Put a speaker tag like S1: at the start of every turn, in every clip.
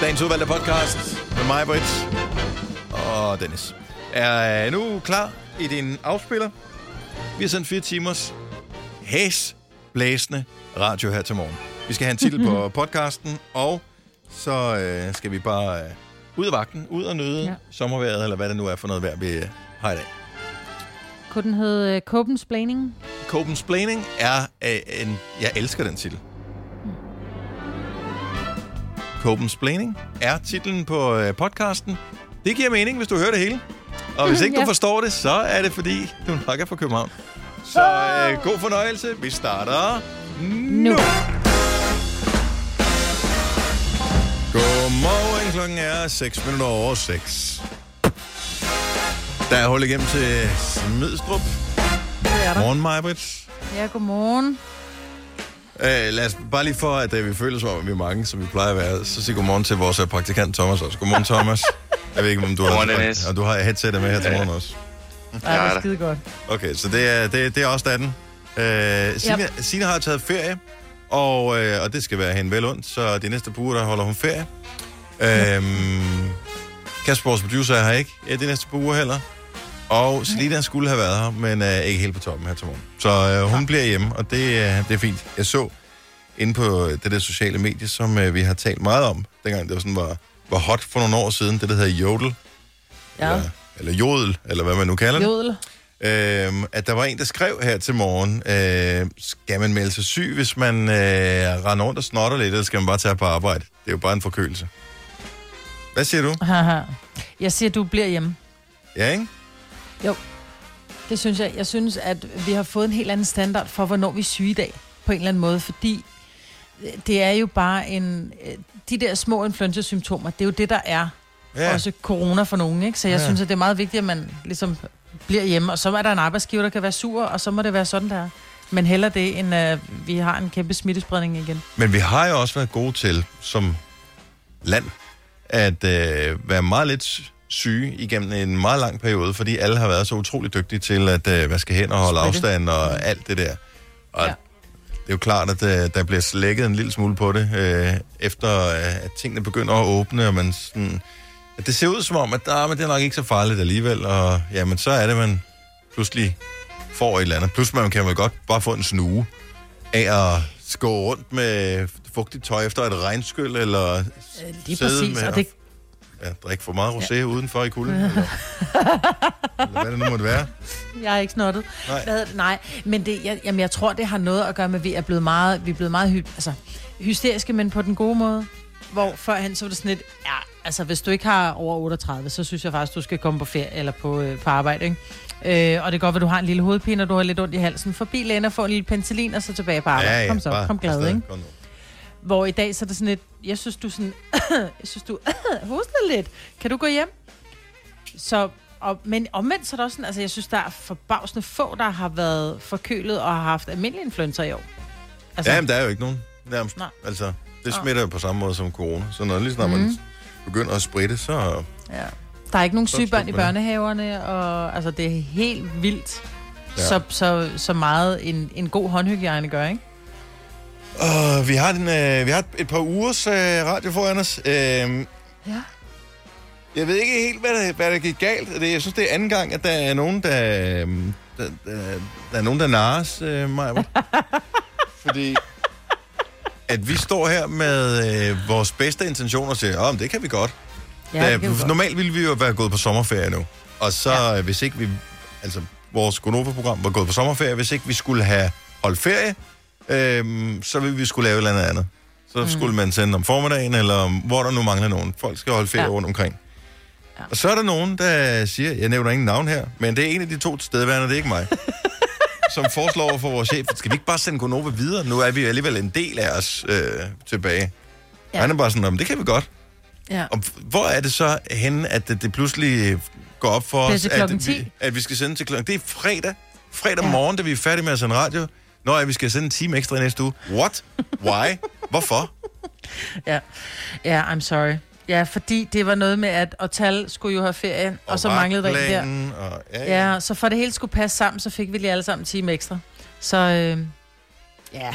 S1: Dagens udvalgte podcast med mig, Britt og Dennis. Er øh, nu klar i din afspiller? Vi har sendt fire timers hæs blæsende radio her til morgen. Vi skal have en titel på podcasten, og så øh, skal vi bare øh, ud af vagten, ud og nyde ja. Sommervejret, eller hvad det nu er for noget vejr, vi øh, har i dag.
S2: Kunne den hedde uh, Copenhagen?
S1: Copenhagen er øh, en... Jeg elsker den titel. Copenhagen er titlen på øh, podcasten. Det giver mening, hvis du hører det hele. Og hvis ikke du
S2: Ja.
S1: forstår det, så er det fordi, du nok er fra København. Så øh, god fornøjelse. Vi starter nu.
S2: Nu.
S1: Godmorgen. Klokken er 6 minutter over 6. Der er hul igennem til Smidstrup.
S2: Det er der.
S1: Morgen, Majbrit.
S2: Ja, godmorgen.
S1: Øh, lad os bare lige for, at øh, vi føler som om, at vi er mange, som vi plejer at være, så sig godmorgen til vores øh, praktikant Thomas også. Godmorgen, Thomas. Jeg ved ikke, om du har,
S3: Godmorgen, Dennis.
S1: og du har headsetet med her til morgen også.
S2: Ej, det er skide godt.
S1: Okay, så det er, det, det er også datten. Øh, Signe, yep. Signe har taget ferie, og, øh, og det skal være hende vel ondt, så de næste par uger, der holder hun ferie. Øhm, Kasper, vores producer, er her ikke ja, de næste par uger heller. Og Selina skulle have været her, men er ikke helt på toppen her til morgen. Så øh, hun bliver hjemme, og det, øh, det er fint. Jeg så inde på det der sociale medie, som øh, vi har talt meget om, dengang det var, sådan, var, var hot for nogle år siden, det der hedder Jodel,
S2: Ja.
S1: eller, eller Jodel, eller hvad man nu kalder det.
S2: Jodel.
S1: Øhm, at der var en, der skrev her til morgen, øh, skal man melde sig syg, hvis man øh, render rundt og snotter lidt, eller skal man bare tage på arbejde? Det er jo bare en forkølelse. Hvad siger du?
S2: Haha. Jeg siger, du bliver hjemme.
S1: Ja, ikke?
S2: Det synes jeg. Jeg synes, at vi har fået en helt anden standard for, hvornår vi er syge i dag. På en eller anden måde, fordi øh, det er jo bare en... øh, De der små influenza-symptomer, det er jo det, der er ja. også corona for nogen, ikke? Så jeg
S1: Ja.
S2: synes, at det er meget vigtigt, at man ligesom bliver hjemme. Og så er der en arbejdsgiver, der kan være sur, og så må det være sådan, der. Men heller det, end at vi har en kæmpe smittespredning igen.
S1: Men vi har jo også været gode til, som land, at øh, være meget lidt syge igennem en meget lang periode, fordi alle har været så utrolig dygtige til at øh, vaske hænder og holde
S2: Spritte.
S1: afstand og alt det der. Og ja. Det er jo klart, at øh, der bliver slækket en lille smule på det, øh, efter øh, at tingene begynder at åbne, og man sådan... At det ser ud som om, at der, men det er nok ikke så farligt alligevel, og jamen, så er det, man pludselig får et eller andet. Plus man kan man godt bare få en snue af at gå rundt med fugtigt tøj efter et regnskyld, eller
S2: Øh, Lige præcis,
S1: med
S2: og det,
S1: ja, drikke for meget rosé ja. udenfor i kulden, eller, eller hvad det nu måtte være.
S2: Jeg er ikke snottet.
S1: Nej.
S2: Hvad, nej, men det, jeg, jamen, jeg tror, det har noget at gøre med, at vi er blevet meget, vi er blevet meget hy, altså, hysteriske, men på den gode måde. Hvor førhen så var det sådan lidt, ja, altså hvis du ikke har over 38, så synes jeg faktisk, du skal komme på ferie eller på, øh, på arbejde, ikke? Øh, og det kan godt være, du har en lille hovedpine, og du har lidt ondt i halsen. Forbi lægen og få en lille penicillin, og så tilbage på arbejde. kom så,
S1: bare
S2: kom glad, ikke?
S1: Kom nu.
S2: Hvor i dag så er det sådan lidt, jeg synes du sådan, jeg synes du hoster lidt. Kan du gå hjem? Så, og, men omvendt så er det også sådan, altså jeg synes, der er forbavsende få, der har været forkølet og har haft almindelig influenza i år. Altså,
S1: Ja, men der er jo ikke nogen nærmest.
S2: Nej.
S1: Altså, det smitter jo på samme måde som corona. Så når lige snart man
S2: Mhm.
S1: begynder at spritte, så...
S2: ja. Der er ikke nogen syge børn i børnehaverne, og altså det er helt vildt,
S1: ja.
S2: så, så, så meget en, en god håndhygiejne gør, ikke?
S1: Uh, vi, har den, uh, vi har et par ugers uh, radio foran os. Uh,
S2: Ja.
S1: jeg ved ikke helt, hvad der, hvad der gik galt. Det, jeg synes, det er anden gang, at der er nogen, der... øhm, Der, der, der er nogen, der narres uh, mig. Fordi at vi står her med uh, vores bedste intentioner og siger, oh, det kan vi godt.
S2: Ja, det kan vi
S1: normalt ville vi jo være gået på sommerferie nu. Og så. Ja. hvis ikke vi... Altså, vores Gonova-program var gået på sommerferie. Hvis ikke vi skulle have holdt ferie, øhm, så ville vi skulle lave et eller andet andet. Så mm. skulle man sende om formiddagen, eller om, hvor der nu mangler nogen. Folk skal holde ferie ja. Rundt omkring. Ja. Og så er der nogen, der siger, jeg nævner ingen navn her, men det er en af de to tilstedeværende, det er ikke mig, som foreslår for vores chef, skal vi ikke bare sende Gonova videre? Nu er vi alligevel en del af os øh, tilbage. Ja. Han er bare sådan, "Nå, men det kan vi godt.
S2: Ja.
S1: Og hvor er det så henne, at det, det pludselig går op for os, at
S2: klokken
S1: vi,
S2: 10.
S1: at vi skal sende til klokken... Det er fredag. Fredag
S2: Ja.
S1: morgen, da vi er færdige med at sende radio. Nå ja, vi skal sende en time ekstra i næste uge. What? Why? Hvorfor?
S2: Ja, ja I'm sorry. Ja, fordi det var noget med, at Otal skulle jo have ferie, og, og så manglede der en der.
S1: Og, ja, ja.
S2: Ja, så for det hele skulle passe sammen, så fik vi lige alle sammen en time ekstra. Så øh, ja,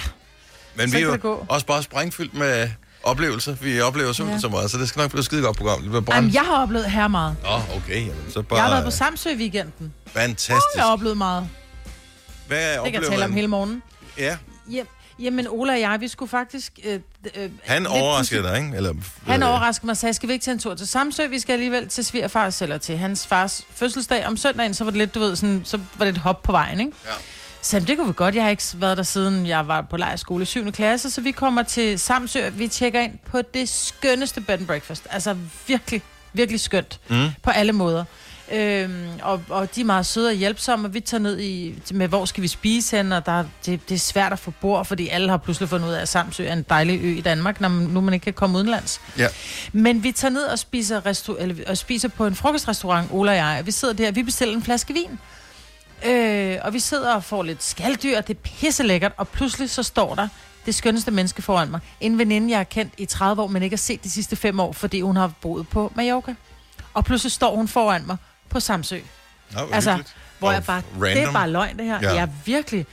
S1: Men
S2: så
S1: vi er jo også bare sprængfyldt med oplevelse. Vi oplever simpelthen ja. så meget, så det skal nok blive et skide godt program. Det bliver.
S2: Jamen, jeg har oplevet her meget.
S1: Åh, oh, okay. Jamen, så bare...
S2: Jeg har været på Samsø i weekenden.
S1: Fantastisk.
S2: Jeg har oplevet meget.
S1: Hvad
S2: Det kan jeg tale om hele morgenen.
S1: Ja,
S2: Hjem, jamen, Ola og jeg, vi skulle faktisk... Øh, øh,
S1: han overraskede dig, ikke? Eller,
S2: Han
S1: øh,
S2: overraskede mig og sagde, skal vi ikke tage en tur til Samsø? Vi skal alligevel til svigerfars eller til hans fars fødselsdag. Om søndagen, så var det lidt, du ved, sådan, så var det et hop på vejen, ikke?
S1: Ja.
S2: Så det kunne vi godt. Jeg har ikke været der siden jeg var på lejerskole i 7. klasse, så vi kommer til Samsø. Vi tjekker ind på det skønneste bed and breakfast. Altså virkelig, virkelig skønt
S1: Mm.
S2: på alle måder. Øhm, og, og de er meget søde og hjælpsomme, og vi tager ned i, med, hvor skal vi spise hen, og der, det, det er svært at få bord, fordi alle har pludselig fundet ud af, at Samsø er en dejlig ø i Danmark, når man, nu man ikke kan komme udenlands.
S1: Ja.
S2: Men vi tager ned og spiser, restau- eller, og spiser på en frokostrestaurant, Ola og jeg, og vi sidder der, vi bestiller en flaske vin. Øh, og vi sidder og får lidt skalddyr, og det er pisse lækkert, og pludselig så står der det skønneste menneske foran mig. En veninde, jeg har kendt i 30 år, men ikke har set de sidste fem år, fordi hun har boet på Mallorca. Og pludselig står hun foran mig på Samsø.
S1: Nå,
S2: Altså,
S1: hyggeligt.
S2: Hvor jeg bare, det
S1: random.
S2: er bare løgn det her.
S1: Ja.
S2: Ja. ja, virkelig.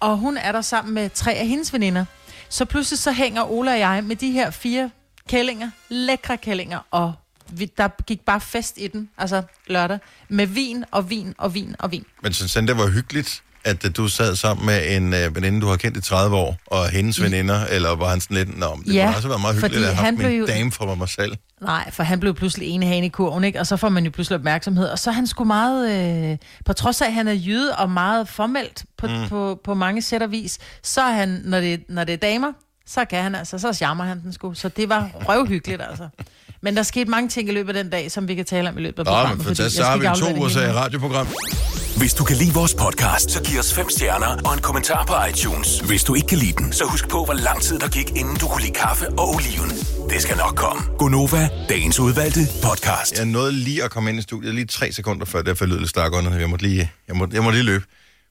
S2: Og hun er der sammen med tre af hendes veninder. Så pludselig så hænger Ola og jeg med de her fire kællinger, lækre kællinger, og vi, der gik bare fest i den, altså lørdag, med vin og vin og vin og vin.
S1: Men synes han, det var hyggeligt, at øh, du sad sammen med en øh, veninde, du har kendt i 30 år, og hendes veninder, eller var han sådan lidt, nå, men det
S2: Ja,
S1: kunne også være meget hyggeligt, at have haft
S2: han
S1: min
S2: jo-
S1: dame for mig selv.
S2: Nej, for han blev pludselig ene hane i kurven, ikke? Og så får man jo pludselig opmærksomhed. Og så er han sgu meget, øh, på trods af, at han er jyde og meget formelt på, mm. på, på mange sæt og vis, så er han, når det, når det er damer, så kan han altså, så charmer han den sgu. Så det var røvhyggeligt, altså. Men der skete mange ting i løbet af den dag, som vi kan tale om i løbet af
S1: Nå,
S2: programmet.
S1: men
S2: fordi
S1: fantastisk.
S2: jeg
S1: Så har vi to
S2: det
S1: USA
S2: hele.
S1: radioprogram.
S3: Hvis du kan lide vores podcast, så giv os fem stjerner og en kommentar på iTunes. Hvis du ikke kan lide den, så husk på, hvor lang tid der gik, inden du kunne lide kaffe og oliven. Det skal nok komme. Gonova, dagens udvalgte podcast.
S1: Jeg nåede lige at komme ind i studiet, lige tre sekunder før, det lød lidt stak under. Jeg måtte lige, jeg måtte, jeg måtte lige løbe.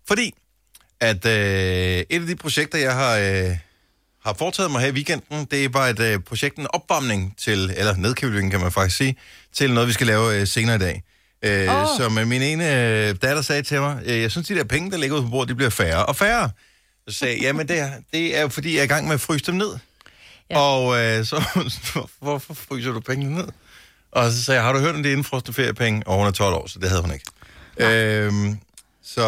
S1: Fordi, at øh, et af de projekter, jeg har, øh, har foretaget mig her i weekenden, det var et øh, projekt, en opvarmning til, eller nedkøling kan man faktisk sige, til noget, vi skal lave øh, senere i dag. Øh, oh. Som øh, min ene øh, datter sagde til mig, øh, jeg synes, de der penge, der ligger ude på bordet, de bliver færre og færre. Så sagde jeg, jamen det er, det er jo fordi, jeg er i gang med at fryse dem ned. Ja. Og øh, så, hvor- hvorfor fryser du pengene ned? Og så sagde jeg, har du hørt om det indfrostende feriepenge? Og hun er 12 år, så det havde hun ikke. Øhm, så,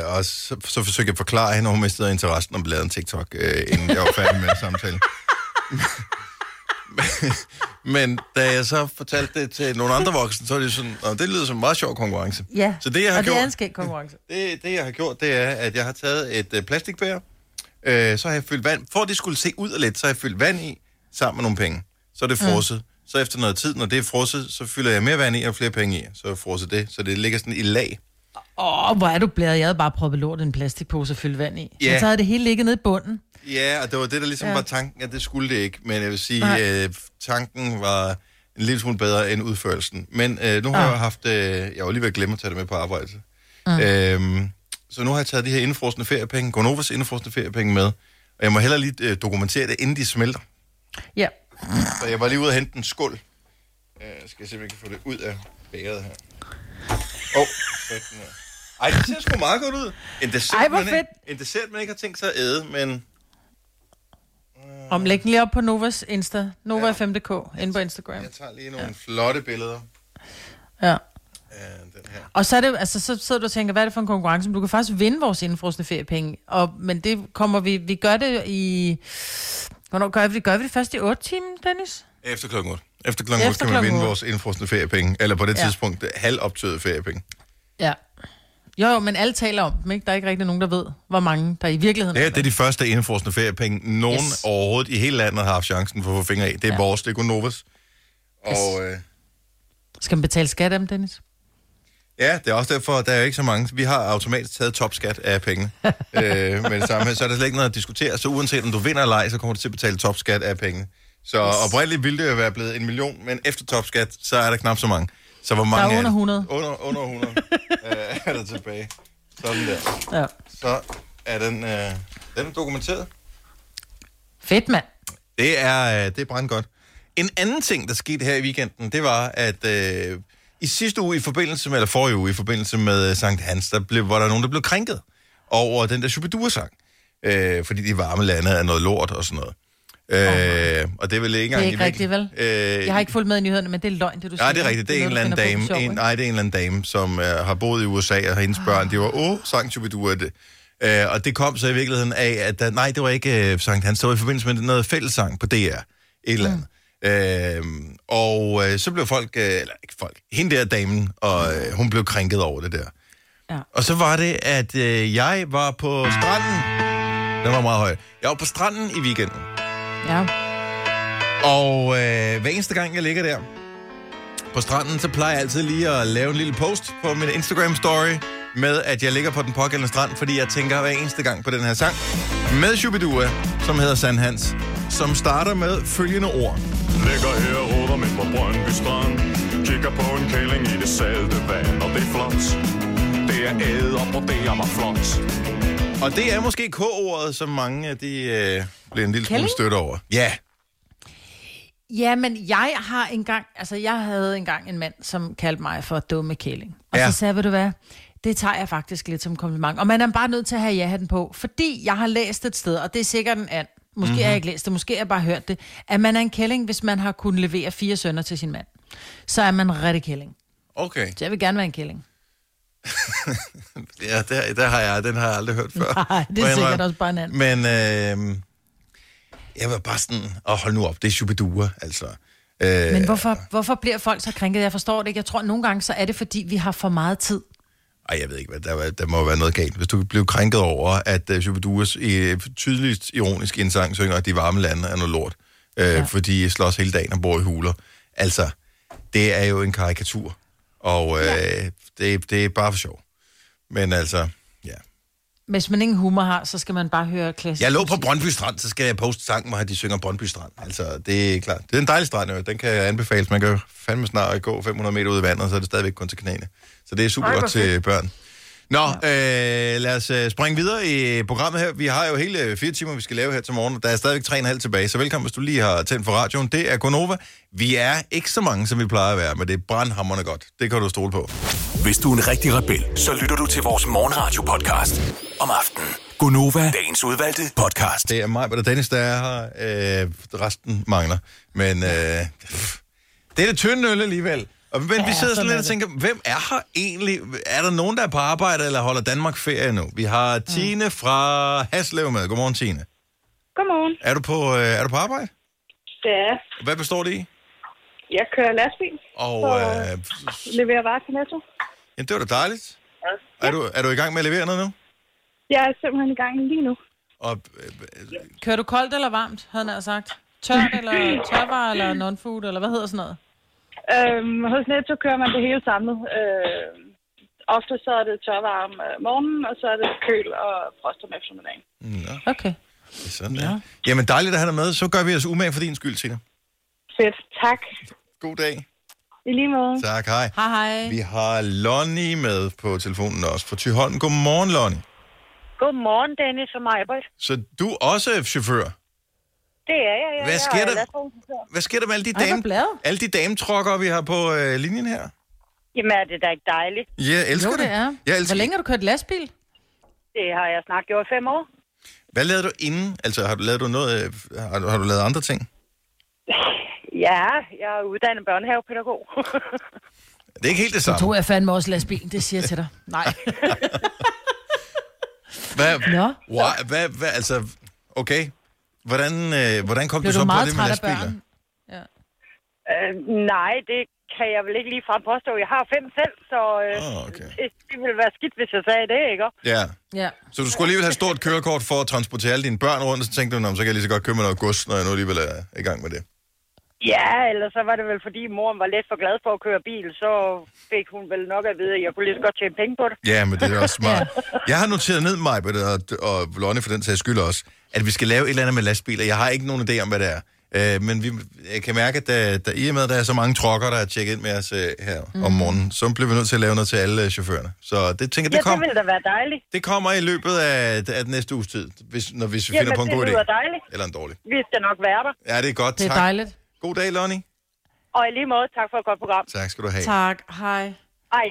S1: øh, og så, så forsøgte jeg at forklare hende, og hun mistede interessen om lavet en TikTok, øh, inden jeg var færdig med samtalen. Men da jeg så fortalte det til nogle andre voksne, så er det sådan, det lyder som en meget sjov konkurrence.
S2: Ja,
S1: Så det, jeg har
S2: og det
S1: gjort,
S2: er en skæg konkurrence.
S1: det, det, jeg har gjort, det er, at jeg har taget et øh, plastikbær, øh, så har jeg fyldt vand, for at det skulle se ud af lidt, så har jeg fyldt vand i, sammen med nogle penge. Så er det frosset. Mm. Så efter noget tid, når det er frosset, så fylder jeg mere vand i og flere penge i. Så er frosset det, så det ligger sådan i lag.
S2: Åh, oh, hvor er du blæret. Jeg havde bare proppet lort i en plastikpose og fyldt vand i.
S1: Ja.
S2: Så havde det hele ligget nede i bunden.
S1: Ja, og det var det, der ligesom ja.
S2: Ja.
S1: var tanken, at det skulle det ikke. Men jeg vil sige,
S2: Nej.
S1: øh, tanken var en lille smule bedre end udførelsen. Men øh, nu har
S2: Ah.
S1: jeg haft, øh, jeg var lige ved at glemme at tage det med på arbejde. Mm. Øhm, så nu har jeg taget de her indefrostende feriepenge, Gonovas indefrostende feriepenge med. Og jeg må heller lige øh, dokumentere det, inden de smelter.
S2: Ja.
S1: Så jeg var lige ude og hente en skål. Øh, skal jeg se, om jeg kan få det ud af bæret her. Åh, oh, sådan her. Ej, det ser sgu meget godt ud. En dessert,
S2: Ej, hvor
S1: man ikke,
S2: fedt.
S1: en dessert, man ikke har tænkt sig at æde, men...
S2: Om læg den lige op på Novas Insta. Nova
S1: Ja.
S2: 5.dk, inde på Instagram.
S1: Jeg tager lige nogle ja. flotte billeder
S2: Ja.
S1: den her.
S2: Og så, er det, altså, så sidder du og tænker, hvad er det for en konkurrence? Men du kan faktisk vinde vores indfrosne feriepenge. Og, men det kommer vi... Vi gør det i... Hvornår gør vi det? Gør vi det først i 8 timer, Dennis?
S1: Efter klokken 8. Efter klokken 8
S2: Efter
S1: kan man vinde
S2: otte.
S1: vores indfrostende feriepenge. Eller på det
S2: Ja.
S1: tidspunkt halvoptøede feriepenge.
S2: Ja. Jo, jo, men alle taler om dem, ikke? Der er ikke rigtig nogen, der ved, hvor mange der i virkeligheden
S1: her det er de første indfrostende feriepenge, nogen yes. Overhovedet i hele landet har haft chancen for at få fingre af. Det er ja.
S2: Ja.
S1: vores, det er Gonovas. Og øh,
S2: Skal man betale skat af dem, Dennis?
S1: ja, det er også derfor, der er ikke så mange. Vi har automatisk taget topskat af pengene. øh, men samme, så er der slet ikke noget at diskutere. Så uanset om du vinder eller ej, så kommer du til at betale topskat af pengene. Så yes. oprindeligt ville det jo være blevet en million, men efter topskat, så er der knap så mange. Så hvor mange
S2: Der er under
S1: det?
S2: 100.
S1: Under, under 100 øh, er der tilbage. Sådan der.
S2: Ja.
S1: Så er den, øh, den er dokumenteret.
S2: Fedt, mand.
S1: Det er, øh, det er brandgodt. En anden ting, der skete her i weekenden, det var, at øh, i sidste uge i forbindelse med, eller forrige uge i forbindelse med øh, Sankt Hans, der blev, var der nogen, der blev krænket over den der Shubidua-sang. Øh, fordi de varme lande er noget lort og sådan noget. Øh, og det er vel ikke
S2: Det
S1: engang
S2: er ikke rigtigt, vel?
S1: Øh,
S2: Jeg har ikke fulgt med i nyhederne, men det er løgn, det du siger.
S1: Ja, det er rigtigt. Det er en eller
S2: noget,
S1: anden
S2: du
S1: dame, en, nej, det er en eller anden dame, som uh, har boet i USA, og hendes børn, de var, åh, sang Shubidua, det. Uh, og det kom så i virkeligheden af, at der, nej, det var ikke uh, Sankt Hans, det var i forbindelse med noget fællessang på DR, et eller andet. Mm. Uh, og uh, så blev folk, uh, eller ikke folk, hende der damen, og uh, hun blev krænket over det der.
S2: Ja.
S1: Og så var det, at uh, jeg var på stranden, den var meget høj, jeg var på stranden i weekenden,
S2: Ja.
S1: og øh, hver eneste gang, jeg ligger der på stranden, så plejer jeg altid lige at lave en lille post på min Instagram-story med, at jeg ligger på den pågældende strand, fordi jeg tænker hver eneste gang på den her sang med Shubidua, som hedder Sandhans, som starter med følgende ord.
S4: Ligger her og roder med på Brøndby Strand Kigger på en kælling i det salte vand Og det er flot Det er æder, og det er mig flot
S1: Og det er måske K-ordet, som mange af de øh, bliver en lille smule
S2: Kælling?
S1: stødt over. Ja,
S2: Ja, men jeg har engang, altså jeg havde engang en mand, som kaldte mig for dumme kælling. Og
S1: Ja.
S2: ja. så sagde jeg, ved du hvad, det tager jeg faktisk lidt som kompliment. Og man er bare nødt til at have ja-hatten på, fordi jeg har læst et sted, og det er sikkert en and, måske mm-hmm. har jeg ikke læst det, måske har jeg bare hørt det, at man er en kælling, hvis man har kunnet levere fire sønner til sin mand. Så er man rigtig kælling.
S1: okay.
S2: Så jeg vil gerne være en kælling.
S1: Ja, der, der har jeg, den har jeg aldrig hørt før.
S2: Nej, det er sikkert også bare en and.
S1: Men øh, jeg var bare sådan, åh, hold nu op, det er Shubidua, altså. Øh,
S2: Men hvorfor, hvorfor bliver folk så krænket? Jeg forstår det ikke. Jeg tror, nogle gange så er det, fordi vi har for meget tid.
S1: Ej, jeg ved ikke, hvad der, der må være noget galt. Hvis du blev krænket over, at uh, Shubiduas i tydeligst ironisk indsang synger, at de varme lande er noget lort, øh, ja. fordi I slås hele dagen og bor i huler. Altså, det er jo en karikatur, og øh, ja. det, det er bare for sjov. Men altså, ja.
S2: Hvis man ingen humor har, så skal man bare høre klassisk
S1: Jeg lå på. Brøndby Strand, så skal jeg poste sangen, hvor de synger Brøndby Strand. Altså, det er klart. Det er en dejlig strand, jo. Den kan jeg anbefales. Man kan jo fandme snart gå 500 meter ud i vandet, så er det stadigvæk kun til knæene. Så det er super godt til børn. Nå, ja. øh, lad os øh, springe videre i programmet her. Vi har jo hele øh, fire timer, vi skal lave her til morgen. Der er stadigvæk tre og en halv tilbage, så velkommen, hvis du lige har tændt for radioen. Det er Gonova. Vi er ikke så mange, som vi plejer at være, men det er brandhammerne godt. Det kan du stole på.
S3: Hvis du er en rigtig rebel, så lytter du til vores morgenradio-podcast om aftenen. Gunova, dagens udvalgte podcast.
S1: Det er mig, og Dennis, der er her. Øh, resten mangler. Men øh, det er det tynde øl alligevel. Og, men ja, vi sidder sådan lidt og tænker, hvem er her egentlig? Er der nogen, der er på arbejde, eller holder Danmark ferie nu? Vi har Tine fra Haslev med. Godmorgen, Tine.
S5: Godmorgen.
S1: Er du på, øh, er du på arbejde?
S5: Det er,
S1: Hvad består det i?
S5: jeg kører lastbil
S1: Og øh,
S5: leverer varer til Netto.
S1: jamen, det var da dejligt. Er du, er du i gang med at levere noget nu?
S5: Jeg er simpelthen i gang lige nu.
S1: Og, øh, øh,
S2: Kører du koldt eller varmt, havde han sagt? Tørt eller tørvar eller non-food, eller hvad hedder sådan noget?
S5: Øhm, hos Netto kører man det hele samlet. Øh, ofte så er det tørvarme om øh, morgenen, og så er det køl og frost om eftermiddagen.
S1: nå,
S2: Okay.
S1: det er sådan der. Jamen, dejligt at have dig med. Så gør vi os umage for din skyld, Tine.
S5: Fedt. Tak.
S1: God dag.
S5: I lige måde.
S1: Tak, hej.
S2: Hej hej.
S1: Vi har Lonnie med på telefonen også fra Tyholm. Godmorgen, Lonnie.
S6: Godmorgen, Dennis og Majbert.
S1: Så du er også chauffør.
S6: Det er jeg, ja.
S1: Hvad
S6: Jeg
S1: sker
S6: er
S1: der? Hvad sker der med alle de, dame, alle de dametrokker, vi har på øh, linjen her?
S6: Jamen, er det da ikke dejligt?
S1: Ja, jeg elsker
S2: Jo, det er.
S1: Jeg elsker
S2: Hvor længe har du kørt lastbil?
S6: Det har jeg snart gjort i fem år.
S1: Hvad lavede du inden? Altså, har du lavet du noget, øh, har, du, har du lavet andre ting?
S6: Ja, jeg er uddannet børnehavepædagog.
S1: Det er ikke helt det samme.
S2: Tog jeg fandme også lastbil, det siger jeg til dig. Nej.
S1: Hvad,
S2: Nå.
S1: Why, hvad, hvad, altså, okay. Hvordan, øh, hvordan kom
S2: Blev
S1: du så
S2: du
S1: på
S2: meget
S1: det med
S2: træt af
S1: lastbiler?
S2: Ja.
S6: øh, nej, det kan jeg vel ikke lige frem påstå. Jeg har fem selv, så øh,
S1: Åh, okay.
S6: det, det ville være skidt, hvis jeg sagde det, ikke?
S1: Ja.
S2: Ja.
S1: Så du skulle alligevel have stort kørekort for at transportere alle dine børn rundt, og så tænkte du, "Nå, så kan jeg lige så godt købe mig noget gods, når jeg nu alligevel er i gang med det.
S6: Ja, eller så var det vel, fordi moren var lidt for glad for at køre bil, så fik hun vel nok at vide, at jeg kunne lige så godt tjene penge på det.
S1: Ja, men det er også smart. Jeg har noteret ned, mig og, og Lonnie for den sags skyld også, at vi skal lave et eller andet med lastbiler. Jeg har ikke nogen idé om, hvad det er. Øh, men vi, jeg kan mærke, at der, der, i og med, at der er så mange trokker, der er tjekket ind med os øh, her mm. om morgenen, så bliver vi nødt til at lave noget til alle øh, chaufførerne. Så det tænker
S6: Ja,
S1: det,
S6: det
S1: kom,
S6: ville da være dejligt.
S1: det kommer i løbet af, af den næste uges tid, hvis, når, hvis vi
S6: Jamen,
S1: finder på en
S6: det
S1: god idé.
S6: dejligt.
S1: Eller en dårlig.
S6: Vi skal nok være der.
S1: Ja, det er godt.
S2: Det er
S1: tak.
S2: dejligt.
S1: God dag, Lonnie.
S6: Og i lige måde, tak for et godt program.
S1: Tak skal du have.
S2: Tak. Hej.
S6: Hej.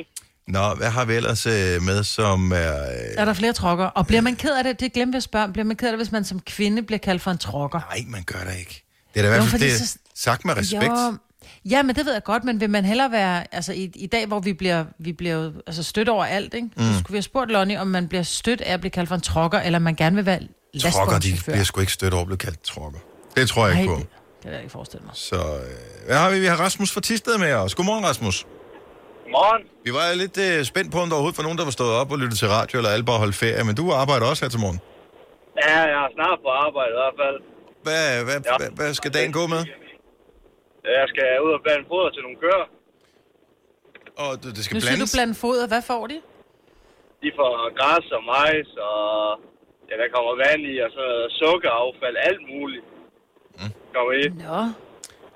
S1: Nå, hvad har vi ellers øh, med, som er... Øh,
S2: Er der flere trokker? Og bliver man ked af det? Det glemte jeg at spørge. Bliver man ked af det, hvis man som kvinde bliver kaldt for en trokker?
S1: nej, man gør det ikke. Det er da i hvert fald det
S2: så-
S1: sagt med respekt.
S2: Jo, ja, men det ved jeg godt, men vil man hellere være... Altså, i, i dag, hvor vi bliver, vi bliver altså, stødt over alt, ikke? Mm. Så skulle vi have spurgt Lonnie, om man bliver stødt af at blive kaldt for en trokker, eller man gerne vil være
S1: Trokker, de bliver sgu ikke stødt over at blive kaldt trokker. Det tror jeg ikke
S2: Nej,
S1: på.
S2: Kan jeg ikke forestille mig.
S1: Så øh, hvad har vi? Vi har Rasmus fra Tisted med os. Godmorgen, Rasmus.
S7: Godmorgen.
S1: Vi var lidt øh, spændt på, om der overhovedet var nogen, der var stået op og lyttet til radio, eller alle bare holdt ferie. Men du arbejder også her til morgen.
S7: Ja, jeg er snart på arbejde i hvert fald.
S1: Hvad, hvad,
S7: Ja.
S1: hvad, hvad skal dagen gå med?
S7: Jeg skal ud og blande foder til nogle køer.
S1: Og det, det skal
S2: Nu siger du
S1: blandes.
S2: blandt foder. Hvad får de?
S7: De får græs og majs, og ja, der kommer vand i, og så sukkeraffald, alt muligt. I.
S2: Nå,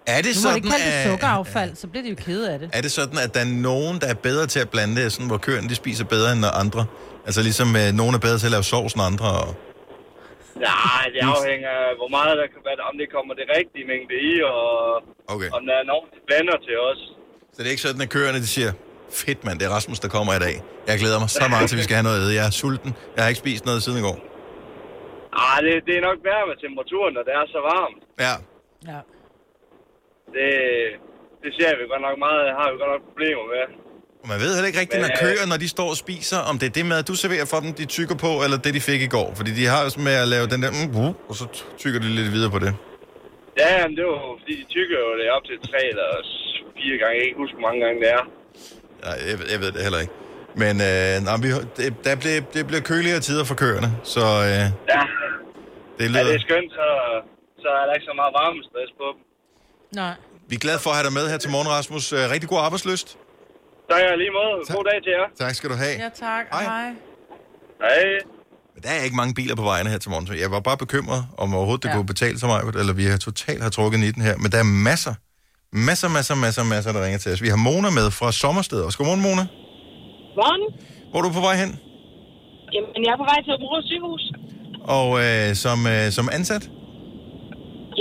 S1: Er det
S2: nu må du
S1: sådan,
S2: ikke kalde det
S1: at-
S2: sukkeraffald, så bliver de jo kede af det.
S1: Er det sådan, at der er nogen, der er bedre til at blande det, sådan, hvor køerne de spiser bedre end andre? Altså ligesom øh, nogen er bedre til at lave sovs end andre. Og...
S7: Nej, det afhænger af, hvor meget der kan være, om det kommer det rigtige mængde i, og
S1: Okay.
S7: om der er nogen, der blander til os.
S1: Så det er ikke sådan, at køerne de siger, fedt mand, det er Rasmus, der kommer i dag. Jeg glæder mig så meget til, at vi skal have noget at æde. Jeg er sulten. Jeg har ikke spist noget siden i går.
S7: Ah, det, det er nok værre med temperaturen, når det er så varmt.
S1: Ja.
S2: Ja.
S7: Det, det ser vi godt nok meget, har vi godt nok problemer med.
S1: Man ved heller ikke rigtigt, når
S7: øh,
S1: køer, når de står og spiser, om det er det mad, du serverer for dem, de tykker på, eller det, de fik i går. Fordi de har jo med at lave den der, mm, uh, og så tykker de lidt videre på det.
S7: Ja, men det var jo, fordi de tykker jo det op til tre eller fire gange. Jeg kan ikke huske, hvor mange gange det er.
S1: Ja, jeg, jeg ved det heller ikke. Men øh, nej, vi, det, der blev, det bliver køligere tider for køerne, så øh,
S7: Ja,
S1: det
S7: ja
S1: lyder...
S7: det er skønt, så, så er der ikke så meget varmestress på dem.
S2: Nej.
S1: Vi er glade for at have dig med her til morgen, Rasmus. Øh, rigtig god arbejdsløst.
S7: Er jeg lige måde. God dag til jer.
S1: Tak skal du have.
S2: Ja, tak.
S1: Hej.
S2: Hej.
S7: Hej.
S1: Men der er ikke mange biler på vejene her til morgen, så jeg var bare bekymret, om overhovedet det
S2: Ja.
S1: kunne betale sig mig, eller vi har totalt har trukket i den her. Men der er masser, masser, masser, masser, masser, der ringer til os. Vi har Mona med fra Sommersted også. Godmorgen, Mona.
S8: Morgen.
S1: Hvor er du på vej hen?
S8: Jamen, jeg er på vej til Aarhus sygehus.
S1: Og øh, som, øh, som ansat?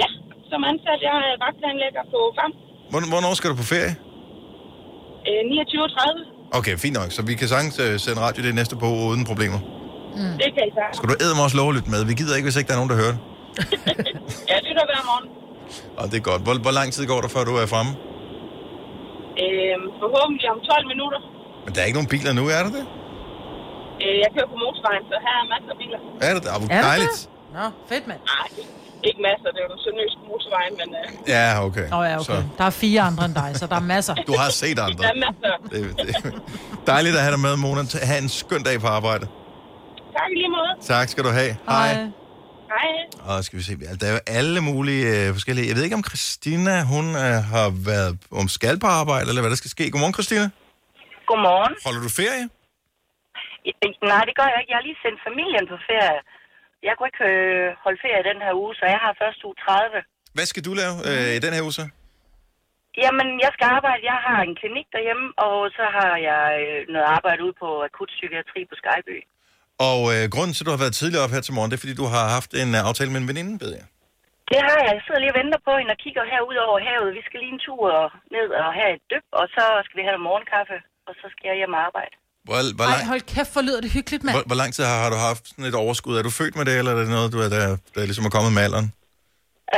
S8: Ja, som ansat. Jeg er vagtplanlægger på FAM.
S1: Hvorn- Hvornår skal du på ferie?
S8: Øh, 29 og 30.
S1: Okay, fint nok. Så vi kan sagtens øh, sende radio det næste på uden problemer.
S8: Det kan I sige.
S1: Skal du æde mig også lovligt med? Vi gider ikke, hvis ikke der er nogen, der hører det.
S8: Jeg lytter hver morgen.
S1: Og det er godt. Hvor, hvor lang tid går der, før du er fremme?
S8: Øh, forhåbentlig om 12 minutter.
S1: Men der er ikke nogen biler nu, er der det?
S8: Øh, jeg kører på motorvejen, så her er masser af biler.
S1: Er det? Ah, hvor
S2: Er det
S1: dejligt.
S2: det? Nå, fedt, mand.
S8: Nej, ikke masser. Det er jo den sønderjyske motorvejen, men øh,
S1: Ja, okay.
S2: Åh oh, ja, okay.
S1: Så,
S2: Der er fire andre end dig, så der er masser.
S1: du har set andre.
S8: der er masser.
S1: Det, det, dejligt at have dig med, Mona. Ha' en skøn dag på arbejde.
S8: Tak i lige måde.
S1: Tak skal du have.
S2: Hej.
S8: Hej.
S1: Og skal vi se, der er jo alle mulige øh, forskellige... Jeg ved ikke, om Christina, hun øh, har været om skal på arbejde, eller hvad der skal ske. Godmorgen, Christina.
S6: Godmorgen.
S1: Holder du ferie?
S6: Nej, det gør jeg ikke. Jeg har lige sendt familien på ferie. Jeg kunne ikke øh, holde ferie den her uge, så jeg har først uge 30.
S1: Hvad skal du lave øh, i den her uge så?
S6: Jamen, jeg skal arbejde. Jeg har en klinik derhjemme, og så har jeg øh, noget arbejde ude på akutpsykiatri på Skyby.
S1: Og øh, grunden til, at du har været tidligere op her til morgen, det er, fordi du har haft en øh, aftale med en veninde, ved jeg.
S6: Det har jeg. Jeg sidder lige og venter på hende og kigger herud over havet. Vi skal lige en tur ned og have et dyb, og så skal vi have noget morgenkaffe, og så skal jeg hjem og arbejde.
S1: Hvor, hvor,
S2: Ej,
S1: lang,
S2: hold kæft, hvor lyder det hyggeligt, mand.
S1: hvor, hvor lang tid har, har du haft sådan et overskud? Er du født med det, eller er det noget, du er, der, der ligesom er kommet med alderen?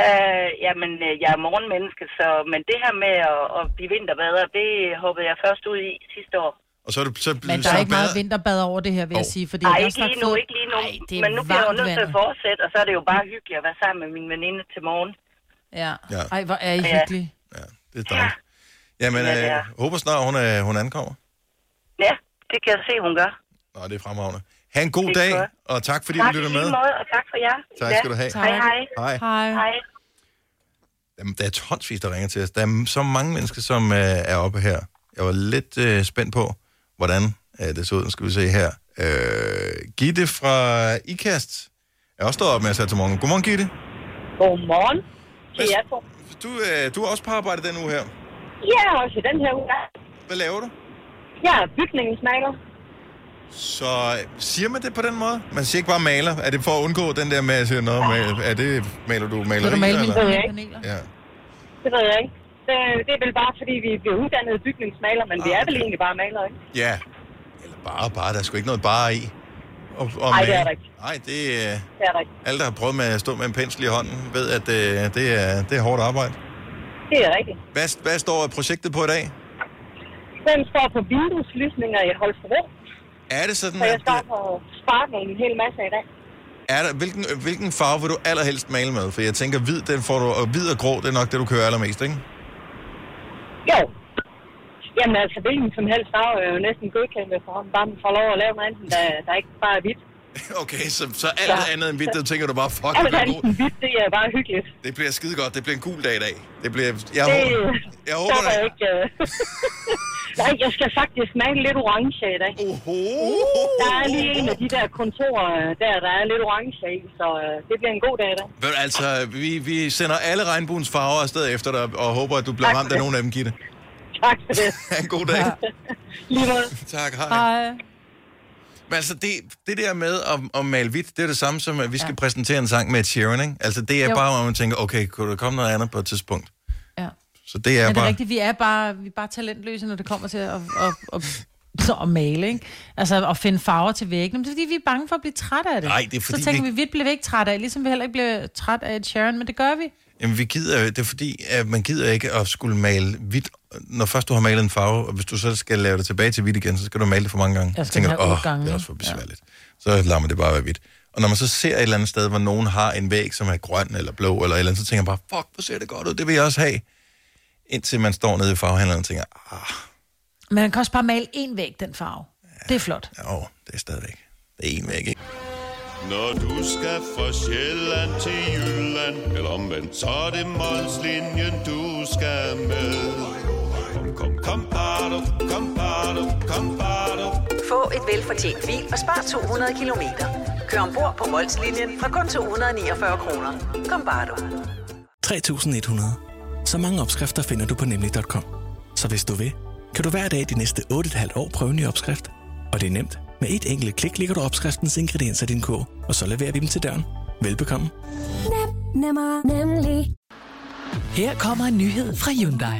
S6: Øh, jamen, øh, jeg er morgenmenneske, så, men det her med at, at blive vinterbader, det hoppede jeg først ud i sidste år.
S1: Og så er du så
S2: Men der
S1: så
S2: er ikke meget
S1: bader-
S2: vinterbad over det her, vil jeg
S1: Åh.
S2: sige. Fordi
S6: Nej,
S2: jeg
S6: ikke lige nu,
S2: fået-
S6: ikke lige nu.
S2: Ej, det
S6: men nu bliver jeg jo nødt til at fortsætte, og så er det jo bare hyggeligt at være sammen med min veninde til morgen.
S2: Ja.
S1: Ja.
S2: Ej, hvor er I
S6: Ja.
S2: hyggelige.
S1: Ja, det er dejligt. Jamen,
S6: Ja, det
S1: øh,
S6: er.
S1: håber snart, hun, øh, hun ankommer.
S6: Ja, det kan jeg se, hun gør.
S1: Nå, det er fremragende. Ha' en god
S6: Det er
S1: dag,
S6: godt.
S1: og tak fordi
S6: tak
S1: du
S6: i
S1: lytter med.
S6: måde, og tak for jer.
S1: Tak skal du have.
S2: Tak.
S6: Hej, hej.
S1: Hej.
S2: Hej.
S1: Jamen, der er tonsvis, der ringer til os. Der er så mange mennesker, som øh, er oppe her. Jeg var lidt øh, spændt på, hvordan øh, det så ud. Nu skal vi se her. Øh, Gitte fra IKAST er også stået op med at til morgen. Godmorgen, Gitte.
S8: Godmorgen jer to.
S1: Du, øh, du er også på arbejde den uge her.
S8: Ja, også i den her uge.
S1: Hvad laver du?
S8: Jeg er bygningsmaler.
S1: Så øh, siger man det på den måde? Man siger ikke bare maler. Er det for at undgå den der med at sige, Nå, mal, er det, maler du maleri?
S2: Vil du male mine
S1: eller?
S8: ved jeg ikke.
S2: paneler?
S1: Ja.
S8: Det ved jeg ikke. Det, det er vel bare, fordi vi bliver uddannet bygningsmaler, men vi
S1: Ah,
S8: er vel egentlig bare malere, ikke?
S1: ja. Eller bare, bare. Der er sgu ikke noget bare i. Og, og
S8: Nej, det er der ikke.
S1: Nej, det.
S8: Det er der ikke.
S1: Alle, der har prøvet med at stå med en pensel i hånden, ved, at øh, det, er, det er hårdt arbejde.
S8: Det er rigtigt.
S1: Hvad, hvad står projektet på i dag?
S8: Den står på vindueslysninger i Holstebro,
S1: Er det sådan,
S8: så jeg
S1: at...
S8: står på sparken en hel masse i dag.
S1: Er der, hvilken, hvilken farve vil du allerhelst male med? For jeg tænker, hvid, den får du, og hvid og grå, det er nok det, du kører allermest, ikke?
S8: Jo. Jamen altså, hvilken som helst farve er jo næsten godkendt for Bare man får lov at lave noget andet, der, der ikke bare er hvidt.
S1: Okay, så, så alt
S8: Ja.
S1: andet end hvidt, der tænker du bare, fuck, det
S8: Alt
S1: bliver,
S8: andet
S1: god.
S8: hvidt, det er bare hyggeligt.
S1: det bliver skide godt. Det bliver en gul dag i dag. Det bliver, jeg,
S8: Det
S1: håber, jeg håber, det.
S8: ikke. øh. Nej, jeg skal faktisk male lidt orange i dag.
S1: Oho.
S8: Der er lige en af de der kontorer der, der er lidt orange i, så øh, det bliver en god dag i dag.
S1: Du, altså, vi, vi sender alle regnbuens farver afsted efter dig, og håber, at du bliver
S8: Tak
S1: ramt af
S8: det.
S1: nogle af dem, Gitte.
S8: Tak for det.
S1: En god dag.
S8: Lige måde.
S1: Tak, hej.
S2: Hej.
S1: Men altså, det, det der med at, at male hvidt, det er det samme som, at vi skal ja. præsentere en sang med et Sheeran, ikke? Altså, det er
S2: Jo.
S1: bare, hvor man tænker, okay, kunne der komme noget andet på et tidspunkt?
S2: Ja.
S1: Så det er
S2: Men det er
S1: bare...
S2: rigtigt, vi er bare, vi er bare talentløse, når det kommer til at, at, at, at, at male, ikke? Altså at finde farver til væggen. Men det er fordi, vi er bange for at blive træt af det.
S1: Nej, det er fordi,
S2: Så tænker
S1: vi-
S2: vi, bliver vi ikke træt af, ligesom vi heller ikke bliver træt af et Sharon, men det gør vi.
S1: Jamen, vi gider det er fordi, at man gider ikke at skulle male hvidt. Når først du har malet en farve, og hvis du så skal lave det tilbage til hvidt igen, så skal du male det for mange gange.
S2: Jeg skal
S1: tænker åh, det er
S2: ikke?"
S1: også for besværligt. Ja. Så lader man det bare være hvidt. Og når man så ser et eller andet sted, hvor nogen har en væg, som er grøn eller blå, eller et eller andet, så tænker man bare, fuck, hvor ser det godt ud, det vil jeg også have. Indtil man står nede i farvehandleren og tænker, ah,
S2: Men man kan også bare male en væg, den farve. Det er flot.
S1: jo, det er stadigvæk. Det er en væg, ikke?
S9: Når du skal fra Sjælland til Jylland Eller omvendt, så er det Molslinjen, du skal med Kom, kom, bado, kom, bado, kom, bado.
S10: Få et velfortjent bil og spar 200 kilometer. Kør ombord på Molslinjen fra kun 249 kroner. Kom bare du.
S11: 3100. Så mange opskrifter finder du på nemlig.com. Så hvis du vil, kan du hver dag de næste 8,5 år prøve en ny opskrift. Og det er nemt. Med et enkelt klik ligger du opskriftens ingredienser i din kog, og så leverer vi dem til døren. Velbekomme.
S12: Nemmer, nemlig.
S13: Her kommer en nyhed fra Hyundai.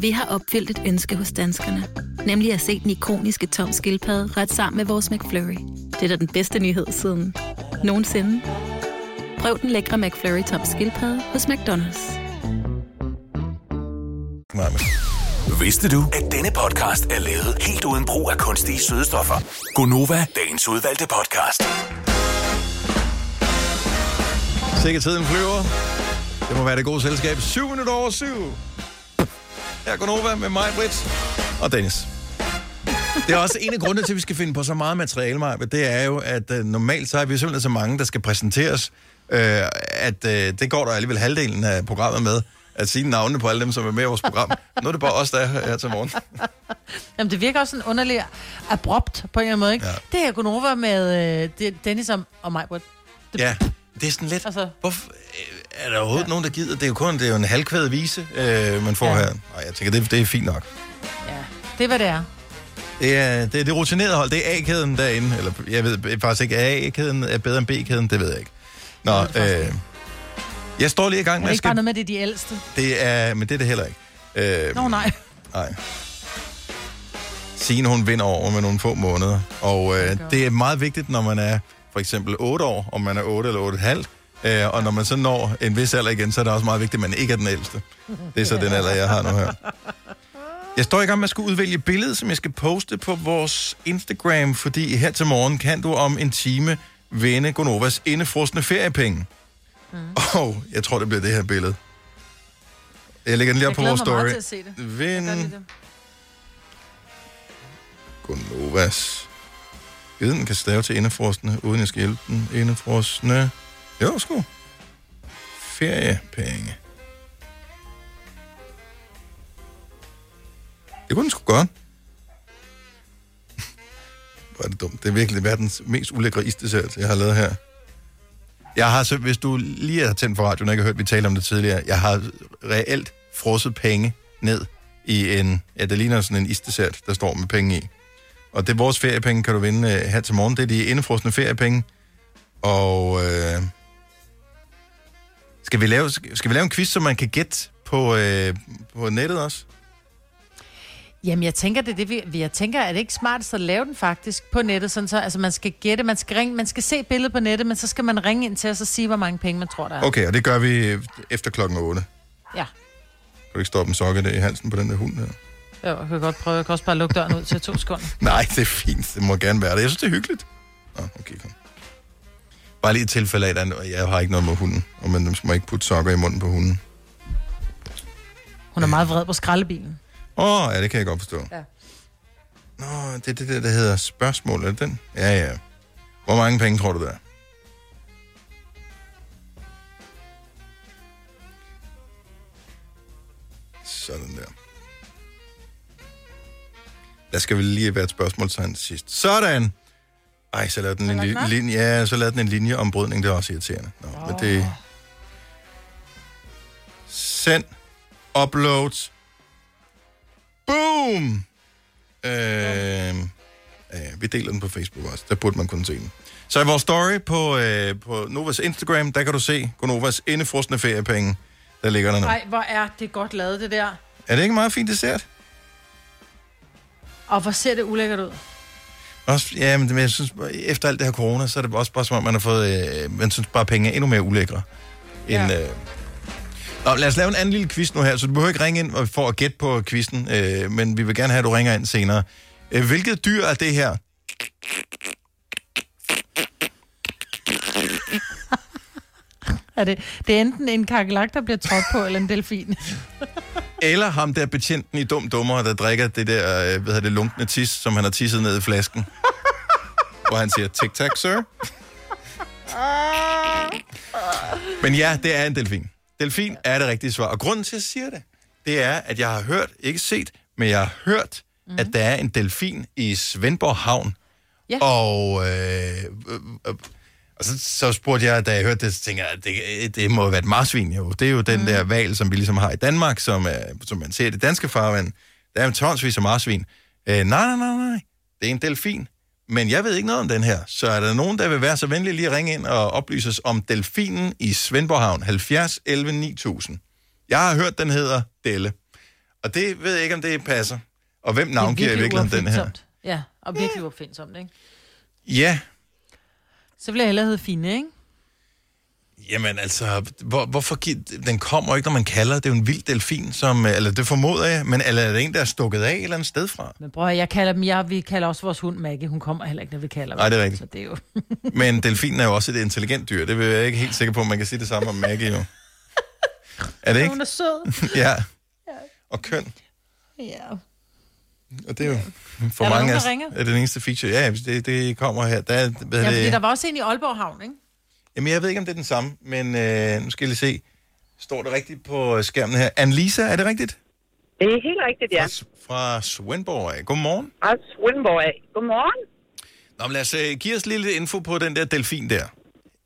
S14: Vi har opfyldt et ønske hos danskerne. Nemlig at se den ikoniske tom skildpadde ret sammen med vores McFlurry. Det er da den bedste nyhed siden nogensinde. Prøv den lækre McFlurry tom skildpadde hos McDonald's.
S3: Vidste du, at denne podcast er lavet helt uden brug af kunstige sødestoffer? Gonova, dagens udvalgte podcast.
S1: Sikkert tiden flyver. Det må være det gode selskab. 7 minutter over 7. Her går Nova med mig, Britt og Dennis. Det er også en af grundene til, at vi skal finde på så meget materiale, Maja. Det er jo, at uh, normalt så er vi simpelthen så mange, der skal præsenteres, uh, at uh, det går der alligevel halvdelen af programmet med, at sige navnene på alle dem, som er med i vores program. Nu er det bare os, der er her, til morgen.
S2: Jamen, det virker også sådan underligt abrupt på en eller anden måde, ikke? Ja. Det her Gunova med øh, Dennis og, og mig, Britt.
S1: Ja, det er sådan lidt...
S2: Altså,
S1: Hvorfor, øh, er der overhovedet ja. nogen, der gider? Det er jo kun det er jo en halvkvædet vise, øh, man får ja.
S2: Ja.
S1: her. Nej, jeg tænker, det, det er fint nok.
S2: det er, hvad det er.
S1: Det er det, er det rutinerede hold. Det er A-kæden derinde. Eller jeg ved faktisk ikke, er A-kæden er bedre end B-kæden? Det ved jeg ikke. Nå, øh, jeg står lige i gang
S2: Er
S1: med
S2: det
S1: at
S2: ikke bare
S1: skal...
S2: noget med, det er de ældste?
S1: Det er, men det er det heller ikke. Øh,
S2: Nå, nej.
S1: Nej. Signe, hun vinder over med nogle få måneder. Og øh, det er meget vigtigt, når man er for eksempel 8 år, om man er 8 eller 8,5. Øh, og når man så når en vis alder igen, så er det også meget vigtigt, at man ikke er den ældste. Det er så den alder, jeg har nu her. Jeg står i gang med at skulle udvælge billedet, som jeg skal poste på vores Instagram, fordi her til morgen kan du om en time vinde Gonovas indefrosne feriepenge. Mm. Og jeg tror, det bliver det her billede. Jeg lægger den lige op
S2: Jeg
S1: på vores story.
S2: til at se det.
S1: Vind
S2: det.
S1: Gonovas. Jeg ved, den kan stave til indefrostende, uden jeg skal hjælpe den. Indefrostende. Jo, sgu. Feriepenge. Det kunne den sgu godt. Hvor er det dumt. Det er virkelig verdens mest ulækre isdessert, jeg har lavet her. Jeg har så, hvis du lige har tændt for radioen og ikke har hørt, vi talte om det tidligere, jeg har reelt frosset penge ned i en, ja, det ligner sådan en isdessert, der står med penge i. Og det er vores feriepenge, kan du vinde øh, her til morgen. Det er de indefrosne feriepenge. Og øh, skal, vi lave, skal vi lave en quiz, så man kan gætte på, øh, på nettet også?
S2: Jamen, jeg tænker, det er det, vi, jeg tænker, er det ikke smart at lave den faktisk på nettet, sådan så, altså man skal gætte, man skal, ringe, man skal se billedet på nettet, men så skal man ringe ind til os og sige, hvor mange penge man tror, der er.
S1: Okay, og det gør vi efter klokken 8.
S2: Ja.
S1: Kan du ikke stoppe en sokke der i halsen på den der hund her?
S2: Jo, jeg kan godt prøve. Jeg kan også bare lukke døren ud til to sekunder.
S1: Nej, det er fint. Det må gerne være det. Jeg synes, det er hyggeligt. Nå, okay, kom. Bare lige et tilfælde af, at jeg har ikke noget med hunden, og man må ikke putte sokker i munden på hunden.
S2: Hun er meget vred på skraldebilen.
S1: Åh, oh, ja, det kan jeg godt forstå.
S2: Ja.
S1: Nå, det er det der, der hedder spørgsmål. Er det den? Ja, ja. Hvor mange penge tror du, der er? Sådan der. Der skal vel lige være et spørgsmålstegn til sidst. Sådan! Ej, så lavede den en li- linje, ja, så lavede den en linjeombrydning, det er også irriterende. Nå, oh. men det... Send. Upload. Boom! Øh, ja, vi deler den på Facebook også. Der burde man kunne se den. Så i vores story på, øh, på Novas Instagram, der kan du se Novas indefrostende feriepenge. Der ligger der nu.
S2: Nej, hvor er det godt lavet, det der.
S1: Er det ikke meget fint dessert?
S2: Og hvor ser det ulækkert ud.
S1: Også, ja, men jeg synes, efter alt det her corona, så er det også bare som om, man har fået, øh, man synes bare, at penge er endnu mere ulækre. End, ja. øh... Nå, lad os lave en anden lille quiz nu her, så du behøver ikke ringe ind og- for at gætte på quizzen, øh, men vi vil gerne have, at du ringer ind senere. Øh, hvilket dyr er det her?
S2: Er det, det er enten en kakelak, der bliver trådt på, eller en delfin.
S1: Eller ham der betjenten i Dum Dummer, der drikker det der, øh, hvad hedder det, lunkne tis, som han har tisset ned i flasken. Hvor han siger, tic-tac, sir. Men ja, det er en delfin. Delfin er det rigtige svar. Og grunden til, at jeg siger det, det er, at jeg har hørt, ikke set, men jeg har hørt, mm. at der er en delfin i Svendborg Havn.
S2: Ja.
S1: Og, øh, øh, øh, og så, så spurgte jeg, da jeg hørte det, så tænkte jeg, at det, det må være et marsvin jo. Det er jo den mm. der val, som vi ligesom har i Danmark, som, er, som man ser i det danske farvand. Der er en tonsvis af marsvin. Øh, nej, nej, nej, nej. Det er en delfin. Men jeg ved ikke noget om den her. Så er der nogen, der vil være så venlig lige at ringe ind og oplyse os om delfinen i Svendborg Havn. 70 11 9000. Jeg har hørt, den hedder Delle. Og det ved jeg ikke, om det passer. Og hvem navngiver i virkeligheden den her?
S2: Ja, og virkelig uopfindsomt, ikke?
S1: Ja,
S2: Så vil jeg hellere hedde Fine, ikke?
S1: Jamen altså, hvor, hvorfor gi- den kommer ikke, når man kalder det. Er jo en vild delfin, som, eller det formoder jeg, men eller er det en, der er stukket af et eller andet sted fra?
S2: Men bror, jeg kalder dem, jeg, vi kalder også vores hund Maggie. Hun kommer heller ikke, når vi kalder dem.
S1: Nej, det er rigtigt.
S2: Så det er jo...
S1: Men delfinen er jo også et intelligent dyr. Det vil jeg ikke helt sikker på, om man kan sige det samme om Maggie jo. Er det ikke?
S2: Hun er sød.
S1: ja. Og køn.
S2: Ja.
S1: Og det er jo for
S2: Er der
S1: mange
S2: nogen, der ringer?
S1: er det den eneste feature. Ja, det, det kommer her. Der, er- hvad
S2: ja,
S1: er
S2: fordi
S1: det?
S2: der var også en i Aalborg Havn, ikke?
S1: Jamen, jeg ved ikke, om det er den samme, men øh, nu skal jeg lige se. Står det rigtigt på skærmen her? Anne-Lisa, er det rigtigt?
S15: Det er helt rigtigt, ja.
S1: Fra Svendborg af. Godmorgen.
S15: Fra Svendborg af. Godmorgen.
S1: Nå, men lad os uh, give os lige lidt info på den der delfin der.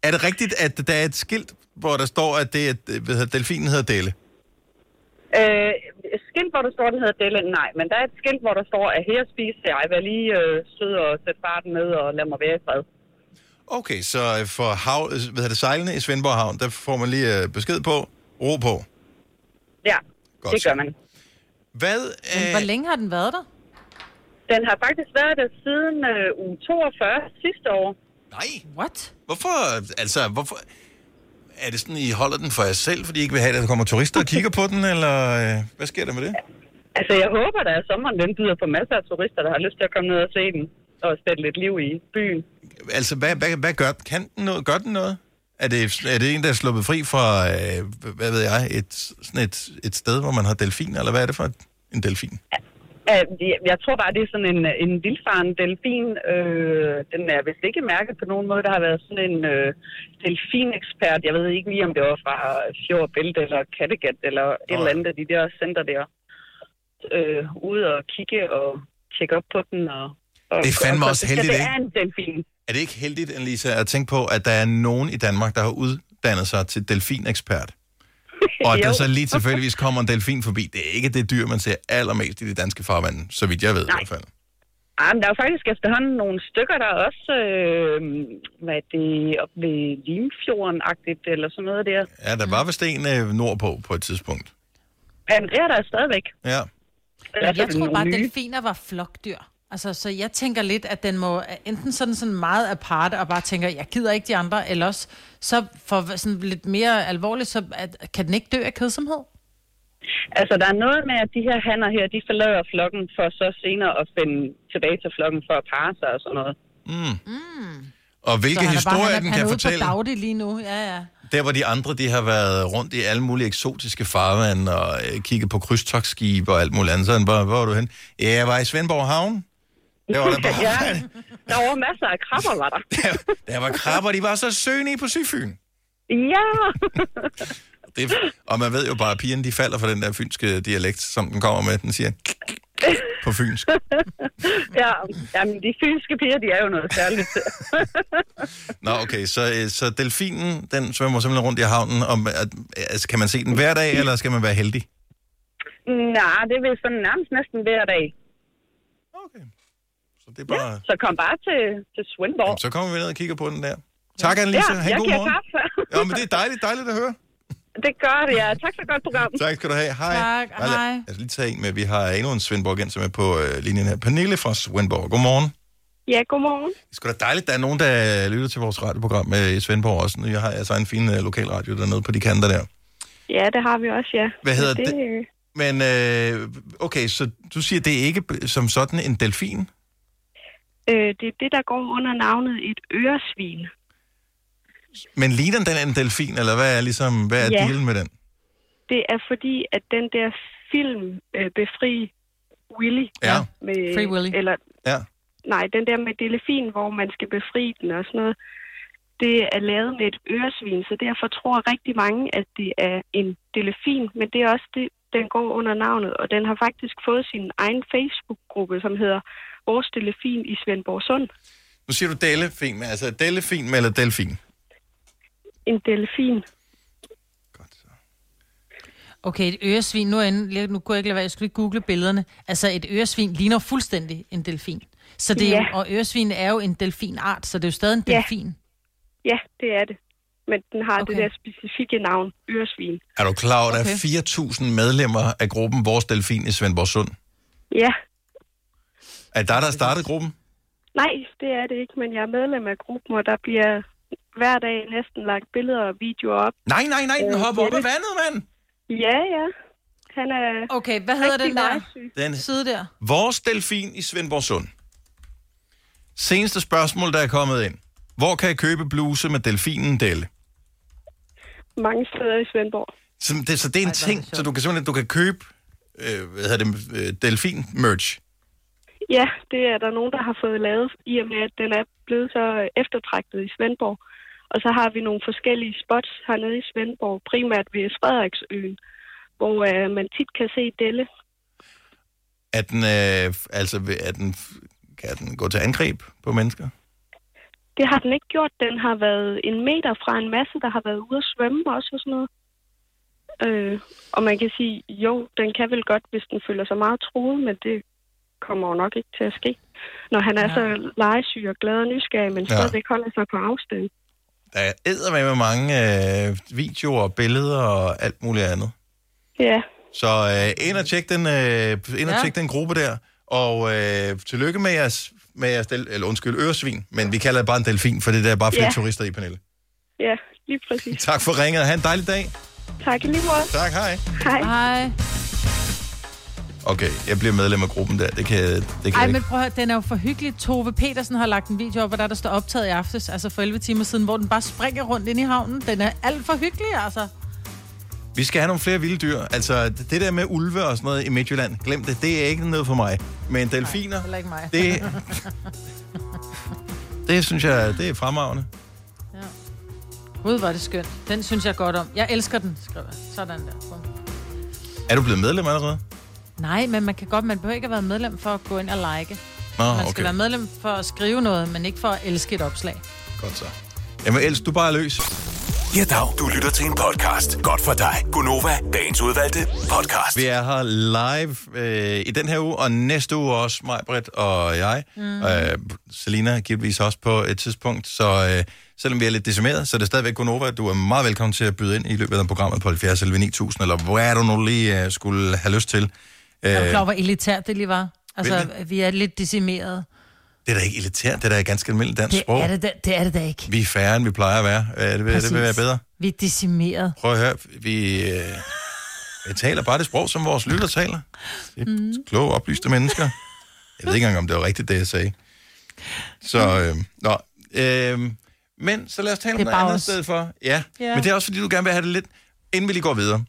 S1: Er det rigtigt, at der er et skilt, hvor der står, at det er, øh, hvad hedder, delfinen hedder Delle?
S15: Øh, skilt, hvor der står, den hedder Delle, nej. Men der er et skilt, hvor der står, at her spiser jeg. Vær lige øh, sød og sæt farten ned og lad mig være i fred.
S1: Okay, så øh, for hav, øh, hvad det, sejlene i Svendborg Havn, der får man lige uh, besked på, ro på.
S15: Ja,
S1: Godt
S15: det gør man.
S1: Hvad?
S2: Men hvor længe har den været der?
S15: Den har faktisk været der siden øh, uge 42 sidste år.
S1: Nej.
S2: What?
S1: Hvorfor, altså, hvorfor... Er det sådan, I holder den for jer selv, fordi I ikke vil have, at der kommer turister og kigger på den, eller øh, hvad sker der med det?
S15: Altså, jeg håber, der er sommeren, den byder på masser af turister, der har lyst til at komme ned og se den. Og sætte lidt liv i byen.
S1: Altså, hvad, hvad, hvad gør? Kan den noget? Gør den noget? Er det, er det en, der er sluppet fri fra, øh, hvad ved jeg, et, sådan et, et sted, hvor man har delfin, eller hvad er det for et, en delfin?
S15: Uh, jeg- jeg tror bare, det er sådan en, en vildfaren delfin. Uh, den er vist ikke mærket på nogen måde. Der har været sådan en uh, delfinekspert. Jeg ved ikke lige, om det var fra Fjord eller Kattegat eller et eller andet af de der center der. Uh, ude og kigge og tjekke op på den. Og... Og,
S1: Det er fandme
S15: og
S1: også heldigt,
S15: Det er en delfin.
S1: Er det ikke heldigt, Anissa, at tænke på, at der er nogen i Danmark, der har uddannet sig til delfinekspert? Og at der så lige tilfældigvis kommer en delfin forbi. Det er ikke det dyr, man ser allermest i de danske farvande, så vidt jeg ved i hvert fald.
S15: Ah, men der er jo faktisk efterhånden nogle stykker, der er også, øh, hvad er det, op ved Limfjorden-agtigt, eller sådan noget der.
S1: Ja, der var vist en øh, nordpå på et tidspunkt.
S15: Ja, men det er der stadigvæk.
S1: Ja.
S2: Men jeg tror bare, at delfiner var flokdyr. Altså, så jeg tænker lidt, at den må enten sådan, sådan meget aparte, og bare tænker, jeg gider ikke de andre, eller også så for sådan lidt mere alvorligt, så at, kan den ikke dø af kedsomhed?
S15: Altså, der er noget med, at de her hanner her, de forlader flokken for så senere at finde tilbage til flokken for at parre sig og sådan noget.
S1: Mm. Og hvilke
S2: Så han er
S1: historier
S2: han er,
S1: den
S2: han
S1: kan
S2: er
S1: fortælle.
S2: på daglig lige nu, ja, ja.
S1: Der, hvor de andre, de har været rundt i alle mulige eksotiske farvand og øh, kigget på krydstogsskibe og alt muligt andet. Så er den bare, hvor var du hen? Ja, jeg var i Svendborg Havn. Der var der bare,
S15: ja, der var masser af krabber, var der.
S1: der var krabber, de var så sønige på Syfyn.
S15: Ja!
S1: Det, er- og man ved jo bare, at pigerne de falder for den der fynske dialekt, som den kommer med. Den siger på fynsk.
S15: ja, jamen, de fynske piger, de er jo noget særligt.
S1: Nå, okay, så, øh, så delfinen, den svømmer simpelthen rundt i havnen. Om, at, altså, kan man se den hver dag, eller skal man være heldig?
S15: Nej, det vil sådan nærmest næsten hver dag.
S1: Så det er bare...
S15: Ja, så kom bare til, til Svendborg.
S1: Så kommer vi ned og kigger på den der. Tak, Annelise.
S15: Ja,
S1: Ha' en
S15: jeg
S1: god morgen.
S15: kaffe.
S1: Ja, men det er dejligt, dejligt at høre.
S15: Det gør det, ja. Tak for et godt program.
S1: Tak skal du have. Hej.
S15: Tak,
S1: lad-
S15: hej.
S1: Lad os lige tage en med. Vi har endnu en Svendborg som er på øh, linjen her. Pernille fra Svendborg. Godmorgen.
S16: Ja, godmorgen.
S1: Det er sgu da dejligt, der er nogen, der lytter til vores radioprogram øh, i Svendborg også. Jeg har altså en fin øh, lokalradio dernede på de kanter der.
S16: Ja, det har vi også, ja.
S1: Hvad hedder
S16: det?
S1: det?
S16: øh,
S1: Men øh, okay, så du siger, det er ikke som sådan en delfin?
S16: Øh, det er det, der går under navnet et øresvin.
S1: Men ligner den en delfin, eller hvad er, ligesom, hvad er
S16: Ja.
S1: dealen med den?
S16: Det er fordi, at den der film, øh, Befri Willy,
S1: Ja.
S16: med,
S2: Free Willy.
S16: eller
S1: Ja.
S16: nej, den der med delfin, hvor man skal befri den og sådan noget, det er lavet med et øresvin, så derfor tror rigtig mange, at det er en delfin, men det er også det, den går under navnet, og den har faktisk fået sin egen Facebook-gruppe, som hedder Vores Delfin i Svendborg Sund.
S1: Nu siger du delfin, men altså delfin eller delfin?
S16: En delfin.
S2: Okay, et øresvin, nu, er jeg inde, nu kunne jeg ikke lade være, jeg skulle lige google billederne. Altså, et øresvin ligner fuldstændig en delfin. Så det er jo,
S16: Ja.
S2: og øresvin er jo en delfinart, så det er jo stadig en
S16: Ja.
S2: delfin.
S16: Ja, det er det. Men den har okay.
S2: Okay.
S16: det der specifikke navn, øresvin.
S1: Er du klar over, at der
S16: Okay.
S1: er 4.000 medlemmer af gruppen Vores Delfin i Svendborg Sund?
S16: Ja,
S1: Er der, der startet gruppen?
S16: nej, det er det ikke, men jeg er medlem af gruppen, og der bliver hver dag næsten lagt billeder og videoer op.
S1: Nej, nej, nej, den
S16: Øh,
S1: hopper op
S16: Jette.
S1: af vandet, mand!
S16: Ja, ja. Han er
S2: Okay, hvad hedder den der.
S1: Den
S2: side der?
S1: Vores Delfin i Svendborg Sund. Seneste spørgsmål, der er kommet ind. Hvor kan jeg købe bluse med delfinen Delle?
S16: Mange steder i Svendborg.
S1: Så det, så det er en ting, så du kan simpelthen du kan købe øh, hvad hedder det, øh, delfin-merch.
S16: Ja, det er der nogen, der har fået lavet, i og med, at den er blevet så eftertragtet i Svendborg. Og så har vi nogle forskellige spots hernede i Svendborg, primært ved Frederiksøen, hvor øh, man tit kan se Delle.
S1: Er den, øh, altså, er den, kan den gå til angreb på mennesker?
S16: Det har den ikke gjort. Den har været en meter fra en masse, der har været ude at svømme også og sådan noget. Øh, og man kan sige, jo, den kan vel godt, hvis den føler sig meget truet, men det kommer jo nok ikke til at ske. Når han er
S1: Ja.
S16: så legesyg og glad og nysgerrig, men
S1: Ja.
S16: stadigvæk holder sig på afstand.
S1: Der er eddermame med mange øh, videoer billeder og alt muligt andet.
S16: Ja,
S1: Så øh, ind og tjek den, øh, ind og
S16: Ja.
S1: tjek den gruppe der. Og øh, tillykke med jeres, med jeres del, eller undskyld, øresvin. Men vi kalder det bare en delfin, for det der er bare flere
S16: Ja.
S1: turister i panelet.
S16: ja, lige præcis.
S1: Tak for ringet. Ha' en dejlig dag.
S16: Tak i lige måde.
S1: Tak, hej.
S16: Hej.
S2: Hej.
S1: Okay, jeg bliver medlem af gruppen der. Det kan, det kan
S2: Ej,
S1: jeg
S2: men prøv at høre, den er jo for hyggelig. Tove Petersen har lagt en video op, hvor der, der står optaget i aftes, altså for 11 timer siden, hvor den bare springer rundt ind i havnen. Den er alt for hyggelig, altså.
S1: Vi skal have nogle flere vilde dyr. Altså, det der med ulve og sådan noget i Midtjylland, glem det. Det er ikke noget for mig. Men delfiner,
S2: Heller ikke mig.
S1: det, det synes jeg, det er fremragende.
S2: Gud, var det skønt. Den synes jeg godt om. Jeg elsker den, skriver jeg. Sådan der. Bum.
S1: Er du blevet medlem allerede?
S2: Nej, men man kan godt, man behøver ikke at være medlem for at gå ind og like.
S1: Nå,
S2: Man skal
S1: okay.
S2: være medlem for at skrive noget, men ikke for at elske et opslag.
S1: Godt så. Jamen, ellers du bare er løs.
S3: Ja, dag. Du lytter til en podcast. Godt for dig. Gunova, dagens udvalgte podcast.
S1: Vi er her live øh, i den her uge, og næste uge også, mig, Britt og jeg. Mm. Øh, Selina givetvis også på et tidspunkt. Så øh, selvom vi er lidt decimeret, så er det stadigvæk Gunova. Du er meget velkommen til at byde ind i løbet af programmet på 70 11 9000, eller hvor er du nu lige øh, skulle have lyst til.
S2: Er du klar hvor elitært det lige var? Altså,
S1: Hvilket?
S2: vi er lidt decimeret.
S1: det er da ikke elitært, det er da ganske almindeligt dansk
S2: Det
S1: sprog.
S2: er det, da, det er det da ikke.
S1: Vi er færre, end vi plejer at være. Øh, det, vil, det vil være bedre.
S2: Vi er decimeret.
S1: Prøv at høre, vi, øh, vi taler bare det sprog, som vores lytter taler. Det er mm. kloge, oplyste mennesker. Jeg ved ikke engang, om det var rigtigt, det jeg sagde. Så, øh, nå. Øh, men så lad os tale om
S2: Det er
S1: noget
S2: bare
S1: andet
S2: os.
S1: sted for. Ja.
S2: Ja.
S1: ja, men det er også, fordi du gerne vil have det lidt, inden vi lige går videre.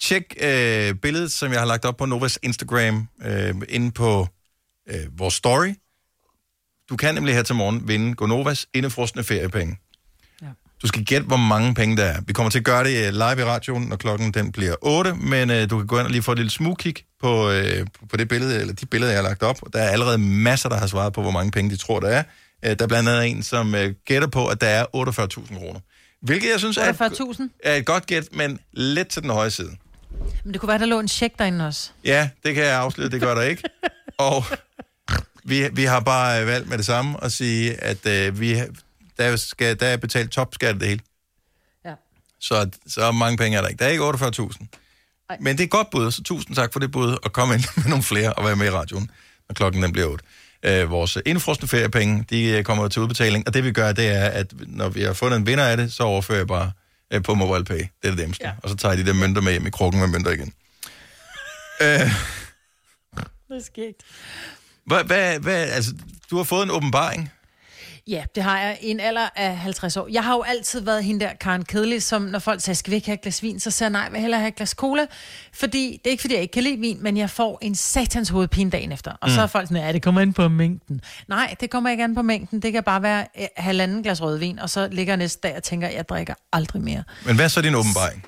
S1: Tjek øh, billedet, som jeg har lagt op på Novas Instagram, øh, inde på øh, vores story. Du kan nemlig her til morgen vinde Gonovas indefrostende feriepenge. Du skal gætte, hvor mange penge der er. Vi kommer til at gøre det øh, live i radioen, når klokken den bliver 8, men øh, du kan gå ind og lige få et lille smugkig på, øh, på det billede, eller de billeder, jeg har lagt op. Der er allerede masser, der har svaret på, hvor mange penge de tror, der er. Øh, der er blandt andet en, som øh, gætter på, at der er 48.000 kroner. Hvilket jeg synes er et,
S2: 48.000?
S1: er et godt gæt, men lidt til den høje side.
S2: Men det kunne være, der lå en check derinde også.
S1: Ja, det kan jeg afsløre, det gør der ikke. Og vi, vi har bare øh, valgt med det samme at sige, at øh, vi, der, skal, der er betalt topskat det hele.
S2: Ja.
S1: Så, så mange penge er der ikke. Der er ikke 48.000. Men det er godt bud, så tusind tak for det bud, og kom ind med nogle flere og være med i radioen, når klokken den bliver 8. Øh, vores indfrostende feriepenge, de øh, kommer til udbetaling, og det vi gør, det er, at når vi har fundet en vinder af det, så overfører jeg bare øh, på MobilePay. Det er det nemmeste. Ja. Og så tager de der mønter med hjem i krukken med mønter igen. Øh,
S2: Det er skægt.
S1: hvad, hvad, hvad, altså, du har fået en åbenbaring.
S2: Ja, det har jeg i en alder af 50 år. Jeg har jo altid været hende der Karen Kedelig, som når folk siger, skal vi ikke have et glas vin, så siger jeg nej, jeg vil hellere have et glas cola. Fordi, det er ikke fordi, jeg ikke kan lide vin, men jeg får en satans hovedpine dagen efter. Og mm. så er folk sådan, ja, det kommer an på mængden. Nej, det kommer ikke an på mængden. Det kan bare være eh, halvanden glas rødvin, og så ligger jeg næste dag og tænker, jeg drikker aldrig mere.
S1: Men hvad er så din åbenbaring?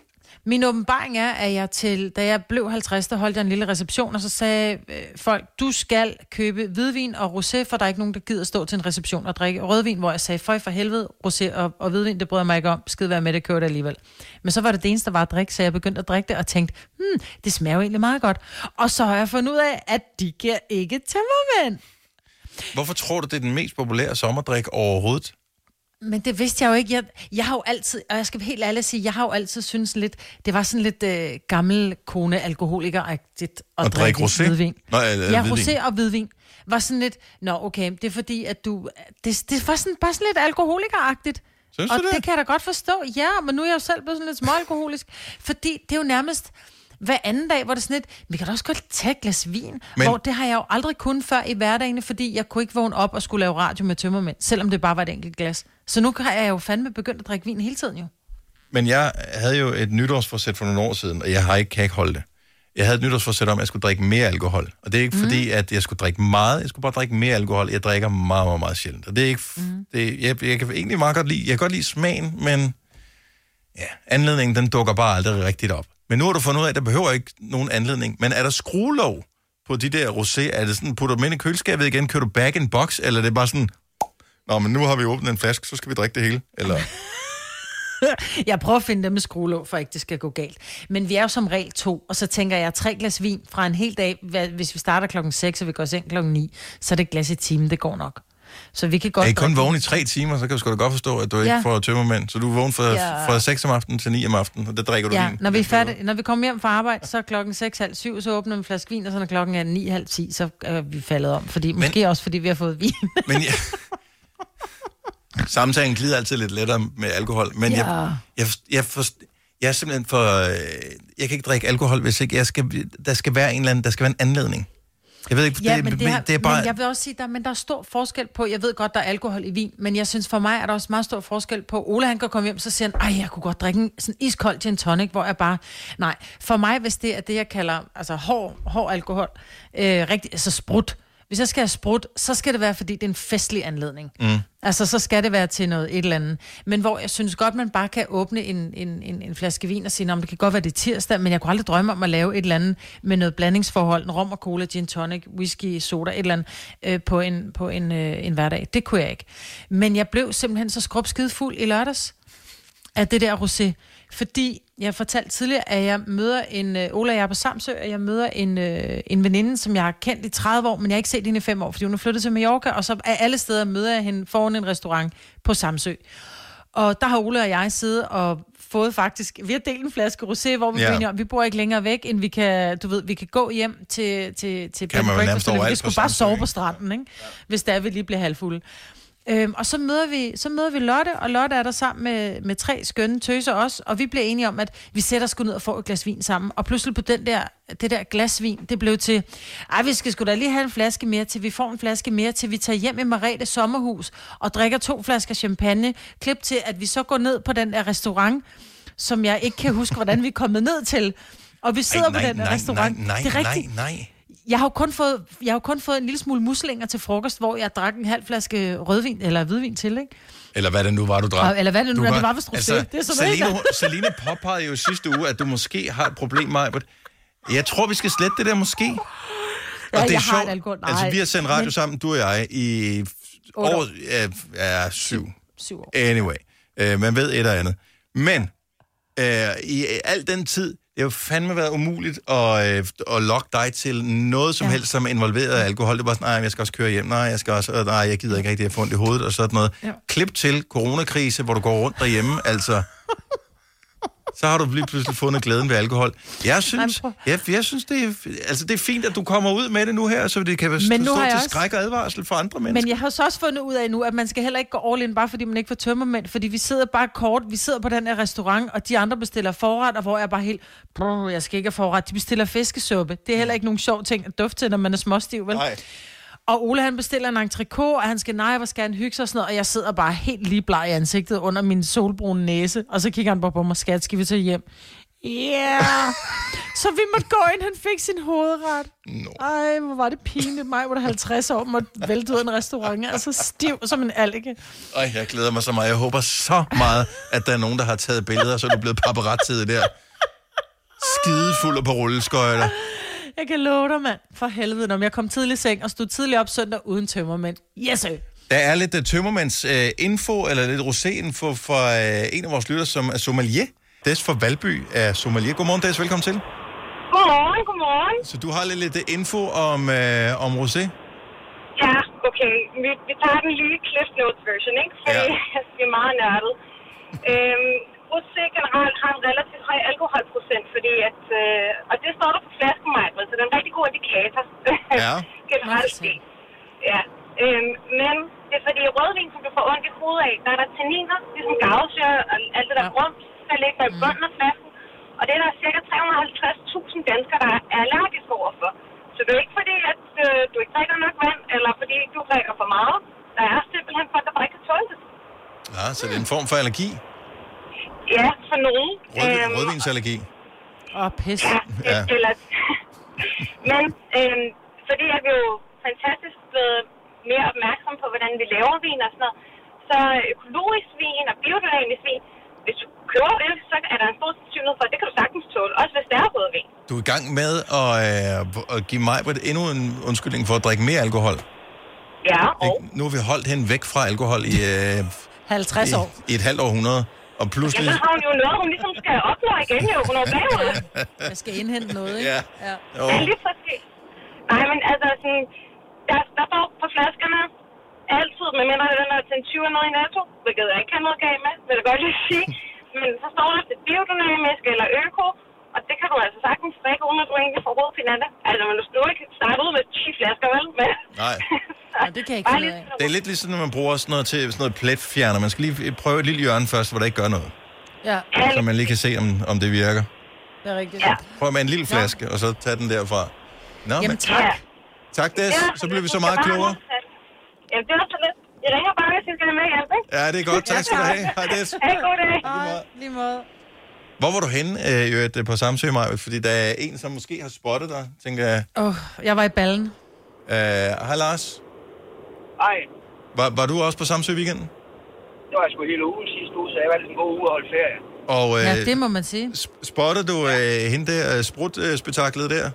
S2: Min åbenbaring er, at jeg til, da jeg blev 50, der holdt jeg en lille reception, og så sagde øh, folk, du skal købe hvidvin og rosé, for der er ikke nogen, der gider stå til en reception og drikke rødvin, hvor jeg sagde, føj for helvede, rosé og, og hvidvin, det bryder jeg mig ikke om, skid være med det, kører det alligevel. Men så var det det eneste, der var at drikke, så jeg begyndte at drikke det og tænkte, hmm, det smager jo egentlig meget godt. Og så har jeg fundet ud af, at de giver ikke tømmermænd.
S1: Hvorfor tror du, det er den mest populære sommerdrik overhovedet?
S2: Men det vidste jeg jo ikke. Jeg, jeg har jo altid, og jeg skal helt ærligt sige, jeg har jo altid synes lidt, det var sådan lidt øh, gammel kone alkoholiker-agtigt at,
S1: At drikke rosé?
S2: hvidvin.
S1: Nå, eller
S2: ja,
S1: hvidvin.
S2: rosé og hvidvin. Var sådan lidt, nå okay, det er fordi, at du, det, det var sådan, bare sådan lidt alkoholiker-agtigt.
S1: Synes
S2: og
S1: du det?
S2: det kan jeg da godt forstå. Ja, men nu er jeg jo selv blevet sådan lidt småalkoholisk. fordi det er jo nærmest hver anden dag, hvor det er sådan lidt, vi kan da også godt tage et glas vin.
S1: Men-.
S2: Hvor det har jeg jo aldrig kun før i hverdagen, fordi jeg kunne ikke vågne op og skulle lave radio med tømmermænd, selvom det bare var et enkelt glas. Så nu har jeg jo fandme begyndt at drikke vin hele tiden jo.
S1: Men jeg havde jo et nytårsforsæt for nogle år siden, og jeg har ikke, kan ikke holde det. Jeg havde et nytårsforsæt om, at jeg skulle drikke mere alkohol. Og det er ikke mm. fordi, at jeg skulle drikke meget. Jeg skulle bare drikke mere alkohol. Jeg drikker meget, meget, meget sjældent. Og det er ikke... Mm. Det, jeg, jeg kan egentlig meget godt lide... Jeg kan godt lide smagen, men... Ja, anledningen, den dukker bare aldrig rigtigt op. Men nu har du fundet ud af, at der behøver ikke nogen anledning. Men er der skruelov på de der rosé? Er det sådan, putter dem ind i køleskabet igen? Kører du back in box? Eller er det bare sådan... Nå, men nu har vi åbnet en flaske, så skal vi drikke det hele. Eller...
S2: Jeg prøver at finde dem med skruelåg, for ikke det skal gå galt. Men vi er jo som regel to, og så tænker jeg, tre glas vin fra en hel dag, hvis vi starter klokken 6, og vi går seng klokken 9, så er det et glas i timen, det går nok. Så vi kan godt...
S1: Er I kun vågen i tre timer, så kan du sgu da godt forstå, at du ikke
S2: Ja.
S1: får tømmermænd. Så du er vågen fra,
S2: Ja.
S1: fra 6 om aftenen til 9 om aftenen, og der drikker du
S2: Ja,
S1: vin.
S2: når vi, er færdige, når vi kommer hjem fra arbejde, så er klokken 6, halv 7, så åbner en flaske vin, og så når klokken er 9, halv 10, så er vi faldet om. Fordi, Men... Måske også, fordi vi har fået vin.
S1: Men jeg... Samtalen glider altid lidt lettere med alkohol, men
S2: Ja.
S1: jeg, jeg, jeg, for, jeg er simpelthen for... øh, Jeg kan ikke drikke alkohol, hvis ikke jeg skal, der skal være en eller anden, der skal være en anledning. Jeg ved ikke,
S2: Ja,
S1: det,
S2: men, det, har,
S1: det er bare...
S2: men jeg vil også sige, der, men der er stor forskel på, jeg ved godt, der er alkohol i vin, men jeg synes for mig er der også meget stor forskel på, Ole han kan komme hjem, så siger han, ej, jeg kunne godt drikke en sådan iskold gin tonic, hvor jeg bare, nej, for mig, hvis det er det, jeg kalder, altså hård, hård alkohol, øh, rigtig, altså sprut, Hvis jeg skal have sprut, så skal det være, fordi det er en festlig anledning.
S1: Mm.
S2: Altså, så skal det være til noget et eller andet. Men hvor jeg synes godt, man bare kan åbne en, en, en, en flaske vin og sige, om det kan godt være, det er tirsdag, men jeg kunne aldrig drømme om at lave et eller andet med noget blandingsforhold, en rom og cola, gin tonic, whisky, soda, et eller andet, øh, på, en, på en, øh, en hverdag. Det kunne jeg ikke. Men jeg blev simpelthen så skrubskide fuld i lørdags af det der rosé. Fordi jeg fortalte tidligere, at jeg møder en... Øh, Ola og jeg er på Samsø, og jeg møder en, øh, en veninde, som jeg har kendt i 30 år, men jeg har ikke set hende i 5 år, fordi hun er flyttet til Mallorca, og så af alle steder møder jeg hende foran en restaurant på Samsø. Og der har Ola og jeg siddet og fået faktisk... Vi har delt en flaske rosé, hvor vi
S1: Ja.
S2: ja. enige om, vi bor ikke længere væk, end vi kan... Du ved, vi kan gå hjem til, til, til
S1: Kan man
S2: breakfast, eller vi kan sgu bare sove på stranden, ikke? hvis der vi lige bliver halvfulde. Øhm, og så møder, vi, så møder vi Lotte, og Lotte er der sammen med, med tre skønne tøser også, og vi bliver enige om, at vi sætter os ned og får et glas vin sammen. Og pludselig på den der, det der glas vin, det blev til, ej, vi skal sgu da lige have en flaske mere, til vi får en flaske mere, til vi tager hjem i Marete sommerhus og drikker to flasker champagne. Klip til, at vi så går ned på den der restaurant, som jeg ikke kan huske, hvordan vi er kommet ned til. Og vi sidder
S1: Ej, nej,
S2: på den der
S1: nej,
S2: restaurant.
S1: nej, nej,
S2: det er rigtigt.
S1: nej, nej.
S2: Jeg har jo kun fået, jeg har jo kun fået en lille smule muslinger til frokost, hvor jeg drak en halv flaske rødvin, eller hvidvin til, ikke?
S1: Eller hvad det nu var, du drak.
S2: Og- eller hvad det nu
S1: Du
S2: er, det var vist rosé. Det er sådan
S1: hun- Selina påpegede jo sidste uge, at du måske har et problem, Majbert. Jeg tror, vi skal slette det der måske. Og
S2: Ja,
S1: det er
S2: jeg har
S1: sjovt.
S2: et alkohol- nej,
S1: Altså, vi har sendt radio
S2: men-
S1: sammen, du og jeg, i år,
S2: år.
S1: ja, ja, syv.
S2: Syv år.
S1: Anyway, uh, man ved et og andet. Men uh, i al den tid, det har jo fandme været umuligt at, uh, at lokke dig til noget som ja. helst, som involverede alkohol. Det var sådan, nej, jeg skal også køre hjem, nej, jeg skal også, øh, nej, jeg gider ikke rigtig at få ondt i hovedet og sådan noget.
S2: Ja.
S1: Klip til coronakrise, hvor du går rundt derhjemme, altså... Så har du lige pludselig fundet glæden ved alkohol. Jeg synes, jeg, jeg synes det, er, altså det er fint, at du kommer ud med det nu her, så det kan være
S2: Men
S1: stå til
S2: også-
S1: skræk og advarsel for andre mennesker.
S2: Men jeg har så også fundet ud af nu, at man skal heller ikke gå all in, bare fordi man ikke får tømmermænd, fordi vi sidder bare kort, vi sidder på den her restaurant, og de andre bestiller forret, og hvor jeg bare helt, brr, jeg skal ikke have forret, de bestiller fiskesuppe. Det er heller ikke nogen sjov ting at dufte til, når man er småstiv, vel?
S1: Nej.
S2: Og Ole han bestiller en entrecôte, og han skal, nej, hvor skal han hygge sig og sådan noget, og jeg sidder bare helt lige bleg i ansigtet under min solbrune næse, og så kigger han bare på mig, skat, skal vi tage hjem? Ja, yeah. så vi måtte gå ind, han fik sin hovedret.
S1: No.
S2: Ej, hvor var det pinligt. Mig var der 50 år, måtte vælte ud af en restaurant. Altså stiv som en alge.
S1: Ej, jeg glæder mig så meget. Jeg håber så meget, at der er nogen, der har taget billeder, så er du blevet paparazzi der. Skidefuld og på rulleskøjter.
S2: Jeg kan love dig, mand. For helvede, når jeg kom tidlig i seng og stod tidligt op søndag uden tømmermænd. Yes, sir.
S1: Der er lidt uh, tømmermænds uh, info, eller lidt rosé-info for uh, en af vores lytter, som er sommelier. Des for Valby er sommelier. Godmorgen, Des. Velkommen til.
S8: Godmorgen, godmorgen.
S1: Så du har lidt, lidt info om, uh, om rosé?
S8: Ja, okay. Vi, vi tager den lige Cliff Notes version, ikke? Fordi ja. vi er meget nørdet. øhm, rosé generelt har en relativt høj alkoholprocent, fordi at, øh, og det står der på flasken, Michael, så det er en rigtig god indikator.
S1: Ja.
S8: generelt set. Ja. Øhm, men det er fordi rødvin, som du får ondt i hovedet af, der er der tanniner, ligesom gavsyre og alt det der rum, der ligger i bunden af flasken. Og det er der cirka 350.000 danskere, der er allergiske overfor. Så det er ikke fordi, at øh, du ikke drikker nok vand, eller fordi du drikker for meget. Der er simpelthen folk, der bare ikke kan tåle det.
S1: Ja, så det er en form for allergi.
S8: Ja, for nogen.
S1: Rød, rødvinsallergi.
S2: Åh, oh, pis.
S8: Ja,
S1: Ja.
S8: eller... Men øhm, fordi at vi jo fantastisk blevet mere opmærksom på, hvordan vi laver vin og sådan noget, så økologisk vin og biodynamisk vin, hvis du køber det, så er der en stor sandsynlighed for, at det kan du sagtens tåle, også hvis det er rødvin.
S1: Du er i gang med at, øh, at give mig endnu en undskyldning for at drikke mere alkohol.
S8: Ja, og?
S1: Nu har vi holdt hende væk fra alkohol i, øh,
S2: 50 år.
S1: i, i et halvt århundrede. Og pludselig...
S8: jamen, har hun jo noget, hun ligesom skal opnå igen, jo. Hun er bagud.
S2: Jeg skal indhente noget, ikke?
S1: Ja.
S2: ja.
S1: Jo.
S8: Ja, lige præcis. Nej, men altså sådan, der, der står på flaskerne altid, med mindre den er til en 20 noget i netto, hvilket jeg ikke kan noget galt med, vil jeg godt lige sige. Men så står der, er biodynamisk eller øko, og det kan du altså sagtens drikke, uden at du egentlig får råd til det. Altså, men du skal jo ikke starte ud med 10 flasker, vel? Men,
S1: Nej.
S2: Ja, det kan jeg ikke finde ud af.
S1: Det er lidt ligesom, når man bruger sådan noget til sådan noget pletfjerner. Man skal lige prøve et lille hjørne først, hvor der ikke gør noget.
S2: Ja,
S1: Så man lige kan se, om, om det virker.
S2: det er rigtigt.
S8: Ja.
S1: Prøv med en lille flaske, og så tag den derfra. Nå,
S2: Jamen
S1: men,
S2: tak.
S1: tak, Des. Så bliver vi så meget klogere.
S8: Jamen, det er så lidt. Jeg ringer bare, hvis jeg skal med hjælp, ikke?
S1: Ja, det er godt. Tak skal du have. Hej, Des.
S8: Ha' en god dag.
S2: Hej, lige måde.
S1: Hvor var du henne øh, øh, på Samsø, Maja? Fordi der er en, som måske har spottet dig, tænker jeg.
S2: Åh, oh, jeg var i ballen.
S1: Uh, hej Lars.
S17: Hej,
S1: Var, var du også på Samsø i weekenden?
S17: det var sgu hele ugen sidste uge, så jeg var lidt en god uge at holde ferie.
S1: Og øh,
S2: Ja, det må man sige.
S1: spottede du øh, hende der, øh, sprut-spektaklet der?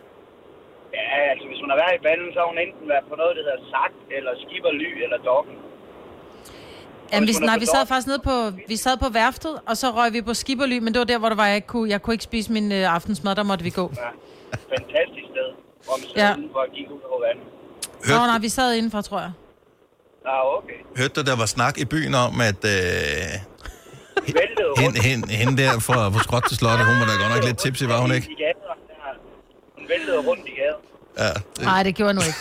S17: Ja, altså hvis hun har været i vandet, så har hun enten været på noget, der hedder sagt, eller skibberly, eller dokken.
S2: Jamen, vi, nej,
S17: på
S2: vi sad faktisk nede på, vi sad på værftet, og så røg vi på Skibberly, men det var der, hvor der var, jeg ikke kunne, jeg kunne ikke spise min øh, aftensmad, der måtte vi gå.
S17: Ja, fantastisk sted, hvor man
S2: Ja.
S17: sidder udenfor og kigger ud over vandet.
S2: Nå, nej, vi sad indenfor, tror jeg.
S17: Nå, okay.
S1: Hørte du, der var snak i byen om, at øh, hende, hende, hende der fra, fra Skråt til Slottet, hun var da godt nok lidt tipsy, var hun ikke?
S17: Hun væltede rundt i gader.
S1: Ja.
S2: Nej, det gjorde nu ikke.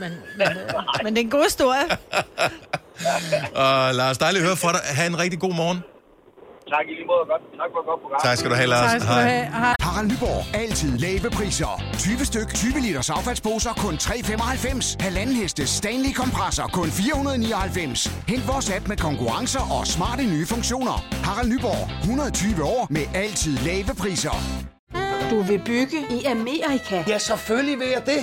S2: Men, men, øh, men det er en god historie.
S1: Og Lars, dejligt at høre fra dig. Ha' en rigtig god morgen.
S17: Tak i lige måde. Godt. Tak for et godt program.
S1: Tak skal du have, Lars. Tak skal du have.
S2: Hej.
S18: Harald Nyborg. Altid lave priser. 20 styk, 20 liters affaldsposer kun 3,95. Halvanden heste Stanley kompresser kun 499. Hent vores app med konkurrencer og smarte nye funktioner. Harald Nyborg. 120 år med altid lave priser.
S19: Du vil bygge i Amerika? Ja, selvfølgelig vil jeg det.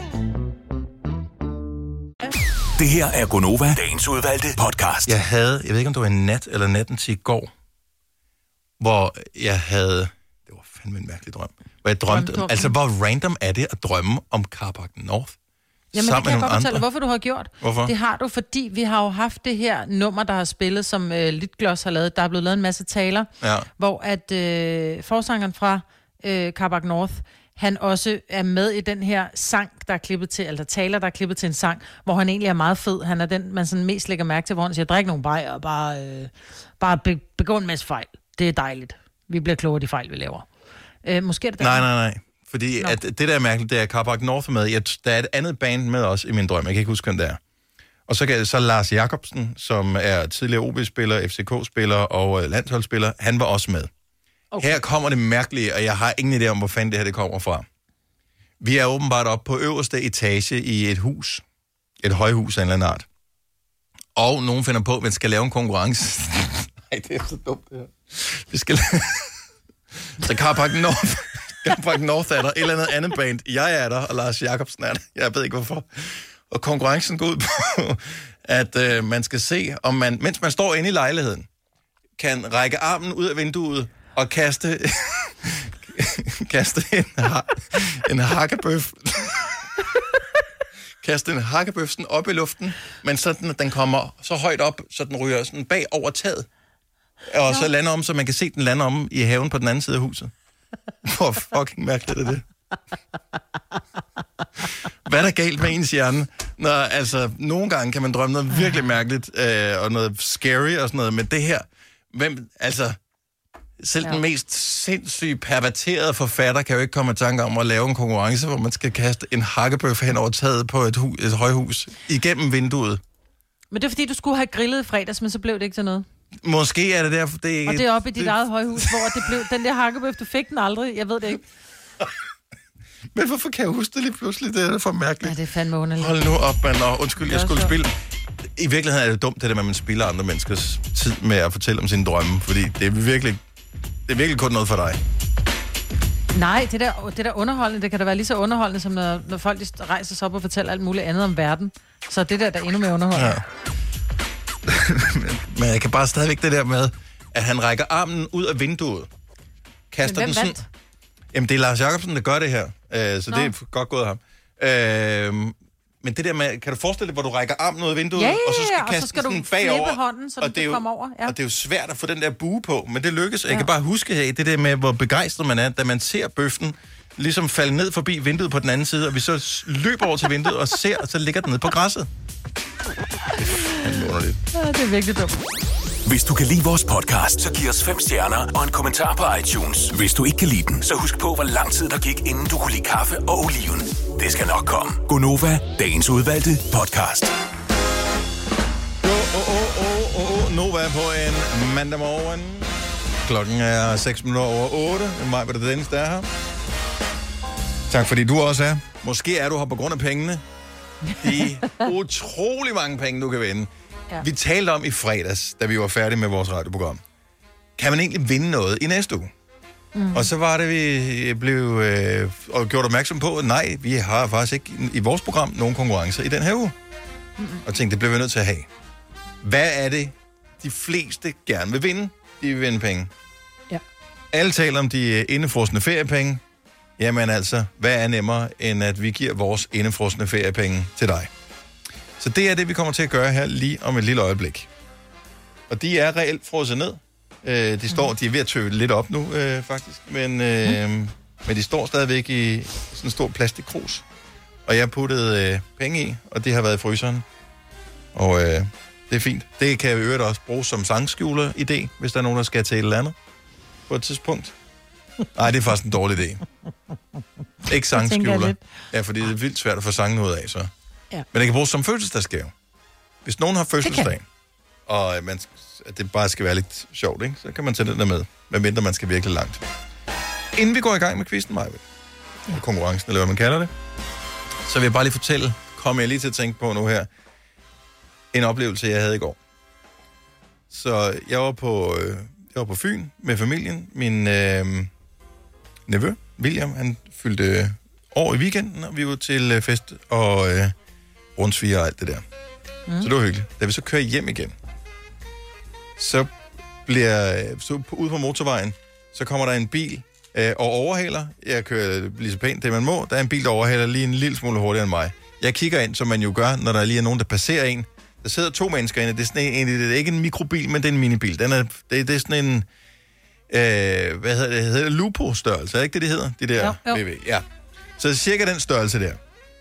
S3: Det her er Gonova, dagens udvalgte podcast.
S1: Jeg havde, jeg ved ikke om det var en nat eller natten til i går, hvor jeg havde, det var fandme en mærkelig drøm, hvor jeg drømte, altså hvor random er det at drømme om Carpark North?
S2: Jamen, det
S1: sammen
S2: kan jeg
S1: med
S2: godt
S1: nogle
S2: fortælle
S1: andre?
S2: hvorfor du har gjort.
S1: Hvorfor?
S2: Det har du, fordi vi har jo haft det her nummer, der har spillet, som øh, Litgloss har lavet. Der er blevet lavet en masse taler,
S1: Ja.
S2: hvor at øh, forsangeren fra øh, Carbac North, han også er med i den her sang, der er klippet til, eller taler, der er klippet til en sang, hvor han egentlig er meget fed. Han er den, man sådan mest lægger mærke til, hvor han siger, drik nogle bajer og bare, øh, bare be, begå en masse fejl. Det er dejligt. Vi bliver klogere af de fejl, vi laver. Øh, måske er det
S1: Nej, nej, nej. Fordi
S2: Nå.
S1: at det, der er mærkeligt, det er Carpark North er med. Jeg, der er et andet band med os i min drøm. Jeg kan ikke huske, hvem det er. Og så, kan, så Lars Jakobsen, som er tidligere OB-spiller, FCK-spiller og øh, landsholdsspiller, han var også med. Okay. Her kommer det mærkelige, og jeg har ingen idé om, hvor fanden det her det kommer fra. Vi er åbenbart oppe på øverste etage i et hus. Et højhus af en eller anden art. Og nogen finder på, at man skal lave en konkurrence. Nej, det er så dumt, det her. Vi skal... så Carpark North... Carpark North er der, et eller andet andet band. Jeg er der, og Lars Jakobsen er der. Jeg ved ikke, hvorfor. Og konkurrencen går ud på, at øh, man skal se, om man, mens man står inde i lejligheden, kan række armen ud af vinduet og kaste, kaste en, ha- en hakkebøf. kaste en hakkebøf sådan op i luften, men så den, den kommer så højt op, så den ryger sådan bag over taget. Og så lander om, så man kan se den lander om i haven på den anden side af huset. Hvor fucking mærkeligt er det? Hvad er der galt med ens hjerne? Når, altså, nogle gange kan man drømme noget virkelig mærkeligt, øh, og noget scary og sådan noget, men det her, hvem, altså, selv ja. den mest sindssygt perverterede forfatter kan jo ikke komme i tanke om at lave en konkurrence, hvor man skal kaste en hakkebøf hen over taget på et, hu- et højhus, igennem vinduet.
S2: Men det er fordi, du skulle have grillet i fredags, men så blev det ikke til noget.
S1: Måske er det derfor, det
S2: Og det er oppe i dit eget højhus, hvor det blev, den der hakkebøf, du fik den aldrig. Jeg ved det ikke.
S1: Men hvorfor kan jeg huske det lige pludselig? Det er for mærkeligt.
S2: Ja, det er fandme underligt.
S1: Hold nu op, mand. Nå, undskyld,
S2: Det
S1: jeg
S2: er
S1: skulle spille. I virkeligheden er det dumt, det der med, at man spilder andre menneskers tid med at fortælle om sine drømme, fordi det er virkelig, det er virkelig kun noget for dig.
S2: Nej, det der, det der underholdende, det kan da være lige så underholdende, som når, når folk de rejser sig op og fortæller alt muligt andet om verden. Så det der, der er endnu mere underholdende.
S1: Ja. Men jeg kan bare stadigvæk det der med, at han rækker armen ud af vinduet. Kaster den sådan...
S2: vandt?
S1: Jamen, det er Lars Jacobsen, der gør det her. Øh, så
S2: Nå.
S1: det er godt gået af ham. Øh, men det der med, kan du forestille dig, hvor du rækker armen ud af vinduet,
S2: Ja, ja,
S1: og så skal
S2: ja, og så skal
S1: den
S2: du
S1: bagover,
S2: hånden, så
S1: og
S2: den
S1: det er jo,
S2: over, ja.
S1: Og det er jo svært at få den der bue på, men det lykkes. Jeg
S2: Ja.
S1: kan bare huske her, det der med, hvor begejstret man er, da man ser bøften ligesom falde ned forbi vinduet på den anden side, og vi så løber over til vinduet og ser, og så ligger den nede på græsset. Det er.
S2: Ja, det er virkelig dumt.
S3: Hvis du kan lide vores podcast, så giv os fem stjerner og en kommentar på iTunes. Hvis du ikke kan lide den, så husk på, hvor lang tid der gik, inden du kunne lide kaffe og oliven. Det skal nok komme. Gonova, dagens udvalgte podcast.
S1: Åh, åh, åh, åh, åh, Nova på en mandag morgen. Klokken er 6 minutter over 8. Mig var det Dennis, der er her. Tak fordi du også er. Måske er du her på grund af pengene. De utrolig mange penge, du kan vinde.
S2: Ja.
S1: Vi talte om i fredags, da vi var færdige med vores radioprogram. Kan man egentlig vinde noget i næste uge? Mm. Og så var det, vi blev øh, og gjort opmærksom på, at nej, vi har faktisk ikke i vores program nogen konkurrencer i den her uge. Mm. Og tænkte, det bliver vi nødt til at have. Hvad er det, de fleste gerne vil vinde? De vil vinde penge.
S2: Ja.
S1: Alle taler om de indefrosne feriepenge. Jamen altså, hvad er nemmere, end at vi giver vores indefrosne feriepenge til dig? Så det er det, vi kommer til at gøre her lige om et lille øjeblik. Og de er reelt frosset ned. Øh, de står, de er ved at tøve lidt op nu, øh, faktisk. Men, øh, men de står stadigvæk i sådan en stor plastikkrus. Og jeg puttede øh, penge i, og det har været i fryseren. Og øh, det er fint. Det kan jeg i øvrigt også bruge som sangskjuler-idé, hvis der er nogen, der skal til et eller andet på et tidspunkt. Nej, det er faktisk en dårlig idé. Ikke sangskjuler. Ja, fordi det er vildt svært at få sangen ud af, så.
S2: Ja.
S1: Men det kan bruges som fødselsdagsgave. Hvis nogen har fødselsdag, og man, at det bare skal være lidt sjovt, ikke? så kan man tage den der med, medmindre man skal virkelig langt. Inden vi går i gang med quizzen, Maja, ja. konkurrencen, eller hvad man kalder det, så vil jeg bare lige fortælle, kom jeg lige til at tænke på nu her, en oplevelse, jeg havde i går. Så jeg var på, øh, jeg var på Fyn med familien. Min øh, nevø, William, han fyldte år i weekenden, og vi var til øh, fest og øh, rundsviger og alt det der. Mm. Så det var hyggeligt. Da vi så kører hjem igen, så bliver så på, ude på motorvejen, så kommer der en bil øh, og overhaler. Jeg kører lige så pænt det, man må. Der er en bil, der overhaler lige en lille smule hurtigere end mig. Jeg kigger ind, som man jo gør, når der lige er nogen, der passerer en. Der sidder to mennesker inde. Det er, sådan en, det er ikke en mikrobil, men det er en minibil. Den er, det, det er sådan en... Øh, hvad hedder det? Hedder det Lupo-størrelse? Er det ikke det, det hedder? De der
S2: Jo, jo.
S1: BB. Ja. Så cirka den størrelse der.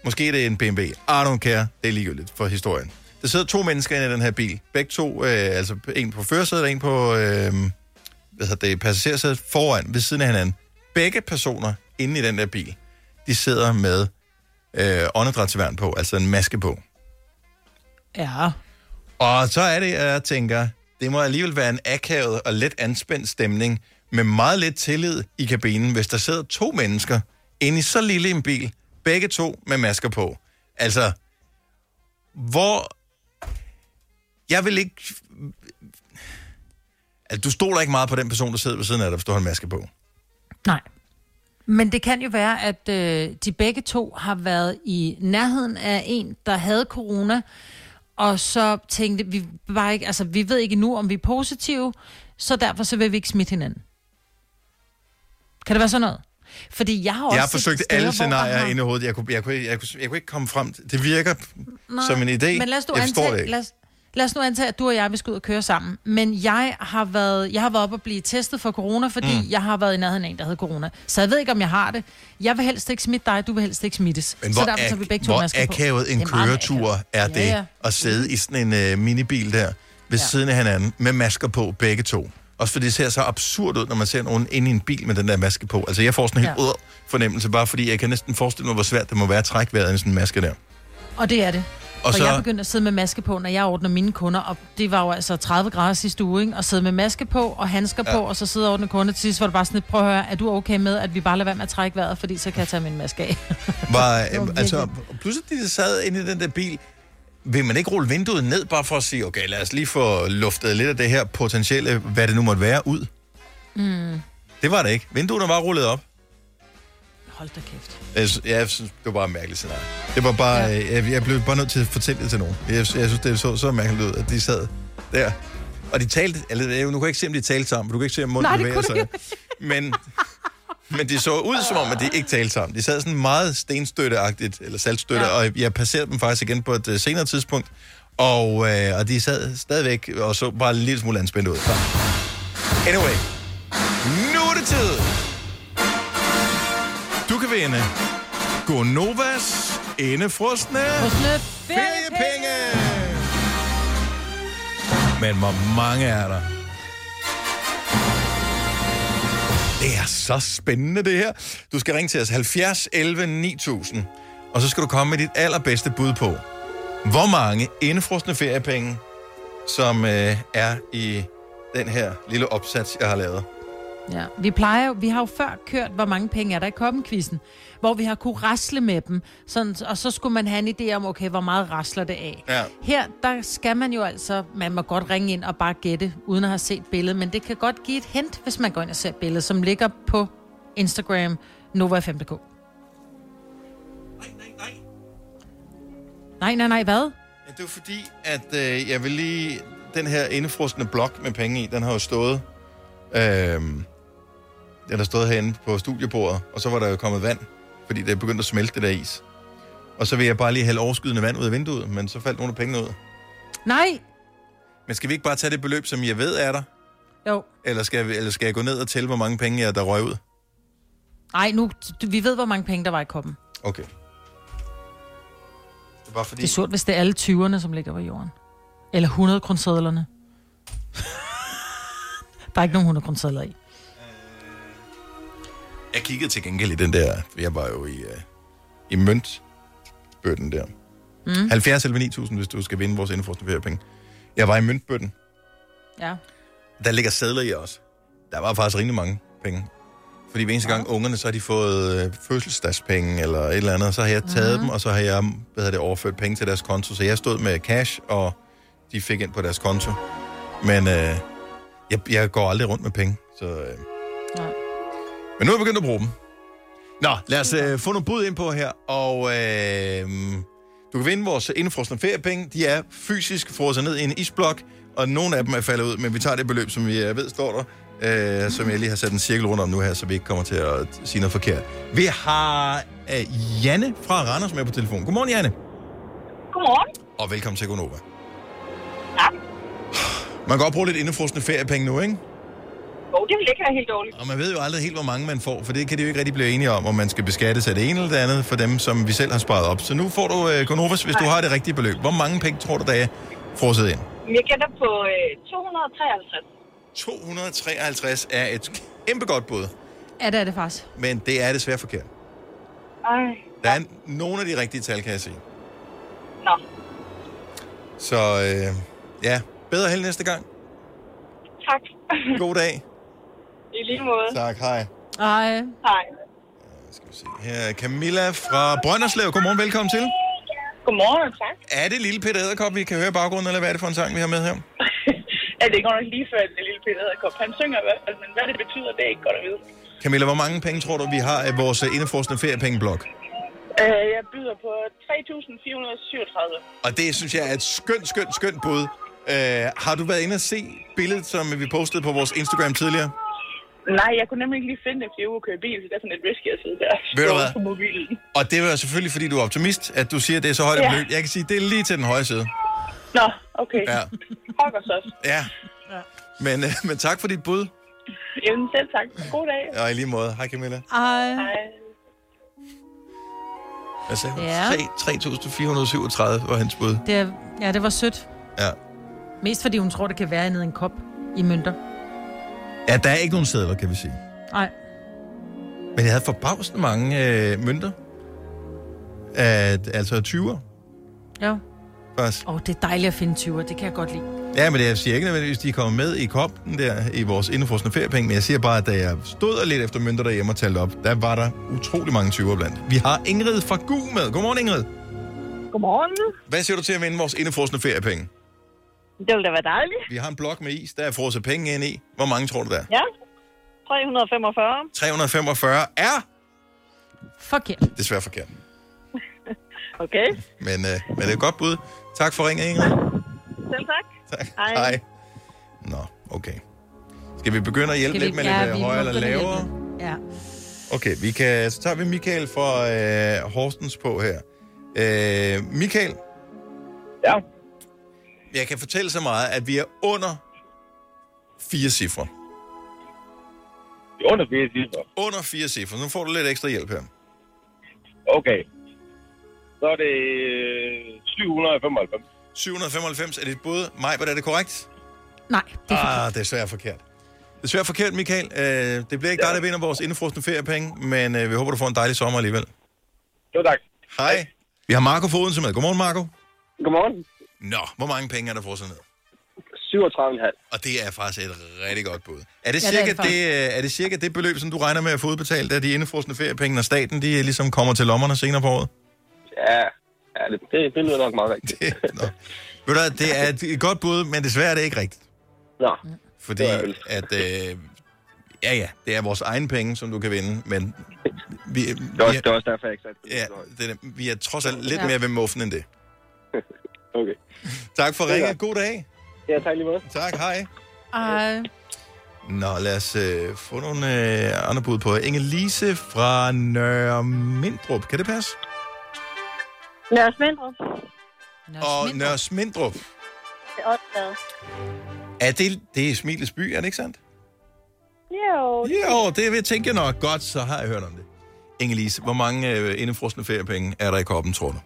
S1: Måske er det en BMW. I don't care. Det er ligegyldigt for historien. Der sidder to mennesker inde i den her bil. Begge to, øh, altså en på førersædet og en på øh, hvad hedder det, passagersædet foran, ved siden af hinanden. Begge personer inde i den der bil, de sidder med øh, åndedrætsværn på, altså en maske på.
S2: Ja.
S1: Og så er det, at jeg tænker, det må alligevel være en akavet og let anspændt stemning, med meget lidt tillid i kabinen, hvis der sidder to mennesker inde i så lille en bil, begge to med masker på. Altså, hvor... Jeg vil ikke... Altså, du stoler ikke meget på den person, der sidder ved siden af dig, hvis du har en maske på.
S2: Nej. Men det kan jo være, at øh, de begge to har været i nærheden af en, der havde corona, og så tænkte vi bare ikke, altså vi ved ikke nu, om vi er positive, så derfor så vil vi ikke smitte hinanden. Kan det være sådan noget? Fordi jeg har også
S1: Jeg har forsøgt
S2: steder,
S1: alle scenarier inde i hovedet. Jeg kunne, jeg, kunne, jeg, kunne, jeg kunne ikke komme frem. Det virker
S2: Nej,
S1: som en idé.
S2: Men lad os,
S1: jeg
S2: antage,
S1: det ikke.
S2: Lad, os, lad os nu antage, at du og jeg vil skal ud og køre sammen. Men jeg har været, jeg har været op og blive testet for corona, fordi
S1: Mm.
S2: jeg har været i nærheden af en, der havde corona. Så jeg ved ikke, om jeg har det. Jeg vil helst ikke smitte dig, du vil helst ikke smittes.
S1: Men
S2: så
S1: hvor,
S2: derfor tager vi begge to
S1: hvor akavet en
S2: er
S1: køretur er det,
S2: Ja, ja.
S1: at sidde i sådan en uh, minibil der, ved ja. siden af hinanden, med masker på, begge to. Også fordi det ser så absurd ud, når man ser nogen inde i en bil med den der maske på. Altså, jeg får sådan en helt
S2: Ja.
S1: ja. fornemmelse, bare fordi jeg kan næsten forestille mig, hvor svært det må være at trække vejret i sådan en maske der.
S2: Og det er det.
S1: Og så-
S2: jeg begyndte at sidde med maske på, når jeg ordner mine kunder, og det var jo altså 30 grader sidste uge, ikke? og sidde med maske på og handsker
S1: Ja.
S2: på, og så sidde og ordne kunder. Til sidst var det bare sådan lidt, prøv at høre, er du okay med, at vi bare lader være med at trække vejret, fordi så kan jeg tage min maske af.
S1: Var,
S2: var
S1: altså, pludselig de sad inde i den der bil, vil man ikke rulle vinduet ned, bare for at sige, okay, lad os lige få luftet lidt af det her potentielle, hvad det nu måtte være, ud?
S2: Mm.
S1: Det var det ikke. Vinduerne var rullet op.
S2: Hold da kæft.
S1: Jeg, jeg synes, det var bare en mærkelig scenarie. Det var bare, ja. jeg, jeg blev bare nødt til at fortælle det til nogen. Jeg, jeg synes, det så så mærkeligt ud, at de sad der. Og de talte, eller nu kan jeg ikke se, om de talte sammen, for du kan ikke se, om munden bevæger sig. Men Men det så ud som om, at de ikke talte sammen. De sad sådan meget stenstøtteagtigt, eller saltstøtte, ja. og jeg passerede dem faktisk igen på et uh, senere tidspunkt. Og, øh, og de sad stadigvæk og så bare en lille smule anspændt ud. Så. Anyway. Nu er det tid. Du kan vinde Gonovas indefrostende
S2: Frosne
S1: feriepenge. Men hvor mange er der? Det er så spændende, det her. Du skal ringe til os 70 11 9000, og så skal du komme med dit allerbedste bud på, hvor mange indefrostende feriepenge, som øh, er i den her lille opsats, jeg har lavet.
S2: Ja, vi plejer jo, vi har jo før kørt, hvor mange penge er der i koppenkvisten, hvor vi har kunne rasle med dem, sådan, og så skulle man have en idé om, okay, hvor meget rasler det af.
S1: Ja.
S2: Her, der skal man jo altså, man må godt ringe ind og bare gætte, uden at have set billedet, men det kan godt give et hint, hvis man går ind og ser billedet, som ligger på Instagram, Nova5.dk. Nej, nej, nej, hvad?
S1: Ja, det er fordi, at øh, jeg vil lige... Den her indefrostende blok med penge i, den har jo stået... Øh, den har stået herinde på studiebordet, og så var der jo kommet vand, fordi det er begyndt at smelte det der is. Og så vil jeg bare lige hælde overskydende vand ud af vinduet, men så faldt nogle af pengene ud.
S2: Nej!
S1: Men skal vi ikke bare tage det beløb, som jeg ved er der?
S2: Jo.
S1: Eller skal, vi, eller skal jeg gå ned og tælle, hvor mange penge jeg der røg ud?
S2: Nej, nu, vi ved, hvor mange penge der var i koppen.
S1: Okay. Det er bare fordi...
S2: Det er surt, hvis det er alle 20'erne, som ligger på jorden. Eller 100 kronsedlerne. der er ikke nogen 100 kronsedler i.
S1: Jeg kiggede til gengæld i den der... Jeg var jo i, uh, i møntbøtten der.
S2: Mm.
S1: 70 eller 9000, hvis du skal vinde vores indefrostende feriepenge. Jeg var i møntbøtten.
S2: Ja.
S1: Der ligger sædler i også. Der var faktisk rimelig mange penge. Fordi hver eneste gang ungerne, så har de fået øh, fødselsdagspenge eller et eller andet, og så har jeg taget
S2: Mhm.
S1: dem, og så har jeg hvad hedder det, overført penge til deres konto. Så jeg stod med cash, og de fik ind på deres konto. Men øh, jeg, jeg går aldrig rundt med penge, så... Øh. Men nu er jeg begyndt at bruge dem. Nå, lad os øh, få nogle bud ind på her, og øh, du kan vinde vores indefrostende feriepenge. De er fysisk frosset ned i en isblok, og nogle af dem er faldet ud, men vi tager det beløb, som vi øh, ved står der, øh, som jeg lige har sat en cirkel rundt om nu her, så vi ikke kommer til at sige noget forkert. Vi har øh, Janne fra Randers med på telefon. Godmorgen, Janne.
S8: Godmorgen.
S1: Og velkommen til Gonova. Man kan godt bruge lidt indefrostende feriepenge nu, ikke?
S8: Jo, det vil ikke være helt dårligt.
S1: Og man ved jo aldrig helt, hvor mange man får, for det kan de jo ikke rigtig blive enige om, om man skal beskattes af det ene eller det andet for dem, som vi selv har sparet op. Så nu får du Gonovas, hvis du har det rigtige beløb. Hvor mange penge tror du, der er frosset ind?
S8: Jeg gætter på øh, 253.
S1: 253 er et kæmpe godt bud,
S2: Ja, det er det faktisk.
S1: men det er desværre forkert.
S8: Ej,
S1: Der er nogle af de rigtige tal, kan jeg sige.
S8: nå.
S1: Så øh, ja, bedre held næste gang.
S8: Tak.
S1: God dag.
S8: I lige måde.
S1: Tak, hej.
S2: Hej.
S8: Hej.
S1: Her er Camilla fra Brønderslev. Godmorgen, velkommen til.
S8: Godmorgen, tak.
S1: Er det Lille Peter Æderkop, vi kan høre i baggrunden, eller hvad er det for en sang, vi har med her?
S8: Ja, det er godt nok lige før, det lille Peter Haderkop. Han synger i hvert fald, men hvad det betyder, det er ikke godt at vide.
S1: Camilla, hvor mange penge tror du, vi har af vores øh, indefrostende feriepengeblok?
S8: Øh, jeg byder på 3.437.
S1: Og det synes jeg er et skønt, skønt, skønt bud. Uh, har du været inde og se billedet, som vi postede på vores Instagram tidligere?
S8: Nej, jeg kunne nemlig ikke lige finde det, fordi jeg at køre bil, så det er sådan lidt risky at sidde der.
S1: Ved du hvad?
S8: På mobilen.
S1: Og det var selvfølgelig, fordi du er optimist, at du siger, at det er så højt
S8: Ja.
S1: beløb. Jeg kan sige, det er lige til den høje side.
S8: Nå, okay.
S1: Ja.
S8: Pokker så.
S1: Ja. Men, øh, men tak for dit bud.
S8: Jamen selv tak. God dag.
S1: Og i lige måde. Hej Camilla.
S2: Ej.
S8: Hej.
S1: Hvad sagde hun?
S2: Ja.
S1: Tre- 3.437 var hans bud.
S2: Det er, ja, det var sødt.
S1: Ja.
S2: Mest fordi hun tror, det kan være nede i en kop i mønter.
S1: Ja, der er ikke nogen sædler, kan vi sige.
S2: Nej.
S1: Men jeg havde forbavsende mange øh, mønter. At, altså 20'er,
S2: Ja.
S1: faktisk.
S2: Åh, oh, det er dejligt at finde 20'er. Det kan jeg godt lide.
S1: Ja, men jeg siger ikke nødvendigvis, at de er kommet med i koppen der i vores indefrostende feriepenge, men jeg siger bare, at da jeg stod lidt efter mønter derhjemme og talte op, der var der utrolig mange 20'er blandt. Vi har Ingrid fra Gu med. Godmorgen, Ingrid.
S8: Godmorgen.
S1: Hvad siger du til at vinde vores indefrostende feriepenge?
S8: Det ville da være dejligt.
S1: Vi har en blok med is, der er frosset penge ind i. Hvor mange tror du, der er?
S8: Ja. 345.
S1: 345 er
S2: Forkert.
S1: desværre forkert.
S8: Okay.
S1: Men, øh, men det er et godt bud. Tak for ringen, Ingrid.
S8: Selv tak.
S1: Tak.
S8: Hej.
S1: Hej. Nå, okay. Skal vi begynde at hjælpe
S2: vi-
S1: lidt med
S2: ja,
S1: lidt øh, højere
S2: må
S1: eller lavere?
S2: Ja.
S1: Okay, vi kan, så tager vi Michael fra øh, Horstens på her. Øh, Michael?
S20: Ja?
S1: Jeg kan fortælle så meget, at vi er under fire cifre.
S20: Under fire cifre?
S1: Under fire cifre. Nu får du lidt ekstra hjælp her.
S20: Okay. Så er det øh, 795.
S1: 795 er dit bud. Maj, er det korrekt?
S2: Nej,
S1: det er ah, det er svært forkert. Det er svært forkert, Michael. Øh, det bliver ikke dig, der vinder vores indefrostende feriepenge, men øh, vi håber, du får en dejlig sommer alligevel.
S20: Jo, tak.
S1: Hej. Vi har Marco Foden som med. Godmorgen, Marco.
S20: Godmorgen.
S1: Nå, hvor mange penge er der frosset ned?
S20: 37,5.
S1: Og det er faktisk et rigtig godt bud. Er det,
S20: Ja, det er
S1: cirka
S20: det
S1: det, det, er det cirka det beløb, som du regner med at få udbetalt af de indefrosne feriepenge, når staten de ligesom kommer til lommerne senere på året?
S20: Ja, ja det, det, det lyder nok meget rigtigt.
S1: Ved du, hvad, det er et, godt bud, men desværre er det ikke rigtigt.
S20: Nå.
S1: Fordi at, øh, ja ja, det er vores egen penge, som du kan vinde, men vi,
S20: Det er også,
S1: vi,
S20: det er også derfor, jeg ikke satte det.
S1: ja, det er, vi er trods alt lidt
S20: Ja.
S1: mere ved muffen end det.
S20: Okay.
S1: Tak for ringet.
S20: godt.
S1: God dag.
S20: Ja, tak lige måde.
S1: Tak, hej.
S2: Ej.
S1: Nå, lad os øh, få nogle øh, andre bud på. Inge-Lise fra Nørre Mindrup. Kan det passe?
S21: Nørres Mindrup.
S1: Og Nørre Smindrup.
S21: Det er Odsgade.
S1: Er det, det er Smilets by, er det ikke sandt?
S21: Jo.
S1: Jo, det vil tænke nok. Godt, så har jeg hørt om det. Inge-Lise, hvor mange øh, indefrosne feriepenge er der i koppen, tror du?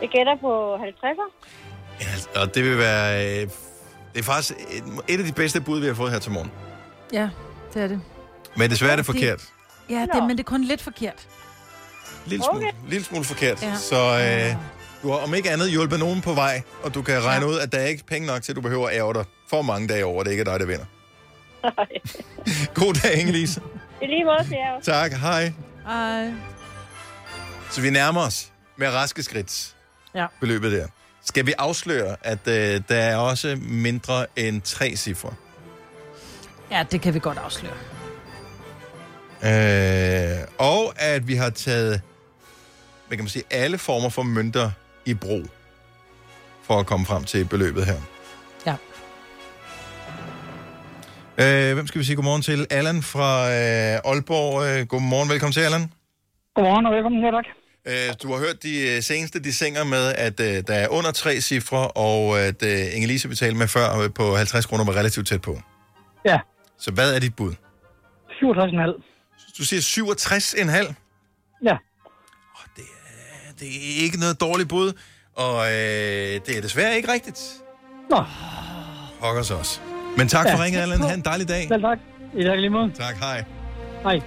S21: Jeg gætter på 50'er.
S1: Og det vil være... Øh, det er faktisk et, et af de bedste bud, vi har fået her til morgen.
S2: Ja, det er det.
S1: Men desværre er det forkert.
S2: Ja, det, men det er kun lidt forkert.
S1: Lille smule, okay. lille smule forkert.
S2: Ja.
S1: Ja. Så øh, du har om ikke andet hjulpet nogen på vej, og du kan regne ja. ud, at der er ikke penge nok til, at du behøver at ærge dig for mange dage over, det ikke er dig, der vinder. God dag, Inge-Lise.
S21: I lige måde til jer.
S1: Tak, hej.
S2: Ej.
S1: Så vi nærmer os med raske skridt
S2: Ja.
S1: beløbet der. Skal vi afsløre, at øh, der er også mindre end tre cifre?
S2: Ja, det kan vi godt afsløre.
S1: Øh, og at vi har taget, hvad kan man sige, alle former for mønter i brug for at komme frem til beløbet her.
S2: Ja.
S1: Øh, hvem skal vi sige godmorgen til? Allan fra øh, Aalborg. Øh, godmorgen, velkommen til, Allan.
S22: Godmorgen og velkommen her, tak.
S1: Øh, du har hørt de øh, seneste dissinger med, at øh, der er under tre cifre, og at øh, Inge-Lise betalte med før øh, på 50 kroner var relativt tæt på.
S22: Ja.
S1: Så hvad er dit bud?
S22: 67,5.
S1: Du siger 67,5?
S22: Ja.
S1: Det er ikke noget dårligt bud, og øh, det er desværre ikke rigtigt.
S22: Nå.
S1: Hokker os også. Men tak for
S22: Ja.
S1: ringet, Allan. Ha' en dejlig dag.
S22: Selv tak. I tak lige måde.
S1: Tak, hej.
S22: Hej.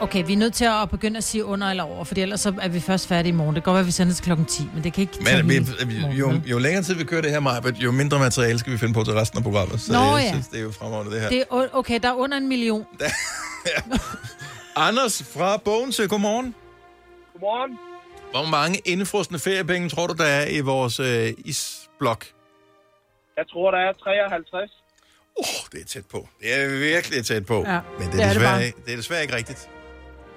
S2: Okay, vi er nødt til at begynde at sige under eller over, for ellers så er vi først færdige i morgen. Det kan godt være, at vi sender til klokken 10, men det kan ikke tage
S1: Men vi, vi, jo, jo længere tid vi kører det her, Marbet, jo mindre materiale skal vi finde på til resten af programmet. Så
S2: Nå,
S1: jeg
S2: ja.
S1: synes, det er jo fremragende, det her.
S2: Det er, okay, der er under en million.
S1: Anders fra Bogense, godmorgen.
S20: Godmorgen.
S1: Hvor mange indefrostende feriepenge tror du, der er i vores øh, isblok?
S20: Jeg tror, der er 53.
S1: Oh, det er tæt på. Det er virkelig tæt på.
S20: Ja,
S1: Men det
S20: det
S1: er,
S20: er det
S1: desværre,
S20: bare.
S1: ikke, det er desværre ikke rigtigt.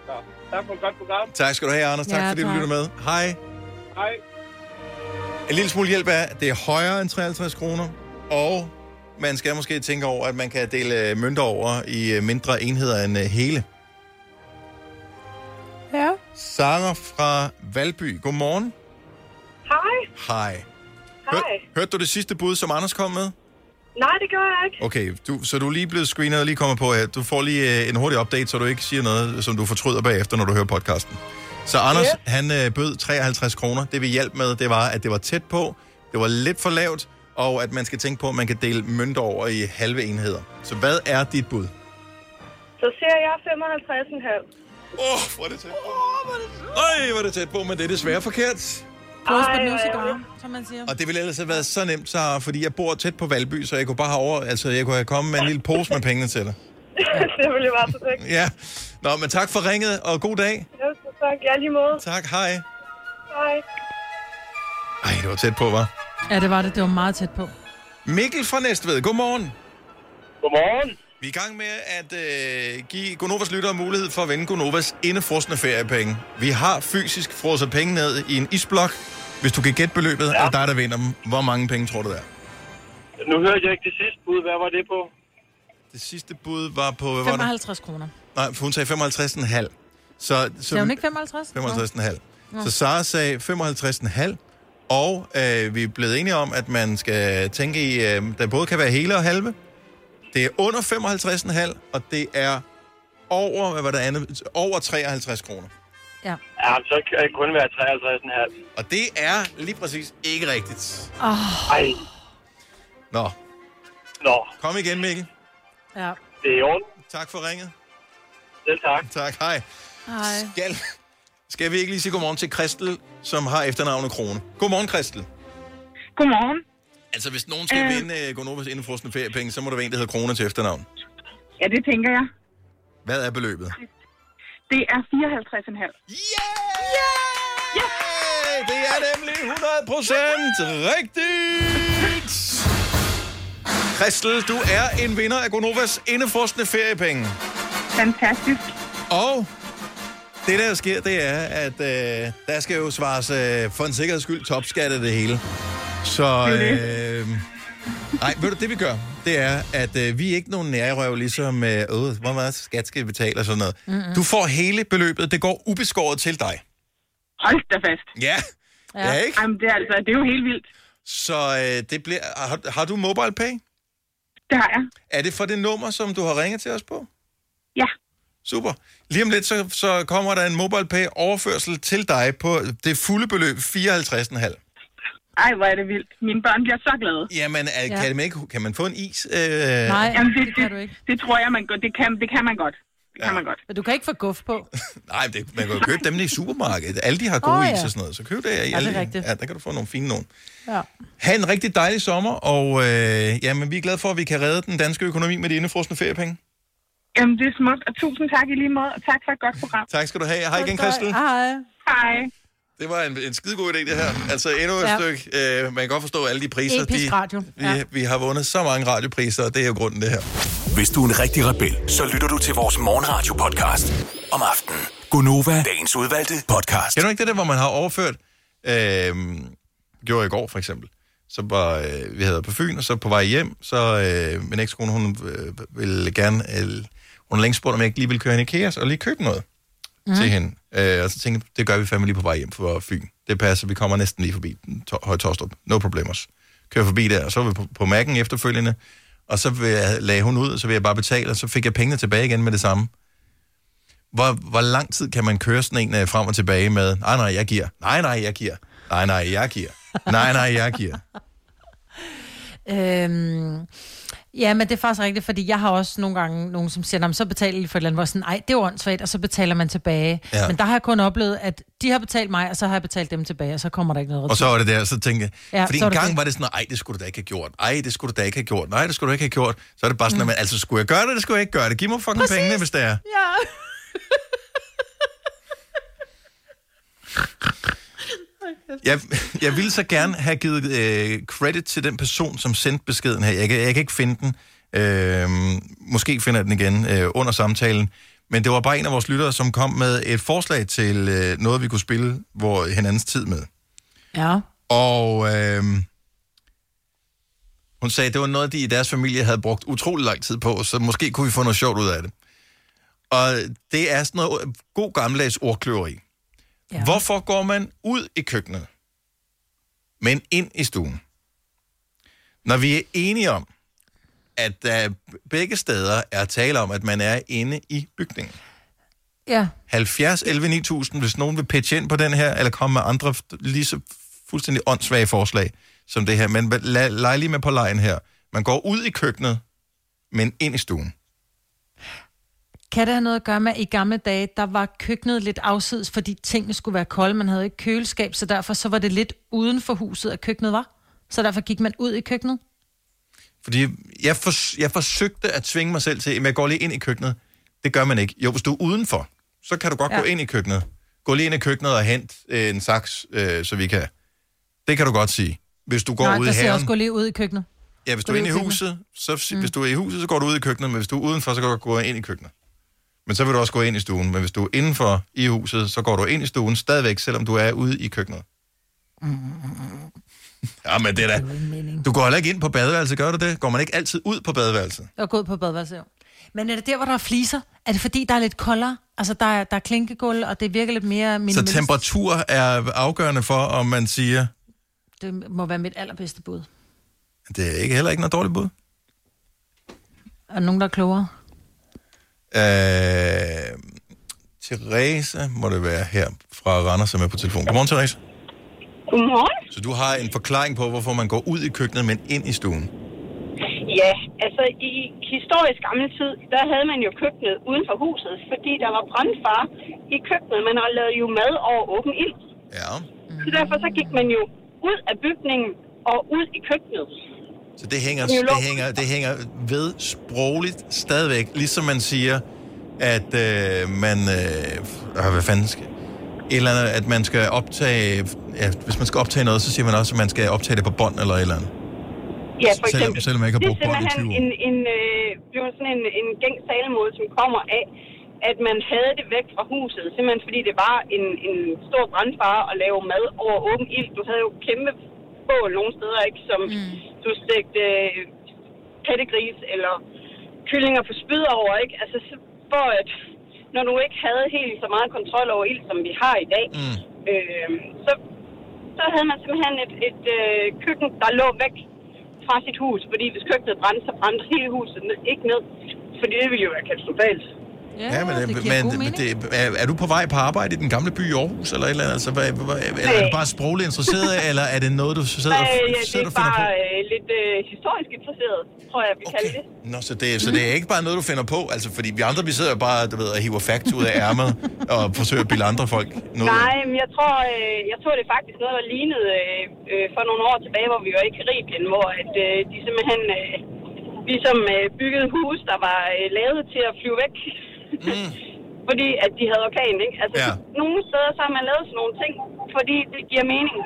S20: Så, tak for et godt program.
S1: Tak skal du have, Anders. Tak
S20: Ja,
S1: fordi du
S20: tak.
S1: lytter med. Hej.
S20: Hej.
S1: En lille smule hjælp er, at det er højere end 53 kroner, og man skal måske tænke over, at man kan dele øh, mønter over i øh, mindre enheder end øh, hele.
S2: Ja.
S1: Sara fra Valby, godmorgen.
S21: Hej.
S1: Hej.
S21: Hej.
S1: Hørte du det sidste bud, som Anders kom med?
S21: Nej, det gør jeg ikke.
S1: Okay, du, så du er lige blevet screenet og lige kommet på her. Du får lige øh, en hurtig update, så du ikke siger noget, som du fortryder bagefter, når du hører podcasten. Så Anders,
S21: Ja.
S1: han øh, bød 53 kroner. Det vi hjalp med, det var, at det var tæt på, det var lidt for lavt, og at man skal tænke på, at man kan dele mønter over i halve enheder. Så hvad er dit bud?
S21: Så ser jeg 55,5.
S1: Åh, oh, hvor er det tæt på. Øj, hvor er det tæt på, men det er desværre forkert.
S2: Close but no cigar, som man siger.
S1: Og det ville ellers have været så nemt, så, fordi jeg bor tæt på Valby, så jeg kunne bare have over, altså jeg kunne have kommet med en lille pose med pengene til dig.
S21: det ville være perfekt.
S1: Ja. Nå, men tak for ringet, og god dag.
S21: Ja, tak. Ja, lige måde.
S1: Tak, hej.
S21: Hej.
S1: Ej, det var tæt på, var.
S2: Ja, det var det. Det var meget tæt på.
S1: Mikkel fra Næstved, godmorgen.
S20: Godmorgen.
S1: Vi er i gang med at øh, give Gonovas lyttere mulighed for at vinde Gonovas indefrostende feriepenge. Vi har fysisk frosset penge ned i en isblok. Hvis du kan gætte beløbet, ja. er dig, der vinder dem. Hvor mange penge tror du, der er?
S20: Nu hørte jeg ikke det sidste bud. Hvad var det på?
S1: Det sidste bud var på... Hvad var det?
S2: 55 kroner.
S1: Nej, for hun sagde 55,5. Så, så,
S2: Sagde hun ikke 55?
S1: 55,5.
S2: Nå.
S1: Så Sara sagde 55,5. Og øh, vi er blevet enige om, at man skal tænke i, øh, der både kan være hele og halve. Det er under 55,5, og det er over, hvad var det andet? Over 53 kroner.
S2: Ja.
S17: Ja, så kan det kun være 53,5.
S1: Og det er lige præcis ikke rigtigt.
S2: Oh.
S17: Ej.
S1: Nå.
S17: Nå.
S1: Kom igen, Mikkel.
S2: Ja.
S17: Det er i orden.
S1: Tak for ringet.
S17: Selv tak.
S1: Tak, hej.
S2: Hej.
S1: Skal, skal vi ikke lige sige godmorgen til Kristel, som har efternavnet Krone? Godmorgen, Kristel.
S23: Godmorgen.
S1: Altså, hvis nogen skal
S23: Øh.
S1: vinde uh, Gonovas indefrosne feriepenge, så må der være en, der hedder Krone til efternavn.
S23: Ja, det tænker jeg.
S1: Hvad er beløbet?
S23: Det er 54,5.
S1: Hey, det er nemlig 100 procent rigtigt! Kristel, du er en vinder af Gonovas indefrosne feriepenge.
S23: Fantastisk.
S1: Og det, der sker, det er, at øh, der skal jo svares øh, for en sikkerheds skyld topskat af det hele. Så, øh, nej, ved du, det vi gør, det er, at øh, vi er ikke nogen nærrøv, ligesom, øh, øh, hvor meget skat skal vi betale og sådan noget.
S23: Mm-mm.
S1: Du får hele beløbet, det går ubeskåret til dig.
S23: Hold da fast.
S1: Ja, ja. ja ikke?
S23: Jamen, det er, altså, det er jo helt vildt.
S1: Så øh, det bliver, har, har du mobile pay?
S23: Det har jeg.
S1: Er det for det nummer, som du har ringet til os på?
S23: Ja.
S1: Super. Lige om lidt, så, så kommer der en mobile pay overførsel til dig på det fulde beløb, 54,5.
S23: Ej, hvor er det vildt. Mine børn bliver så glade.
S1: Jamen, er,
S23: Ja.
S1: kan, man ikke, kan man få en is? Øh...
S23: Jamen, det, det, kan du ikke. Det tror jeg, man. Det kan, det kan man godt. Det kan man godt.
S2: Men du kan ikke få guf på.
S1: Nej, det, man kan jo købe dem i supermarkedet. Alle de har gode oh,
S2: ja.
S1: is og sådan noget, så køb det. i
S2: Ja, det er rigtigt.
S1: Ja, der kan du få nogle fine nogen.
S2: Ja.
S1: Ha' en rigtig dejlig sommer, og øh, jamen, vi er glade for, at vi kan redde den danske økonomi med de indefrosne feriepenge.
S23: Jamen, det er smukt. Og tusind tak i lige måde. Og tak for et godt program.
S1: Tak skal du have. Hej igen, Christel.
S2: Hej.
S23: Hej.
S1: Det var en, en skidegod idé, det her. Altså endnu et
S2: Ja.
S1: stykke. Øh, man kan godt forstå alle de priser.
S2: Episk
S1: de,
S2: radio.
S1: Vi,
S2: Ja.
S1: vi har vundet så mange radiopriser, og det er jo grunden, det her.
S3: Hvis du er en rigtig rebel, så lytter du til vores morgenradio-podcast om aftenen. Gunova, dagens udvalgte podcast.
S1: Kender du ikke det der, hvor man har overført? Øh, gjorde i går, for eksempel. Så var, øh, vi havde på Fyn, og så på vej hjem, så øh, min ekskone, hun øh, ville gerne, øh, hun har længe spurgt, om jeg ikke lige ville køre hende i IKEA, og lige købe noget mm. til hende. Øh, og så tænkte jeg, det gør vi fandme lige på vej hjem fra Fyn. Det passer, vi kommer næsten lige forbi Høje Torstrup. No problemers. Kører forbi der, og så var vi på, på Mac'en efterfølgende, og så vil jeg, lagde hun ud, og så vil jeg bare betale, og så fik jeg pengene tilbage igen med det samme. Hvor, hvor lang tid kan man køre sådan en øh, frem og tilbage med, nej, nej, jeg giver, nej, nej, jeg giver, nej, nej, jeg giver, nej, nej, jeg giver.
S2: Øhm, ja, men det er faktisk rigtigt, fordi jeg har også nogle gange nogen, som siger, "Nå, men så betaler de for et eller andet, hvor sådan, ej, det er åndssvagt, og så betaler man tilbage.
S1: Ja.
S2: Men der har jeg kun oplevet, at de har betalt mig, og så har jeg betalt dem tilbage, og så kommer der ikke noget
S1: Og så var det der, så tænkte jeg,
S2: Ja,
S1: fordi en gang
S2: det.
S1: var det sådan, ej, det skulle du da ikke have gjort, ej, det skulle du da ikke have gjort, nej, det skulle du ikke have gjort. Så er det bare sådan, mm. at, altså, skulle jeg gøre det, eller skulle jeg ikke gøre det? Giv mig fucking
S2: Præcis.
S1: pengene, hvis det er.
S2: Ja.
S1: Jeg, jeg ville så gerne have givet øh, credit til den person, som sendte beskeden her. Jeg kan, jeg kan ikke finde den. Øh, måske finder jeg den igen øh, under samtalen. Men det var bare en af vores lyttere, som kom med et forslag til øh, noget, vi kunne spille hvor hinandens tid med.
S2: Ja.
S1: Og øh, hun sagde, at det var noget, de i deres familie havde brugt utrolig lang tid på, så måske kunne vi få noget sjovt ud af det. Og det er sådan noget god gammeldags ordkløveri. Ja. Hvorfor går man ud i køkkenet, men ind i stuen? Når vi er enige om, at der begge steder er tale om, at man er inde i bygningen.
S2: Ja.
S1: 70 11 9000, hvis nogen vil pitche ind på den her, eller komme med andre lige så fuldstændig åndssvage forslag som det her. Men lad, lad lige med på lejen her. Man går ud i køkkenet, men ind i stuen.
S2: Kan det have noget at gøre med, at i gamle dage, der var køkkenet lidt afsides, fordi tingene skulle være kolde. Man havde ikke køleskab, så derfor så var det lidt uden for huset, at køkkenet var. Så derfor gik man ud i køkkenet.
S1: Fordi jeg, for, jeg forsøgte at tvinge mig selv til, at jeg går lige ind i køkkenet. Det gør man ikke. Jo, hvis du er udenfor, så kan du godt ja. Gå ind i køkkenet. Gå lige ind i køkkenet og hent øh, en saks, øh, så vi kan... Det kan du godt sige. Hvis du går
S2: Nej,
S1: ud i
S2: der siger jeg
S1: haven...
S2: også, gå lige ud i køkkenet.
S1: Ja, hvis
S2: gå
S1: du er inde i huset, så mm. hvis du er i huset, så går du ud i køkkenet, men hvis du er udenfor, så kan du gå ind i køkkenet. Men så vil du også gå ind i stuen. Men hvis du er indenfor i huset, så går du ind i stuen stadigvæk, selvom du er ude i køkkenet. Ja, men det er da... Du går heller ikke ind på badeværelset, gør du det? Går man ikke altid ud på badeværelset?
S2: Jeg går ud på badeværelset, jo. Men er det der, hvor der er fliser? Er det fordi, der er lidt koldere? Altså, der er, der er klinkegulv, og det virker lidt mere
S1: Så
S2: minimalistisk.
S1: temperatur er afgørende for, om man siger,
S2: Det må være mit allerbedste bud.
S1: det er ikke heller ikke noget dårligt bud.
S2: Er der nogen, der er klogere?
S1: Øh, Therese må det være her fra Randers, som er på telefon. Godmorgen, Therese.
S8: Godmorgen.
S1: Så du har en forklaring på, hvorfor man går ud i køkkenet, men ind i stuen.
S8: Ja, altså i historisk gammel tid, der havde man jo køkkenet uden for huset, fordi der var brandfar i køkkenet. Man har lavet jo mad over åben ild.
S1: Ja.
S8: Så derfor så gik man jo ud af bygningen og ud i køkkenet.
S1: Så det hænger,
S8: Det er
S1: hænger, det hænger ved sprogligt stadigvæk. Ligesom man siger, at øh, man... Øh, ah, hvad fanden skal... Eller andet, at man skal optage... Ja, hvis man skal optage noget, så siger man også, at man skal optage det på bånd eller et eller andet.
S8: Ja, for
S1: Selvom-
S8: eksempel.
S1: selvom jeg ikke har
S8: det
S1: brugt
S8: er
S1: bånd i
S8: simpelthen
S1: 20 år.
S8: en, en, øh, det var sådan en, en gængs talemåde, som kommer af, at man havde det væk fra huset. Simpelthen fordi det var en, en stor brandfare at lave mad over åben ild. Du havde jo kæmpe bål nogle steder, ikke? Som mm. du stegte øh, pattegris eller kyllinger på spyd over, ikke? Altså, så, for at når du ikke havde helt så meget kontrol over ild, som vi har i dag,
S1: mm.
S8: øh, så, så havde man simpelthen et, et øh, køkken, der lå væk fra sit hus, fordi hvis køkkenet brændte, så brændte hele huset ned, ikke ned, fordi det ville jo være katastrofalt.
S1: Ja, men, det men, men det, er, er du på vej på arbejde i den gamle by i Aarhus, eller et eller andet? Altså, hvad, hvad, eller er du bare sprogligt interesseret, eller er det noget, du sidder,
S8: Øh,
S1: og,
S8: ja, det
S1: sidder
S8: er
S1: og finder på?
S8: bare øh, lidt øh, historisk interesseret, tror jeg, vi okay. kalder det.
S1: Nå, så det, så det er ikke bare noget, du finder på? Altså, fordi vi andre, vi sidder jo bare, du ved, og hiver facts ud af ærmet, og forsøger at bilde andre folk noget.
S8: Nej, men jeg tror, øh, jeg tror det er faktisk noget, der lignede øh, øh, for nogle år tilbage, hvor vi var i Karibien, hvor at, øh, de simpelthen øh, ligesom øh, byggede hus, der var øh, lavet til at flyve væk.
S1: Mm.
S8: fordi at de havde orkan, ikke? Altså,
S1: Ja.
S8: nogle steder så har man lavet sådan nogle ting, fordi det giver mening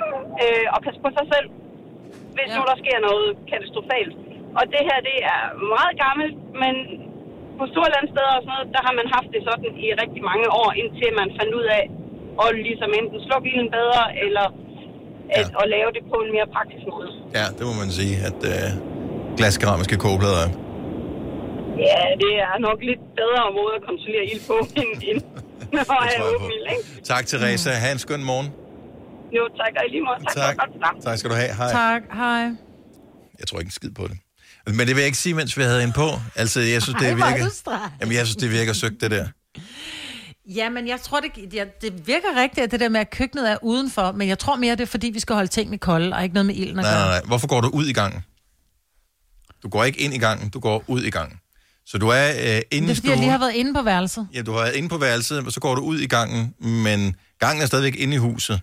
S8: øh, at passe på sig selv, hvis ja. nu der sker noget katastrofalt. Og det her, det er meget gammelt, men på Storlandsteder og sådan noget, der har man haft det sådan i rigtig mange år, indtil man fandt ud af at ligesom enten slukke ilden bedre, eller at, ja. at lave det på en mere praktisk måde.
S1: Ja, det må man sige, at øh, glaskeramiske kogeplader er.
S8: Ja, det er nok lidt bedre måde at kontrollere ild på, end, end når jeg er åben ild, ikke?
S1: Tak, Teresa. Ha' en skøn morgen.
S8: Jo, tak, og i lige måde. Tak,
S1: Tak.
S8: program.
S1: Tak skal du have. Hej.
S2: Tak, hej.
S1: Jeg tror ikke en skid på det. Men det vil jeg ikke sige, mens vi havde en på. Altså, jeg synes, det
S2: er
S1: virker... Jamen, jeg synes, det virker søgt, det der.
S2: Ja, men jeg tror, det, ja, det virker rigtigt, at det der med, at køkkenet er udenfor, men jeg tror mere, det er, fordi vi skal holde tingene kolde, og ikke noget med ilden at
S1: Nej,
S2: gøre.
S1: nej, nej. Hvorfor går du ud i gangen? Du går ikke ind i gangen, du går ud i gangen. Så du er øh, inde
S2: Det
S1: i
S2: er, fordi jeg
S1: stuen.
S2: lige har været inde på værelset.
S1: Ja, du har været inde på værelset, og så går du ud i gangen, men gangen er stadigvæk inde i huset.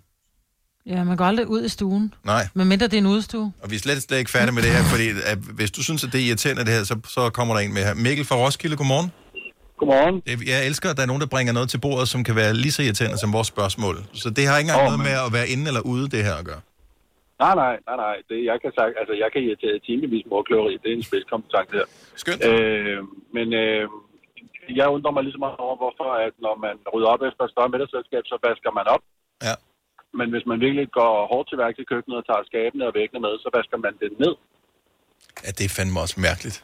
S2: Ja, man går aldrig ud i stuen.
S1: Nej.
S2: Medmindre det er en udstue.
S1: Og vi er slet, slet ikke færdige med det her, fordi at hvis du synes, at det er irriterende det her, så, så kommer der en med her. Mikkel fra Roskilde, godmorgen.
S24: Godmorgen.
S1: Det- Jeg elsker, at der er nogen, der bringer noget til bordet, som kan være lige så irriterende som vores spørgsmål. Så det har ikke engang
S24: Åh,
S1: noget
S24: men-
S1: med at være inde eller ude, det her at gøre.
S24: Nej, nej, nej, nej. Det, jeg kan sagt, altså, jeg kan irritere timevis med ordkløveri. Det er en spidskompetence her.
S1: Skønt.
S24: Øh, men øh, jeg undrer mig ligesom over, hvorfor at når man rydder op efter et større middagsselskab, så vasker man op.
S1: Ja.
S24: Men hvis man virkelig går hårdt til værk i køkkenet og tager skabene og væggene med, så vasker man det ned.
S1: Ja, det er fandme også mærkeligt.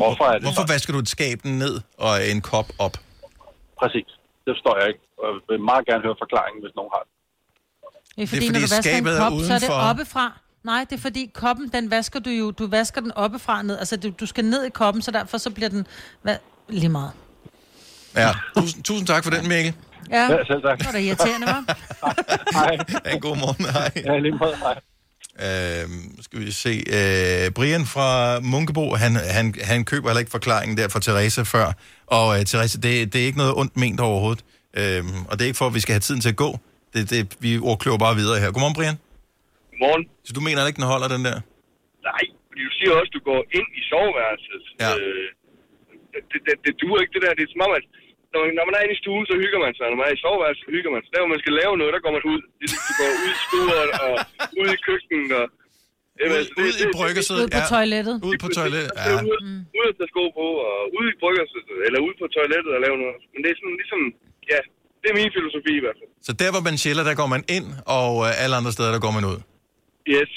S24: Hvorfor er det
S1: Hvorfor vasker du et skab ned og en kop op?
S24: Præcis. Det forstår jeg ikke. Jeg vil meget gerne høre forklaringen, hvis nogen har det.
S2: Det er fordi,
S1: fordi
S2: når du vasker en
S1: skabet er
S2: kop, så er det oppefra. Nej, det er fordi koppen, den vasker du jo, du vasker den oppefra ned. Altså, du, du skal ned i koppen, så derfor så bliver den hva, lige meget.
S1: Ja, tusind, tusind tak for den, Mikkel.
S2: Ja,
S24: Ja, selv tak.
S2: det var da irriterende, var.
S24: Hej.
S1: En god morgen. Hej.
S24: Ja, lige måde. Hej.
S1: Øhm, skal vi se. Øh, Brian fra Munkebo, han, han, han køber heller ikke forklaringen der fra Teresa før. Og øh, Teresa, det, det er ikke noget ondt ment overhovedet. Øhm, og det er ikke for, at vi skal have tiden til at gå. Det, det, vi ordkløver bare videre her. Godmorgen, Brian.
S25: Godmorgen.
S1: Så du mener ikke, den holder, den der?
S25: Nej, fordi du siger også, at du går ind i soveværelset.
S1: Ja.
S25: Øh, det, det, det duer ikke, det der. Det er som om, at når man, når man er inde i stuen, så hygger man sig. Når man er i soveværelset, så hygger man sig. Der, hvor man skal lave noget, der går man ud. Det, du går ud i stuen og ud i køkkenet. Og, Jamen,
S1: Ud,
S25: altså, det-
S1: ud i bryggerset.
S2: Ud på toilettet.
S1: Ud på toilettet,
S25: Ja.
S1: ja.
S25: Ud, ud at tage sko på, og ud i bryggerset, eller ud på toilettet og lave noget. Men det er sådan ligesom, ja, det er min filosofi i hvert fald.
S1: Så der, hvor man chiller, der går man ind, og øh, alle andre steder, der går man ud.
S25: Yes.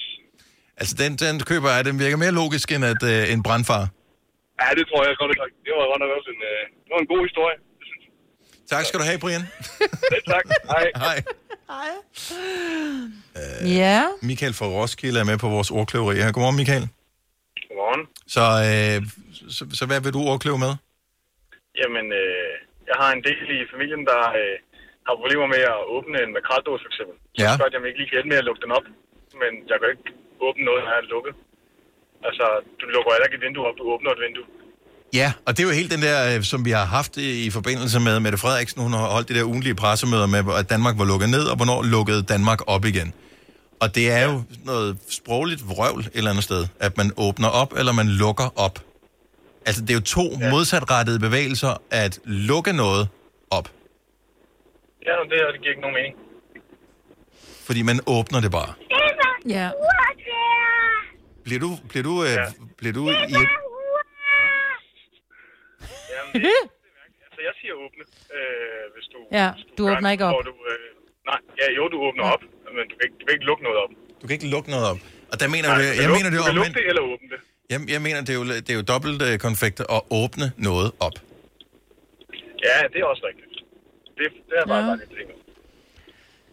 S1: Altså, den, den køber jeg, den virker mere logisk end at, øh, en brandfar.
S25: Ja, det tror jeg godt nok. Det var godt nok også en, øh, det var en god historie.
S1: Tak skal du have, Brian.
S25: Selv tak. Hej.
S1: Hej.
S2: Hej.
S1: Øh,
S2: Ja.
S1: Michael fra Roskilde er med på vores ordkløveri her. Godmorgen, Michael.
S26: Godmorgen.
S1: Så, øh, så, så hvad vil du ordkløve med?
S26: Jamen, øh, jeg har en del i familien, der øh, har problemer med at åbne en makraldåse, for eksempel. Så
S1: Ja.
S26: gør, at jeg ikke lige kan hjælpe med at lukke den op. Men jeg kan ikke åbne noget, der er lukket. Altså, du lukker heller ikke et vindue op, du åbner et vindue.
S1: Ja, og det er jo helt den der, øh, som vi har haft i, forbindelse med Mette Frederiksen. Hun har holdt de der ugenlige pressemøder med, at Danmark var lukket ned, og hvornår lukkede Danmark op igen. Og det er jo noget sprogligt vrøvl et eller andet sted, at man åbner op, eller man lukker op. Altså, det er jo to ja. modsatrettede bevægelser at lukke noget op,
S26: Ja, det, det giver ikke nogen mening.
S1: Fordi man åbner det bare.
S2: Ja.
S1: Bliver du, bliver du, øh, bliver du i...
S26: Jamen, det, altså, jeg siger åbne, øh, hvis du...
S2: Ja,
S26: hvis
S2: du
S26: gør
S2: åbner
S26: det,
S2: ikke op.
S26: Du, øh, nej, ja, jo, du åbner op, men du kan, ikke, du kan ikke lukke noget op.
S1: Du kan ikke lukke noget op. Og der mener
S26: Nej,
S1: du,
S26: du
S1: det, jeg
S26: lukke-
S1: mener det
S26: du
S1: jo
S26: kan lukke det eller åbne det.
S1: Jeg, jeg mener, det er jo, det er jo dobbelt øh, konfekt at åbne noget op.
S26: Ja, det er også rigtigt. Det, det er bare, ja. bare lidt.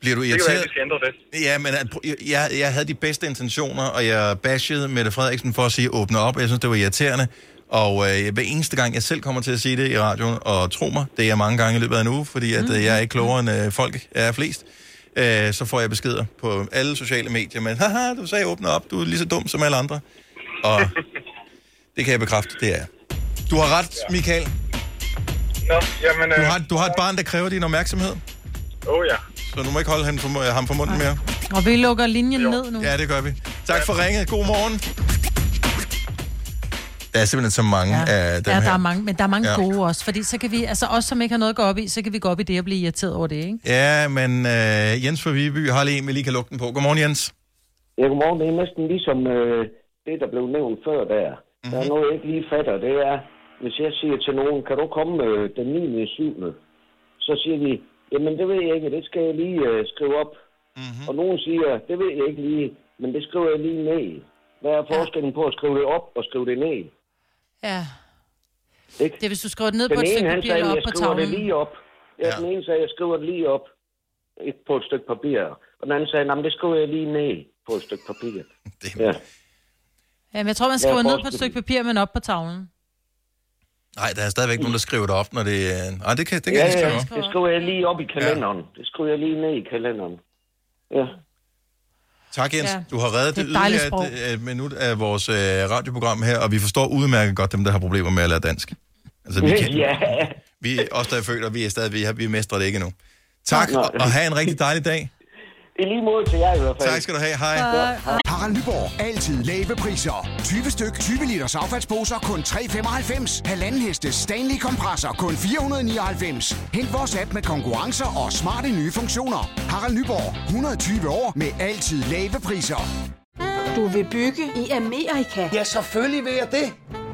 S1: Bliver du
S26: Det kan være,
S1: irriteret?
S26: at vi skal ændre det.
S1: Ja, men at- jeg, jeg havde de bedste intentioner, og jeg bashede Mette Frederiksen for at sige åbne op, jeg synes, det var irriterende. Og øh, hver eneste gang, jeg selv kommer til at sige det i radioen, og tro mig, det er jeg mange gange i løbet af en uge, fordi at, øh, jeg er ikke klogere end øh, folk er flest, øh, så får jeg beskeder på alle sociale medier, men haha, du sagde åbne op, du er lige så dum som alle andre. Og det kan jeg bekræfte, det er jeg. Du har ret, Michael.
S26: Nå, jamen...
S1: Du
S26: Øh,
S1: har, du har et barn, der kræver din opmærksomhed,
S26: oh ja.
S1: så du må ikke holde ham for, ham for munden mere.
S2: Og vi lukker linjen ned nu.
S1: Ja, det gør vi. Tak for ringet. God morgen. Der er simpelthen så mange ja. af dem
S2: ja,
S1: her.
S2: der er mange, men der er mange
S1: Ja.
S2: gode også. Fordi så kan vi, altså os, som ikke har noget at gå op i, så kan vi gå op i det og blive irriteret over det, ikke?
S1: Ja, men øh, Jens fra Viby har lige en, vi lige kan lukke den på. Godmorgen, Jens.
S27: Ja, godmorgen. Det er næsten ligesom øh, det, der blev nævnt før der. Mm-hmm. Der er noget, jeg ikke lige fatter. Det er, hvis jeg siger til nogen, kan du komme øh, den 9. i 7. Så siger de, jamen det ved jeg ikke, det skal jeg lige øh, skrive op. Mm-hmm. Og nogen siger, det ved jeg ikke lige, men det skriver jeg lige ned. Hvad er forskellen på at skrive det op og skrive det ned?
S2: Ja.
S27: Ikke?
S2: Det er, hvis du skriver det ned
S27: Den
S2: på et
S27: ene,
S2: stykke papir
S27: sagde,
S2: eller op
S27: jeg
S2: på
S27: skriver det
S2: tavlen.
S27: lige op. Ja, den ene sagde, jeg skriver det lige op et, på et stykke papir. Og den anden sagde, det skriver jeg lige ned på et stykke papir.
S1: Det...
S27: Ja.
S2: Ja, men jeg tror, man
S27: er
S2: skriver ned på et stykke papir, men op på tavlen.
S1: Nej, der er stadigvæk nogen, der skriver det op, når det... Øh... Nej, det kan, det kan
S27: ja,
S1: jeg skrive
S27: ja, det skriver jeg lige op i kalenderen. Ja. Det skriver jeg lige ned i kalenderen. Ja.
S1: Tak, Jens.
S27: Ja.
S1: Du har reddet
S27: Det
S1: det,
S27: er
S1: yderligere et, et minut af vores øh, radioprogram her, og vi forstår udmærket godt dem, der har problemer med at lære dansk. Altså, vi, kan,
S27: Ja.
S1: vi os, der er født, og vi er stadig, vi, har, vi mestrer det ikke endnu. Tak,
S27: Nå.
S1: og, og have en rigtig dejlig dag.
S27: I lige måde til jer i hvert fald.
S1: Tak skal du have. Hej.
S18: Harald Nyborg. Altid lave priser. 20 styk, 20 liters affaldsposer kun 3,95. Halvanden heste Stanley kompresser kun 499. Hent vores app med konkurrencer og smarte nye funktioner. Harald Nyborg. 120 år med altid lave priser.
S19: Du vil bygge i Amerika?
S28: Ja, selvfølgelig vil jeg det.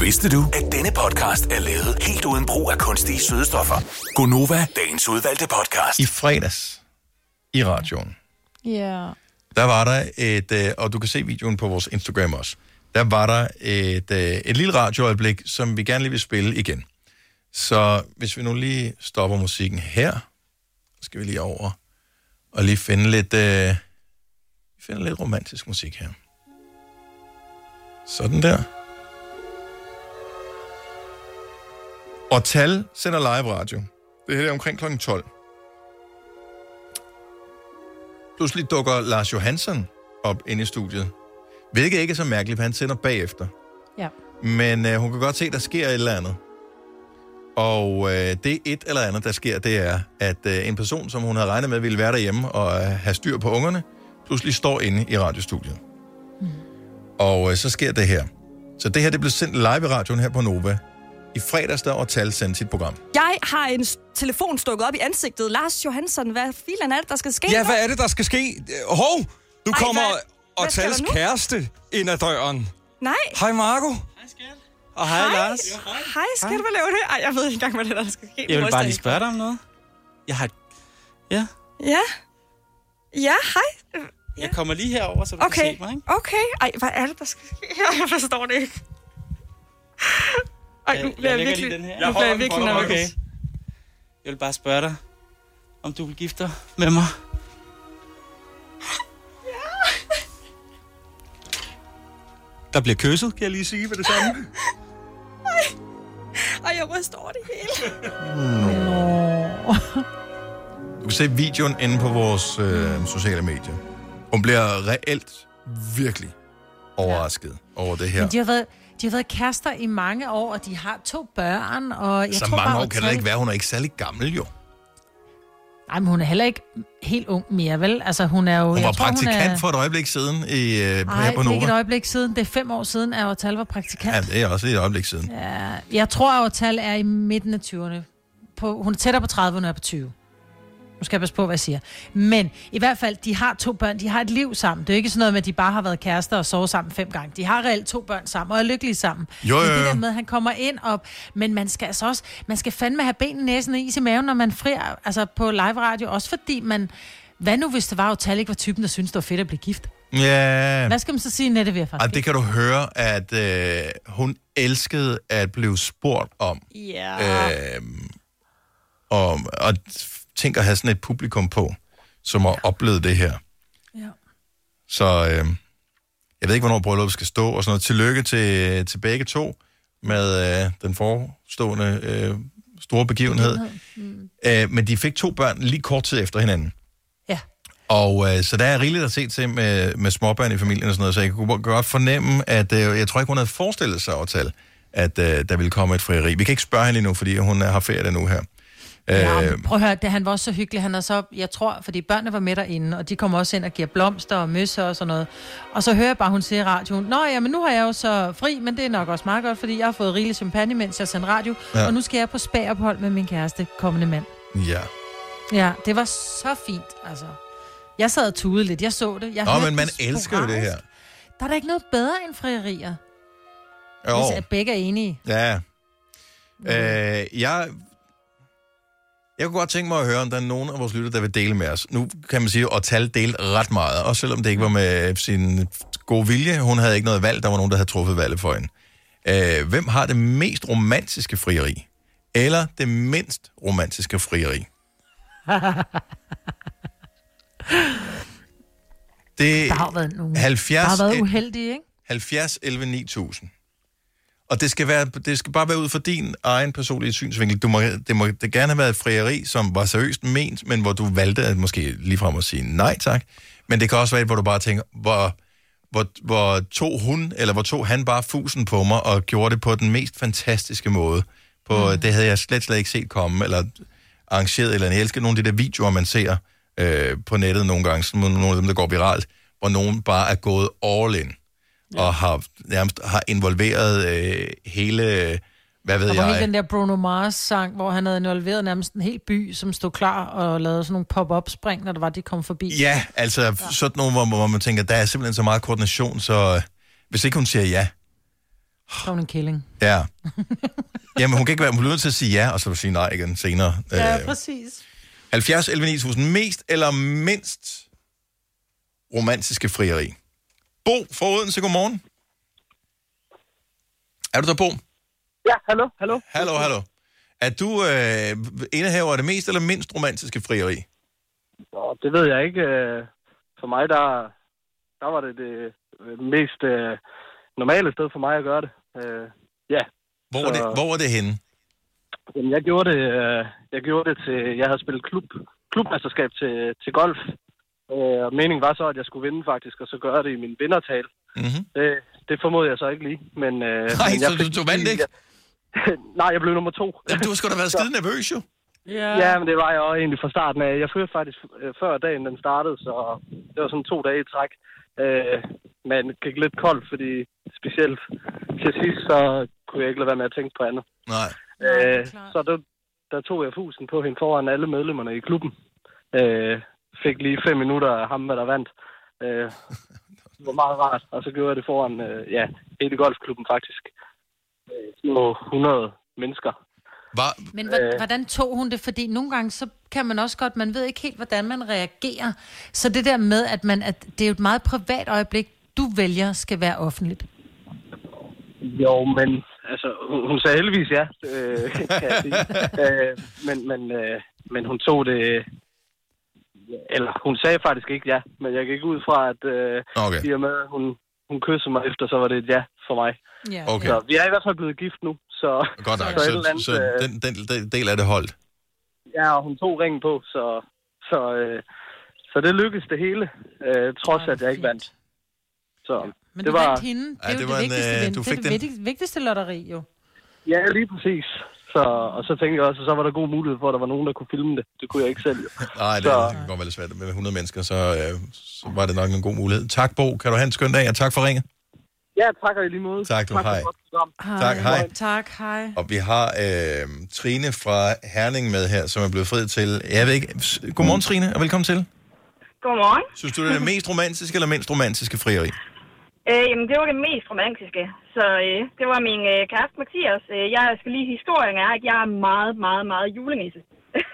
S3: Vidste du, at denne podcast er lavet helt uden brug af kunstige sødestoffer? Gonova, dagens udvalgte podcast.
S1: I fredags i radioen,
S2: Ja.
S1: der var der et, øh, og du kan se videoen på vores Instagram også, der var der et, øh, et lille radioøjeblik, som vi gerne lige vil spille igen. Så hvis vi nu lige stopper musikken her, så skal vi lige over og lige finde lidt, øh, vi finder lidt romantisk musik her. Sådan der. Og Tal sender live radio. Det her er omkring kl. 12. Pludselig dukker Lars Johansson op inde i studiet. Hvilket ikke er så mærkeligt, for han sender bagefter.
S2: Ja.
S1: Men øh, hun kan godt se, at der sker et eller andet. Og øh, det et eller andet, der sker, det er, at øh, en person, som hun havde regnet med ville være derhjemme og øh, have styr på ungerne, pludselig står inde i radiostudiet. Mm. Og øh, så sker det her. Så det her, det blev sendt live i radioen her på Nova. I fredags, der Tal sendt sit program.
S29: Jeg har en telefon stukket op i ansigtet. Lars Johansson, hvad filen er det, der skal ske?
S30: Ja,
S29: nu?
S30: hvad er det, der skal ske? Hov, nu
S29: Ej,
S30: kommer
S29: hvad-
S30: og
S29: hvad
S30: tals kæreste ind ad døren.
S29: Nej.
S30: Hej, Marco. Og hej, Lars.
S29: Hej, skal du lave det? Ej, jeg ved ikke engang, hvad det er, der skal ske.
S31: Jeg vil bare lige spørge dig om noget. Jeg har... Ja,
S29: Ja. Ja, hej.
S31: jeg kommer lige herover, så du
S29: Okay,
S31: kan se mig, ikke?
S29: okay. Ej, hvad er det, der skal ske? Jeg forstår det ikke. Ej, nu
S31: Jeg-
S29: bliver jeg,
S31: jeg
S29: virkelig,
S31: lige den her.
S29: nu
S31: Jeg
S29: bliver jeg
S31: holder den
S29: virkelig nervøs.
S31: okay. Jeg vil bare spørge dig, om du vil gifte dig med mig.
S30: Der bliver kysset, kan jeg lige sige med det samme.
S29: Ej, jeg ryster over det hele.
S1: Du kan se videoen inde på vores øh, sociale medier. Hun bliver reelt virkelig overrasket ja. over det her.
S2: Men de har, været, de har været kærester i mange år, og de har to børn, og jeg
S1: Så
S2: tror
S1: mange
S2: bare,
S1: år kan det ikke være. Hun er ikke særlig gammel, jo.
S2: Nej, men hun er heller ikke helt ung mere, vel? Altså, hun er jo...
S1: Hun var
S2: tror,
S1: praktikant
S2: hun er...
S1: for et øjeblik siden i, øh,
S2: Nej,
S1: her på
S2: er ikke et
S1: Nova.
S2: øjeblik siden. Det er fem år siden, at Ortal var praktikant.
S1: Ja, det er også et øjeblik siden.
S2: Ja, jeg tror, at Ortal er i midten af 20'erne. På, hun er tættere på 30, hun er på 20. Nu skal jeg passe på, hvad jeg siger. Men i hvert fald, de har to børn. De har et liv sammen. Det er jo ikke sådan noget med, at de bare har været kærester og sovet sammen fem gange. De har reelt to børn sammen og er lykkelige sammen.
S1: Jo, jo,
S2: Det er det
S1: jo.
S2: der med, at han kommer ind op. Men man skal altså også, man skal fandme have benene næsen i i maven, når man frier altså på live radio. Også fordi man, hvad nu hvis det var, at ikke var typen, der synes det var fedt at blive gift?
S1: Ja.
S2: Hvad skal man så sige, Nette, vi faktisk
S1: det kan du høre, at øh, hun elskede at blive spurgt om.
S2: Ja.
S1: Øh, og, og tænk at have sådan et publikum på, som har oplevet det her.
S2: Ja.
S1: Så øh, jeg ved ikke, hvornår brylluppet skal stå, og sådan noget. Tillykke til, til begge to med øh, den forestående øh, store begivenhed.
S2: Mm.
S1: Øh, men de fik to børn lige kort tid efter hinanden.
S2: Ja.
S1: Og øh, så der er rigeligt at se til med, med småbørn i familien og sådan noget, så jeg kunne godt fornemme, at øh, jeg tror ikke, hun havde forestillet sig at at øh, der ville komme et frieri. Vi kan ikke spørge hende endnu, fordi hun har ferie nu her.
S2: Ja,
S1: Øh,
S2: prøv at høre, det, han var også så hyggelig. Han er så, jeg tror, fordi børnene var med derinde, og de kommer også ind og giver blomster og møsser og sådan noget. Og så hører jeg bare, hun siger i radioen, Nå ja, men nu har jeg jo så fri, men det er nok også meget godt, fordi jeg har fået rigeligt champagne, mens jeg sender radio.
S1: Ja.
S2: Og nu skal jeg på spagophold med min kæreste, kommende mand.
S1: ja.
S2: Ja, det var så fint, altså. Jeg sad og tudede lidt, jeg så det. Jeg
S1: Nå, men man
S2: det
S1: elsker jo det her.
S2: Der er da ikke noget bedre end frierier.
S1: Jo.
S2: Hvis at begge er enige.
S1: Ja. Øh, jeg, jeg kunne godt tænke mig at høre, om der er nogen af vores lytter, der vil dele med os. Nu kan man sige, at Tal delte ret meget, også selvom det ikke var med sin gode vilje. Hun havde ikke noget valg, der var nogen, der havde truffet valget for hende. Øh, hvem har det mest romantiske frieri? Eller det mindst romantiske frieri? Det
S2: Der har været nogen.
S1: 70
S2: Der har været uheldige, ikke?
S1: 70 11 9000. Og det skal, være, det skal bare være ud fra din egen personlige synsvinkel. Du må, det må det gerne have været et frieri, som var seriøst ment, men hvor du valgte at måske ligefrem at sige nej tak. Men det kan også være et, hvor du bare tænker, hvor, hvor, hvor tog hun, eller hvor tog han bare fusen på mig, og gjorde det på den mest fantastiske måde. På, mm. Det havde jeg slet, slet ikke set komme, eller arrangeret, eller jeg elsker nogle af de der videoer, man ser øh, på nettet nogle gange, sådan nogle af dem, der går viralt, hvor nogen bare er gået all in, ja. og har nærmest har involveret øh, hele, hvad ved
S2: Der var
S1: jeg,
S2: helt den der Bruno Mars sang, hvor han havde involveret nærmest en hel by, som stod klar og lavede sådan nogle pop-up spring, når det var, de kom forbi.
S1: Ja, altså ja. sådan nogle, hvor, hvor man tænker, der er simpelthen så meget koordination, så øh, hvis ikke hun siger ja,
S2: Så var hun en killing.
S1: ja. Jamen, hun kan ikke være, hun bliver nødt til at sige ja, og så sige nej igen senere.
S2: Ja,
S1: Øh,
S2: præcis.
S1: 70 11 9000, mest eller mindst romantiske frieri. Bo fra Odense, godmorgen. Er du der, Bo?
S32: Ja, hallo, hallo.
S1: Hallo, hallo. Er du øh, indehaver af det mest eller mindst romantiske frieri?
S32: Nå, det ved jeg ikke. øh, For mig, der, der var det det øh, mest øh, normale sted for mig at gøre det. Øh, ja.
S1: Hvor, er det, hvor er det henne?
S32: Jamen, jeg gjorde det, øh, jeg gjorde det til... Jeg havde spillet klub, klubmesterskab til, til golf Øh, og meningen var så, at jeg skulle vinde faktisk, og så gøre det i min vindertal.
S1: Mm-hmm.
S32: Det, det formodede jeg så ikke lige. Men, øh,
S1: Nej,
S32: men jeg
S1: så
S32: fik
S1: du- du vandt ikke?
S32: Nej, jeg blev nummer to.
S1: Jamen, du har sgu da været skide nervøs, jo.
S2: Ja.
S32: ja, men det var jeg også egentlig fra starten af. Jeg førte faktisk øh, før dagen den startede, så det var sådan to dage i træk. Øh, men det gik lidt koldt, fordi specielt til sidst, så kunne jeg ikke lade være med at tænke på andet.
S1: Nej.
S32: Øh, så der, der tog jeg fusen på hende foran alle medlemmerne i klubben. Øh, fik lige fem minutter af ham, hvad der vandt. Øh, det var meget rart, og så gjorde jeg det foran øh, ja, hele golfklubben faktisk. Øh, små 100 mennesker.
S1: Var,
S2: Men hvor- hvordan tog hun det? Fordi nogle gange, så kan man også godt, man ved ikke helt, hvordan man reagerer. Så det der med, at, man, at det er jo et meget privat øjeblik, du vælger skal være offentligt.
S32: Jo, men altså, hun, hun sagde heldigvis ja, øh, kan jeg sige. øh, men, men, øh, men hun tog det... Eller hun sagde faktisk ikke ja, men jeg gik ud fra, at øh,
S1: okay.
S32: i og med, at hun, hun kyssede mig efter, så var det et ja for mig.
S2: Ja.
S1: Okay.
S32: Så vi er i hvert fald blevet gift nu, så,
S1: Godt nok.
S32: så
S1: Så,
S32: andet...
S1: så
S32: øh,
S1: den, den, den del af det holdt.
S32: Ja, og hun tog ringen på, så, så, øh, så det lykkedes det hele, øh, trods at jeg ikke vandt. Så
S2: Men
S32: det
S2: du
S32: var...
S2: vandt hende. Det er
S1: Ja,
S2: jo
S1: det
S2: det,
S1: var en,
S2: vigtigste
S1: øh,
S2: vind.
S1: du
S2: Det er
S1: fik
S2: det
S1: den-
S2: vigtigste, vigtigste lotteri, jo.
S32: Ja, lige præcis. Så, og så tænkte jeg også, at så var der god mulighed for, at der var nogen, der kunne filme det. Det kunne jeg ikke selv.
S1: Nej, det,
S32: Så-
S1: det kan godt være lidt svært med 100 mennesker, så, øh, så var det nok en god mulighed. Tak, Bo. Kan du have en skøn dag, og tak for ringet.
S32: Ja, tak og i lige måde.
S1: Tak, du.
S32: for
S1: Hej.
S32: program.
S1: Tak, hej.
S2: Tak, hej.
S1: Og vi har øh, Trine fra Herning med her, som er blevet fri til... Jeg ved ikke... Godmorgen, Trine, og velkommen til.
S33: Godmorgen.
S1: Synes du, det er det mest romantiske eller mindst romantiske frieri?
S33: Øh, jamen, det var det mest romantiske. Så øh, det var min øh, kæreste Mathias. Øh, jeg skal lige historien er, at jeg er meget, meget, meget julenisse.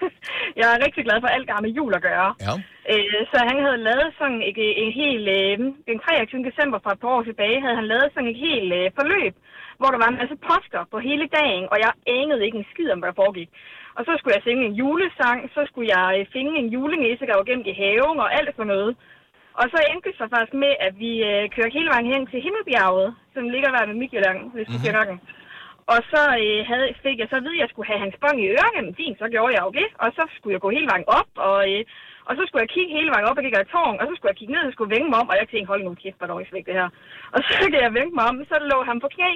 S33: jeg er rigtig glad for alt, der har med jul at gøre.
S1: Ja.
S33: Øh, så han havde lavet sådan et, en hel... Øh, den 23. december fra et par år tilbage, havde han lavet sådan et helt øh, forløb, hvor der var en masse poster på hele dagen, og jeg anede ikke en skid om, hvad der foregik. Og så skulle jeg synge en julesang, så skulle jeg øh, finde en julenisse, der var gemt i haven og alt sådan noget. Og så endte det så faktisk med, at vi øh, kørte hele vejen hen til Himmelbjerget, som ligger der ved Midtjylland, hvis du mm-hmm. nakken. Og så øh, havde, fik jeg så at vide, at jeg skulle have hans bong i ørerne. Men Fint, så gjorde jeg jo det. Og så skulle jeg gå hele vejen op, og, øh, og så skulle jeg kigge hele vejen op, og gik af tårn, og så skulle jeg kigge ned og skulle vænge mig om, og jeg tænkte, hold nu kæft, hvor dårligt det her. Og så kan jeg vænge mig om, så lå han på knæ,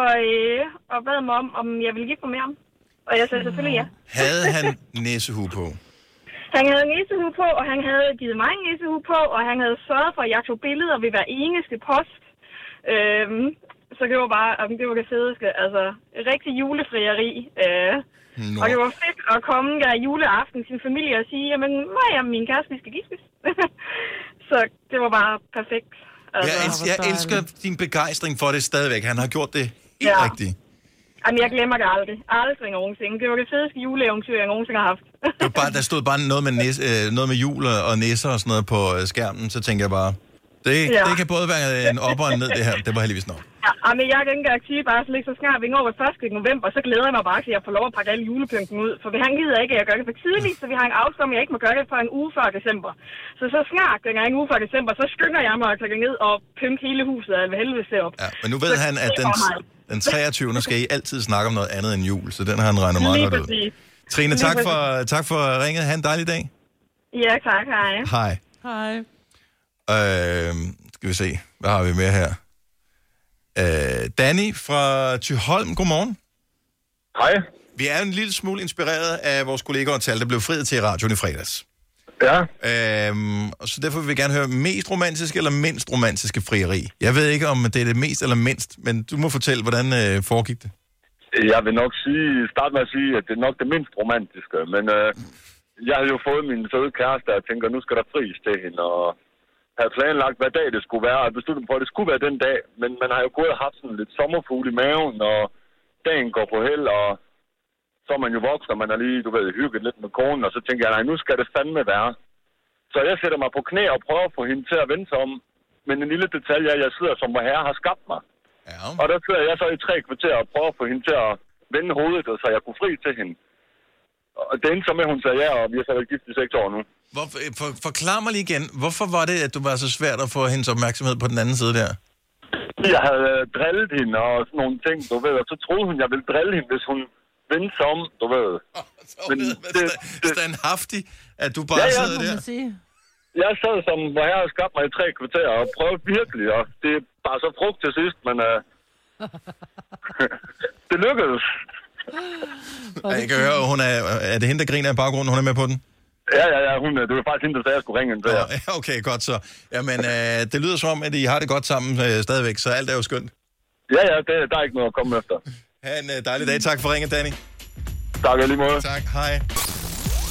S33: og, øh, og bad mig om, om jeg ville gifte mig med ham. Og jeg sagde selvfølgelig ja.
S1: Havde han næsehue på?
S33: Han havde nissehue på, og han havde givet mig en nissehue på, og han havde sørget for, at jeg tog billeder ved hver eneste post. Øhm, så det var bare, altså, det var fedeste. Altså, rigtig julefrieri. Øh,
S1: Nå.
S33: og det var fedt at komme der juleaften til sin familie og sige, jamen, mig og min kæreste, vi skal giftes. så det var bare perfekt. Altså,
S1: Jeg, elsker, jeg elsker din begejstring for det stadigvæk. Han har gjort det helt
S33: Ja.
S1: rigtigt.
S33: Jamen, jeg glemmer det aldrig. Aldrig nogensinde. Det var det fedeste juleeventyr, jeg nogensinde har haft.
S1: Det var bare, der stod bare noget med, næs, øh, noget med jul og nisser og sådan noget på øh, skærmen, så tænker jeg bare, det, ja. Det kan både være en op og en ned, det her. Det var heldigvis nok.
S33: Ja, men jeg kan ikke engang sige bare så lige så snart vi når ved 1. november, så glæder jeg mig bare til, at jeg får lov at pakke alle julepynten ud. For han gider ikke, at jeg gør det for tidligt, så vi har en aftale jeg ikke må gøre det før en uge før december. Så så snart den er en uge før december, så skynder jeg mig at tage ned og pynte hele huset af helvede se op.
S1: Ja, men nu ved
S33: Så
S1: han, at den, den 23. skal I altid snakke om noget andet end jul, så den har han regnet meget godt ud. Trine, tak for, tak for ringet. Ha' en dejlig dag.
S33: Ja, tak. Hej.
S1: Hej.
S2: Hej.
S1: Øh, skal vi se, hvad har vi mere her? Øh, Danny fra Tyholm, godmorgen.
S34: Hej.
S1: Vi er en lille smule inspireret af vores kollegaer Tal, der blev friet til radioen i fredags.
S34: Ja.
S1: Øhm, og så derfor vil vi gerne høre mest romantiske eller mindst romantiske frieri. Jeg ved ikke, om det er det mest eller mindst, men du må fortælle, hvordan øh, foregik det.
S34: Jeg vil nok sige, starte med at sige, at det er nok det mindst romantiske, men øh, jeg havde jo fået min søde kæreste, og jeg tænker, nu skal der fris til hende, og havde planlagt, hvad dag det skulle være, og besluttet på, at det skulle være den dag, men man har jo gået og haft sådan lidt sommerfugl i maven, og dagen går på held, og så er man jo voksen, og man har lige, du ved, hygget lidt med konen, og så tænker jeg, nej, nu skal det fandme være. Så jeg sætter mig på knæ og prøver at få hende til at vende sig om, men en lille detalje er, at jeg sidder som hvor herre har skabt mig.
S1: Ja.
S34: Og der sidder jeg så i tre kvarter og prøver at få hende til at vende hovedet, så jeg kunne fri til hende. Og det endte så med, at hun sagde ja, og vi har så været gift i seks år nu.
S1: Hvor, for, forklar mig lige igen, hvorfor var det, at du var så svært at få hendes opmærksomhed på den anden side der?
S34: Jeg havde øh, drillet hende og sådan nogle ting, du ved, og så troede hun, jeg ville drille hende, hvis hun vendte sig om, du ved. Men
S1: det, det... Standhaftig, at du bare
S34: Ja, ja,
S1: sidder der.
S2: sige.
S34: Jeg sad som, hvor jeg har skabt mig i tre kvarter og prøvet virkelig, og det er bare så frugt til sidst, men uh, det lykkedes.
S1: Jeg kan høre, hun er, er det hende, der griner i baggrunden? Hun er med på den?
S34: Ja, ja, ja, hun, øh, det var faktisk hende, der sagde, at jeg skulle ringe hende.
S1: Ja, okay, godt så. Jamen, øh, det lyder som om, at I har det godt sammen øh, stadigvæk, så alt er jo skønt.
S34: Ja, ja, det, der er ikke noget at komme efter.
S1: Ha' en øh, dejlig dag. Tak for ringen, Danny.
S34: Tak, lige måde.
S1: Tak, hej.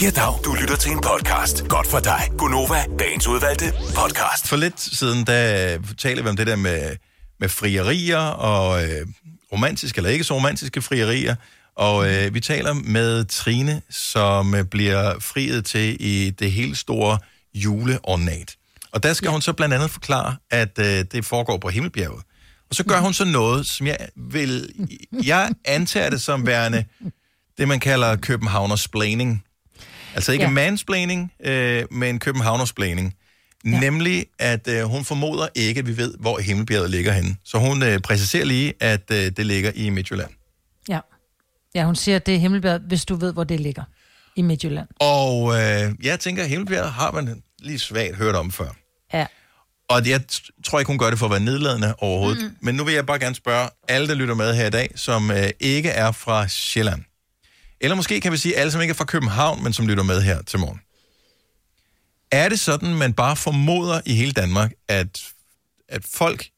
S3: Ja, dag. Du lytter til en podcast. Godt for dig. Gunova, dagens udvalgte podcast.
S1: For lidt siden, der talte vi om det der med, med frierier og øh, romantiske eller ikke så romantiske frierier. Og øh, vi taler med Trine, som øh, bliver friet til i det helt store juleornat. Og der skal ja. hun så blandt andet forklare, at øh, det foregår på Himmelbjerget. Og så gør hun så noget, som jeg vil... Jeg antager det som værende det, man kalder Københavnersplaining. Altså ikke
S2: Ja.
S1: mansplaining, øh, men Københavnersplaining. Ja. Nemlig, at øh, hun formoder ikke, at vi ved, hvor Himmelbjerget ligger henne. Så hun øh, præciserer lige, at øh, det ligger i Midtjylland.
S2: Ja. Ja, hun siger, at det er Himmelbjerg, hvis du ved, hvor det ligger. I Midtjylland.
S1: Og øh, jeg tænker, at Himmelbjerget har man lige svagt hørt om før.
S2: Ja.
S1: Og jeg tror ikke, hun gør det for at være nedladende overhovedet. Mm. Men nu vil jeg bare gerne spørge alle, der lytter med her i dag, som øh, ikke er fra Sjælland. Eller måske kan vi sige alle, som ikke er fra København, men som lytter med her til morgen. Er det sådan, man bare formoder i hele Danmark, at, at folk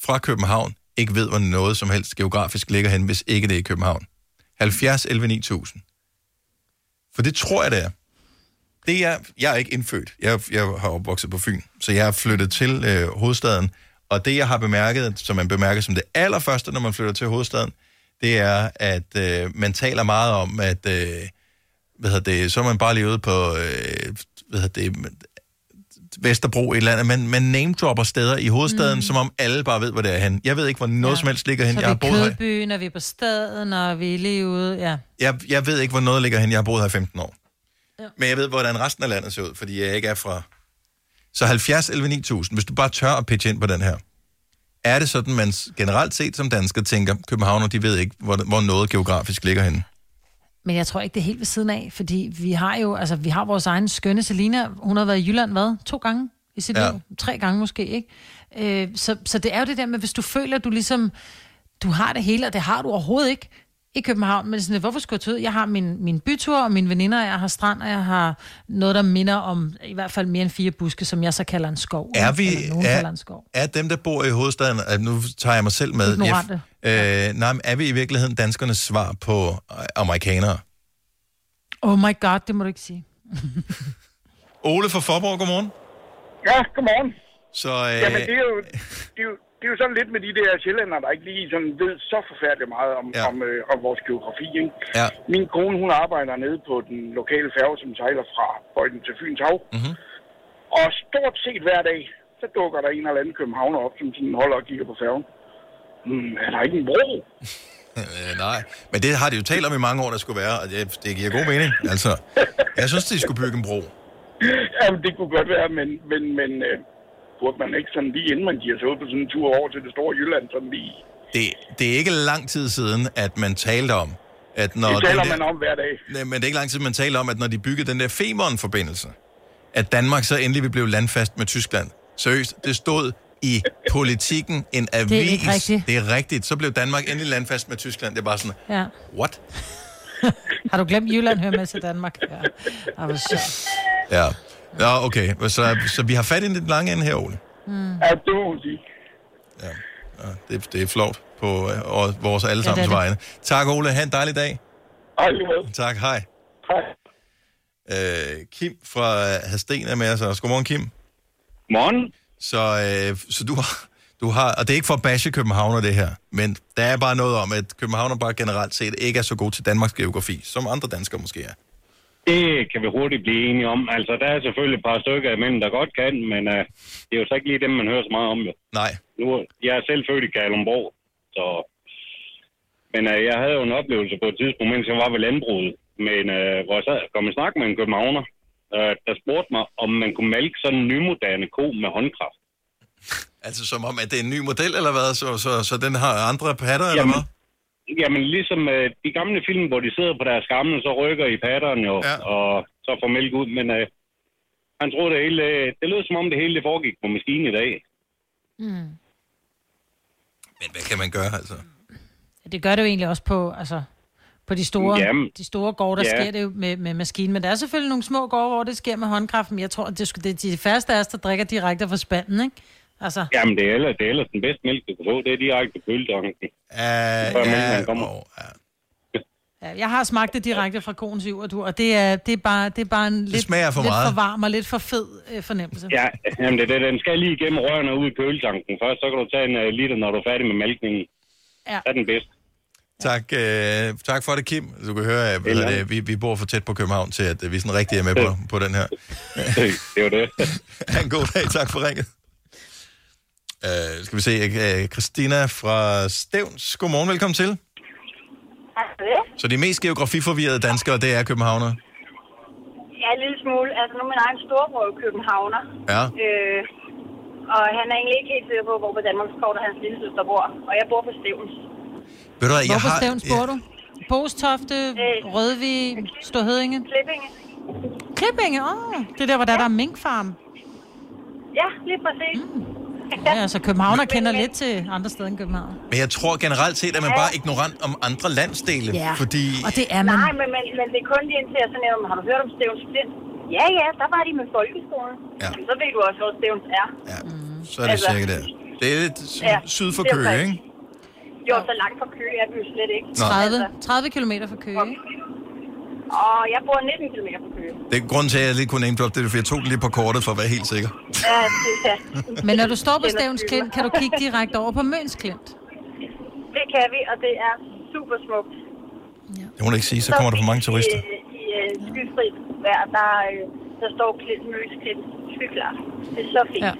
S1: fra København ikke ved, hvor noget som helst geografisk ligger hen, hvis ikke det er i København? 70 11 9000. For det tror jeg, det er. Det er, jeg er ikke indfødt. Jeg, jeg har opvokset på Fyn, så jeg er flyttet til øh, hovedstaden. Og det, jeg har bemærket, som man bemærker som det allerførste, når man flytter til hovedstaden, det er, at øh, man taler meget om, at øh, hvad hedder det, så er man bare lige ude på øh, hvad hedder det, Vesterbro et eller andet. Man, man name-dropper steder i hovedstaden, mm. som om alle bare ved, hvor det er hen. Jeg ved ikke, hvor noget ja. som helst ligger hen.
S2: Så
S1: Jeg har
S2: vi er
S1: boet her.
S2: Kødbyen, og vi er på staden, og vi er lige ude. Ja.
S1: Jeg, jeg ved ikke, hvor noget ligger hen. Jeg har boet her i 15 år. Ja. Men jeg ved, hvordan resten af landet ser ud, fordi jeg ikke er fra... Så 70 11 9000, hvis du bare tør at pitche ind på den her. Er det sådan, man generelt set som dansker tænker, københavner, de ved ikke, hvor, hvor noget geografisk ligger henne?
S2: Men jeg tror ikke, det er helt ved siden af, fordi vi har jo, altså vi har vores egen skønne Selina. Hun har været i Jylland, hvad? To gange i sit
S1: ja.
S2: liv? Tre gange måske, ikke? Øh, så, så det er jo det der med, hvis du føler, at du ligesom, du har det hele, og det har du overhovedet ikke i København, men det er sådan, hvorfor skulle jeg tage ud? Jeg har min, min bytur, og mine veninder, jeg har strand, og jeg har noget, der minder om i hvert fald mere end fire buske, som jeg så kalder en skov.
S1: Er vi, er,
S2: en skov.
S1: er dem, der bor i hovedstaden, at nu tager jeg mig selv med,
S2: Ignorante.
S1: øh, nej, men er vi i virkeligheden danskernes svar på øh, amerikanere?
S2: Oh my god, det må du ikke sige.
S1: Ole fra Forborg, godmorgen.
S35: Ja, godmorgen.
S1: Så, øh,
S35: Jamen, det er, jo, det, er jo, det er jo sådan lidt med de der sjællænder, der ikke lige sådan ved så forfærdeligt meget om, ja. om, øh, om vores geografi. Ikke?
S1: Ja.
S35: Min kone, hun arbejder nede på den lokale færge, som sejler fra Bøjden til Fyns Hav.
S1: Mm-hmm.
S35: Og stort set hver dag, så dukker der en eller anden københavner op, som sådan holder og kigger på færgen. Hmm, er der ikke en bro?
S1: Øh, nej, men det har de jo talt om i mange år, der skulle være, og det, det giver god mening. Altså, jeg synes, de skulle bygge en bro.
S35: Jamen, det kunne godt være, men, men, men øh, burde man ikke sådan lige inden man giver sig ud på sådan en tur over til det store Jylland, sådan lige...
S1: Det, det er ikke lang tid siden, at man talte om, at når
S35: Det taler
S1: den
S35: man om hver dag.
S1: Nej, men det er ikke lang tid, man taler om, at når de byggede den der Femern-forbindelse, at Danmark så endelig vil blive landfast med Tyskland. Seriøst, det stod i politikken en avis.
S2: Det er ikke rigtigt.
S1: Det er rigtigt. Så blev Danmark endelig landfast med Tyskland. Det er bare sådan,
S2: Ja.
S1: what?
S2: Har du glemt Jylland hører med til Danmark? Ja.
S1: Ja. Ja, okay. Så, så vi har fat i den lange ende her, Ole.
S2: Mm.
S35: Ja, det må man sige.
S1: Ja, det, det er flot på øh, og vores allesammens
S2: Ja, det
S1: vegne. Tak, Ole. Ha' en dejlig dag.
S35: Hej.
S1: Tak, hej.
S35: Hej.
S1: Øh, Kim fra Hadsten er med os også. Godmorgen, Kim.
S35: Morgen.
S1: Så, øh, så du, har, du har, og det er ikke for at bashe københavner det her, men der er bare noget om, at københavner bare generelt set ikke er så god til Danmarks geografi, som andre danskere måske er.
S36: Det kan vi hurtigt blive enige om. Altså, der er selvfølgelig et par stykker imellem, der godt kan, men uh, det er jo så ikke lige dem, man hører så meget om. Jo.
S1: Nej.
S36: Nu, jeg er selv født i Kalundborg, så... Men uh, jeg havde jo en oplevelse på et tidspunkt, mens jeg var ved landbruget, men, uh, hvor jeg sad, kom i snak med en københavner, uh, der spurgte mig, om man kunne malke sådan en nymoderne ko med håndkraft.
S1: Altså som om, at det er en ny model, eller hvad? Så, så, så den har andre patter, eller hvad?
S36: Jamen, ligesom uh, de gamle film, hvor de sidder på deres gamle, så rykker i pattern jo, ja. og så får mælk ud. Men uh, Han troede, det hele, øh, det lød som om det hele det foregik på maskinen i dag.
S2: Mm.
S1: Men hvad kan man gøre, altså?
S2: Det gør det jo egentlig også på, altså, på de store,
S36: Jamen,
S2: de store gårde, der
S36: ja.
S2: sker det jo med, med maskinen. Men der er selvfølgelig nogle små gårde, hvor det sker med håndkraft. Men jeg tror, det, er, det er de færreste af os, der drikker direkte fra spanden, ikke? Altså,
S36: Jamen, det er, ellers, det er ellers den bedste mælk, du kan få. Det er direkte på køletanken.
S1: Uh,
S36: mælken kommer.
S2: ja, jeg har smagt det direkte fra koens jord, og det er, det er, bare, det er bare en lidt,
S1: smager for
S2: lidt
S1: meget.
S2: for varm og lidt for fed øh, fornemmelse.
S36: Ja, jamen det, det, den skal lige igennem rørene ud i køletanken først. Så kan du tage en uh, liter, når du er færdig med mælkningen.
S2: Ja.
S36: Det er den bedste.
S1: Tak, øh, tak for det, Kim. Du kan høre, at det, vi, vi bor for tæt på København til, at øh, vi sådan rigtig er med på, på den her.
S36: det er jo det.
S1: en god dag. Tak for ringet. Uh, skal vi se, uh, Christina fra Stævns. Godmorgen, velkommen til.
S8: Tak for det.
S1: Så de mest geografiforvirrede danskere, det er københavner.
S8: Ja, en lille smule. Altså, nu er min egen storebror jo københavner.
S1: Ja.
S8: Øh, og han er egentlig ikke helt sikker på, hvor på Danmarks kort og hans lille søster bor. Og jeg bor på Stevens.
S1: Ved du hvad, jeg
S2: Hvor på
S1: har...
S2: Stævns bor du? Bostofte, Rødvig, Storhedinge?
S8: Klippinge.
S2: Klippinge, åh. Oh, det er der, hvor der, der er minkfarm.
S8: Ja, lige præcis. Mm.
S2: Ja, altså Københavner kender lidt til andre steder end København.
S1: Men jeg tror generelt set, at man bare er ignorant om andre landsdele.
S2: Ja.
S1: Fordi...
S2: Og det er man.
S8: Nej, men, men, men det er kun lige indtil jeg så nævner, har du hørt om Stevens Klint? Ja, ja, der var de med folkeskolen.
S1: Ja.
S8: Så ved du også, hvor Stevens er.
S1: Ja. Så er det
S8: Altså.
S1: cirka der. Det er lidt
S8: Ja,
S1: syd for
S8: er
S1: Køge, ikke?
S8: Jo, så langt fra Køge er vi jo slet ikke.
S2: 30, 30 km fra Køge, ikke?
S8: Og jeg bor 19 km fra Køge.
S1: Det er grunden til, at jeg lige kunne name drop det, er, fordi jeg tog det lige på kortet for at være helt sikker.
S8: Ja, det, ja.
S2: Men når du står på Stævns Klint, kan du kigge direkte over på Møns Klint.
S8: Det kan vi, og det er super smukt.
S1: Det må du ikke sige, så kommer der for mange turister.
S8: I, i uh, skyfrit vejr, der, øh, der står klint, møs klint, skyklar. Det er så fint. Ja.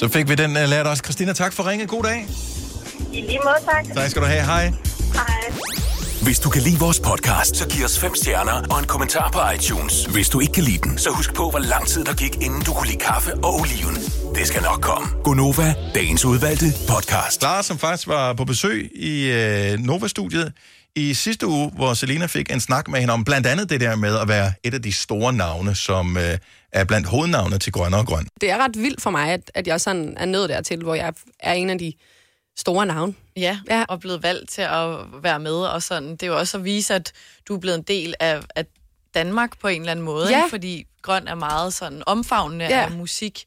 S1: Så fik vi den uh, lært også. Christina, tak for ringet. God dag.
S8: I lige måde, tak.
S1: Tak skal du have. Hej.
S8: Hej.
S3: Hvis du kan lide vores podcast, så giv os fem stjerner og en kommentar på iTunes. Hvis du ikke kan lide den, så husk på, hvor lang tid der gik, inden du kunne lide kaffe og oliven. Det skal nok komme.
S1: Gonova, dagens udvalgte podcast. Clara, som faktisk var på besøg i øh, Nova-studiet i sidste uge, hvor Selina fik en snak med hende om blandt andet det der med at være et af de store navne, som øh, er blandt hovednavne til Grønne og Grøn.
S37: Det er ret vildt for mig, at, at jeg sådan er nået dertil, hvor jeg er en af de store navne.
S38: Ja, ja, og blevet valgt til at være med og sådan. Det er jo også at vise, at du er blevet en del af, af Danmark på en eller anden måde,
S37: Ja.
S38: ikke? fordi grøn er meget sådan omfavnende
S37: Ja.
S38: af musik,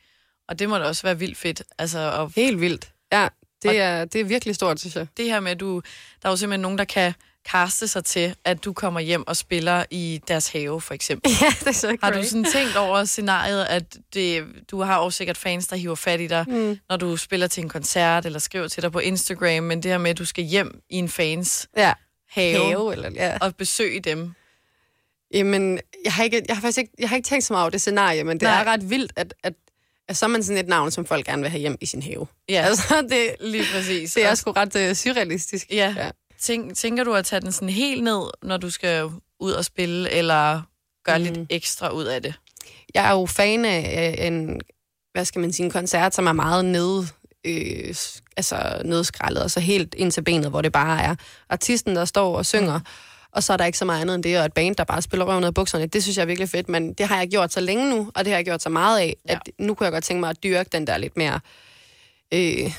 S38: og det må da også være vildt fedt. Altså, at...
S37: Helt vildt. Ja, det er, det er virkelig stort, synes jeg.
S38: Det her med, at du, der er jo simpelthen nogen, der kan kaste sig til, at du kommer hjem og spiller i deres have, for eksempel.
S37: Ja, det er så
S38: Har du
S37: great.
S38: sådan tænkt over scenariet, at det, du har også sikkert fans, der hiver fat i dig,
S37: Mm.
S38: når du spiller til en koncert, eller skriver til dig på Instagram, men det her med, at du skal hjem i en fans
S37: ja.
S38: have,
S37: Have, eller- ja.
S38: og besøge dem.
S37: Jamen, jeg har, ikke, jeg har faktisk ikke, jeg har ikke tænkt så meget over det scenarie, men det
S38: Nej.
S37: er ret vildt, at, at, at så er man sådan et navn, som folk gerne vil have hjem i sin have.
S38: Ja,
S37: altså, det,
S38: lige præcis.
S37: det er
S38: Og-
S37: sgu ret uh, surrealistisk.
S38: Ja. ja. Tænk, tænker du at tage den sådan helt ned, når du skal ud og spille, eller gøre mm. lidt ekstra ud af det?
S37: Jeg er jo fan af en, hvad skal man sige, en koncert, som er meget nede, øh, altså nedskrællet, og så helt ind til benet, hvor det bare er artisten, der står og synger, mm. og så er der ikke så meget andet end det, og et band, der bare spiller røven ud af bukserne. Det synes jeg er virkelig fedt, men det har jeg gjort så længe nu, og det har jeg gjort så meget af, ja. at nu kunne jeg godt tænke mig at dyrke den der lidt mere, øh,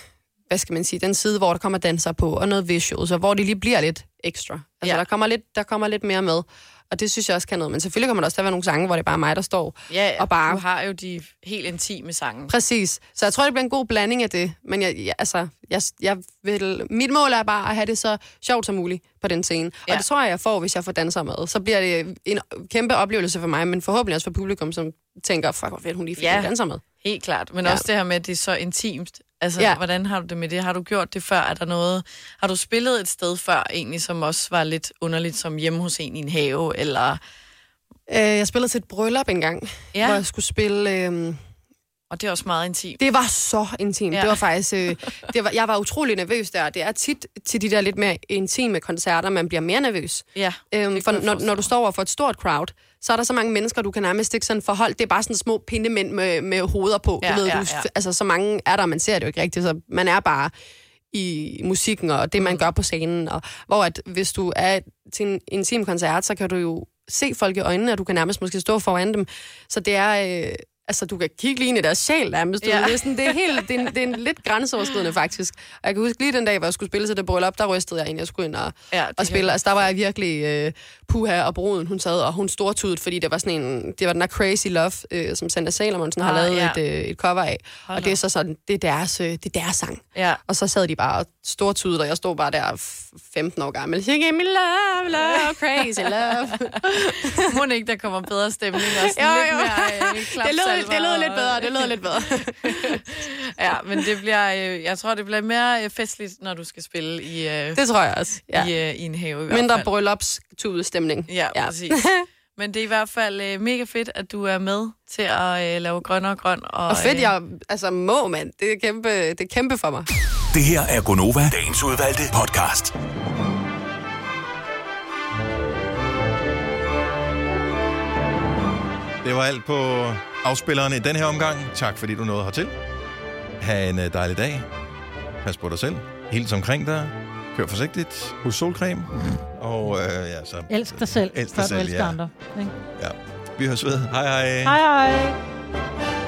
S37: hvad skal man sige, den side, hvor der kommer danser på, og noget visuals, og hvor de lige bliver lidt ekstra. Altså, ja. der, kommer lidt, der kommer lidt mere med. Og det synes jeg også kan noget. Men selvfølgelig kommer der også til at være nogle sange, hvor det er bare mig, der står.
S38: Ja,
S37: og bare...
S38: du har jo de helt intime sange.
S37: Præcis. Så jeg tror, det bliver en god blanding af det. Men jeg, jeg, altså, jeg, jeg vil, mit mål er bare at have det så sjovt som muligt på den scene. Ja. Og det tror jeg, jeg får, hvis jeg får danser med. Så bliver det en kæmpe oplevelse for mig, men forhåbentlig også for publikum, som tænker, fuck, hvor fedt hun lige fik
S38: Ja.
S37: danser med.
S38: Helt klart. Men
S37: ja.
S38: også det her med, at det er så intimt. Altså,
S37: Ja.
S38: hvordan har du det med det? Har du gjort det før? Er der noget... Har du spillet et sted før, egentlig, som også var lidt underligt, som hjemme hos en i en have, eller...
S37: Øh, jeg spillede til et bryllup engang,
S38: Ja.
S37: hvor jeg skulle spille... Øh,
S38: og det er også meget intimt.
S37: Det var så intimt. Ja. Det var faktisk... Øh, det var, jeg var utrolig nervøs der. Det er tit til de der lidt mere intime koncerter, man bliver mere nervøs.
S38: Ja,
S37: øhm, for når, når du står over for et stort crowd, så er der så mange mennesker, du kan nærmest ikke sådan forholde. Det er bare sådan små pindemænd med, med hoveder på.
S38: Ja,
S37: du ved,
S38: ja,
S37: du,
S38: ja.
S37: Altså, så mange er der, man ser det jo ikke rigtigt. Så man er bare i musikken og det, man gør på scenen. Og, hvor at, hvis du er til en intim koncert, så kan du jo se folk i øjnene, og du kan nærmest måske stå foran dem. Så det er, øh, Altså, du kan kigge lige ind i deres sjæl nærmest.
S38: Ja.
S37: Det, er sådan, det, er helt, det, er, en- det er en lidt grænseoverskridende, faktisk. Og jeg kan huske lige den dag, hvor jeg skulle spille til det bryllup, der rystede jeg ind, jeg skulle ind og,
S38: ja,
S37: og spille. Altså, der var jeg virkelig øh, puha og bruden, hun sad, og hun stortudet, fordi det var sådan en, det var den her Crazy Love, øh, som Sandra Salomonsen har
S38: Ah,
S37: lavet
S38: ja.
S37: et, øh, et cover af.
S38: Hold
S37: og det er så sådan, det er deres, øh, det er deres sang.
S38: Ja.
S37: Og så sad de bare og stortudede, og jeg stod bare der 15 år gammel. Give me love, love, crazy love.
S38: Må ikke, der kommer bedre stemning og sådan
S37: Jo,
S38: lidt
S37: jo.
S38: mere øh,
S37: Det lød, det lød lidt
S38: og-
S37: bedre, det lød lidt bedre.
S38: ja, men det bliver, øh, jeg tror, det bliver mere øh, festligt, når du skal spille i, øh,
S37: Det tror jeg også, ja.
S38: i, øh, i en have i
S37: Mindre bryllupstudestemning.
S38: Ja, ja, præcis. Men det er i hvert fald øh, mega fedt, at du er med til at øh, lave grøn og grøn. Og,
S37: Og fedt,
S38: øh,
S37: jeg altså må, mand. Det er kæmpe, det er kæmpe for mig.
S3: Det her er Gonova, dagens udvalgte podcast.
S1: Det var alt på afspillerne i den her omgang. Tak fordi du nåede hertil. Ha' en øh, dejlig dag. Pas på dig selv. Hils omkring dig. Kør forsigtigt. Husk solcreme. Og øh, ja, så...
S2: Elsk dig selv,
S1: Elsk
S2: før
S1: dig
S2: du
S1: selv,
S2: elsker
S1: ja.
S2: andre. Ikke?
S1: Ja. Vi høres ved. Hej hej.
S2: Hej hej.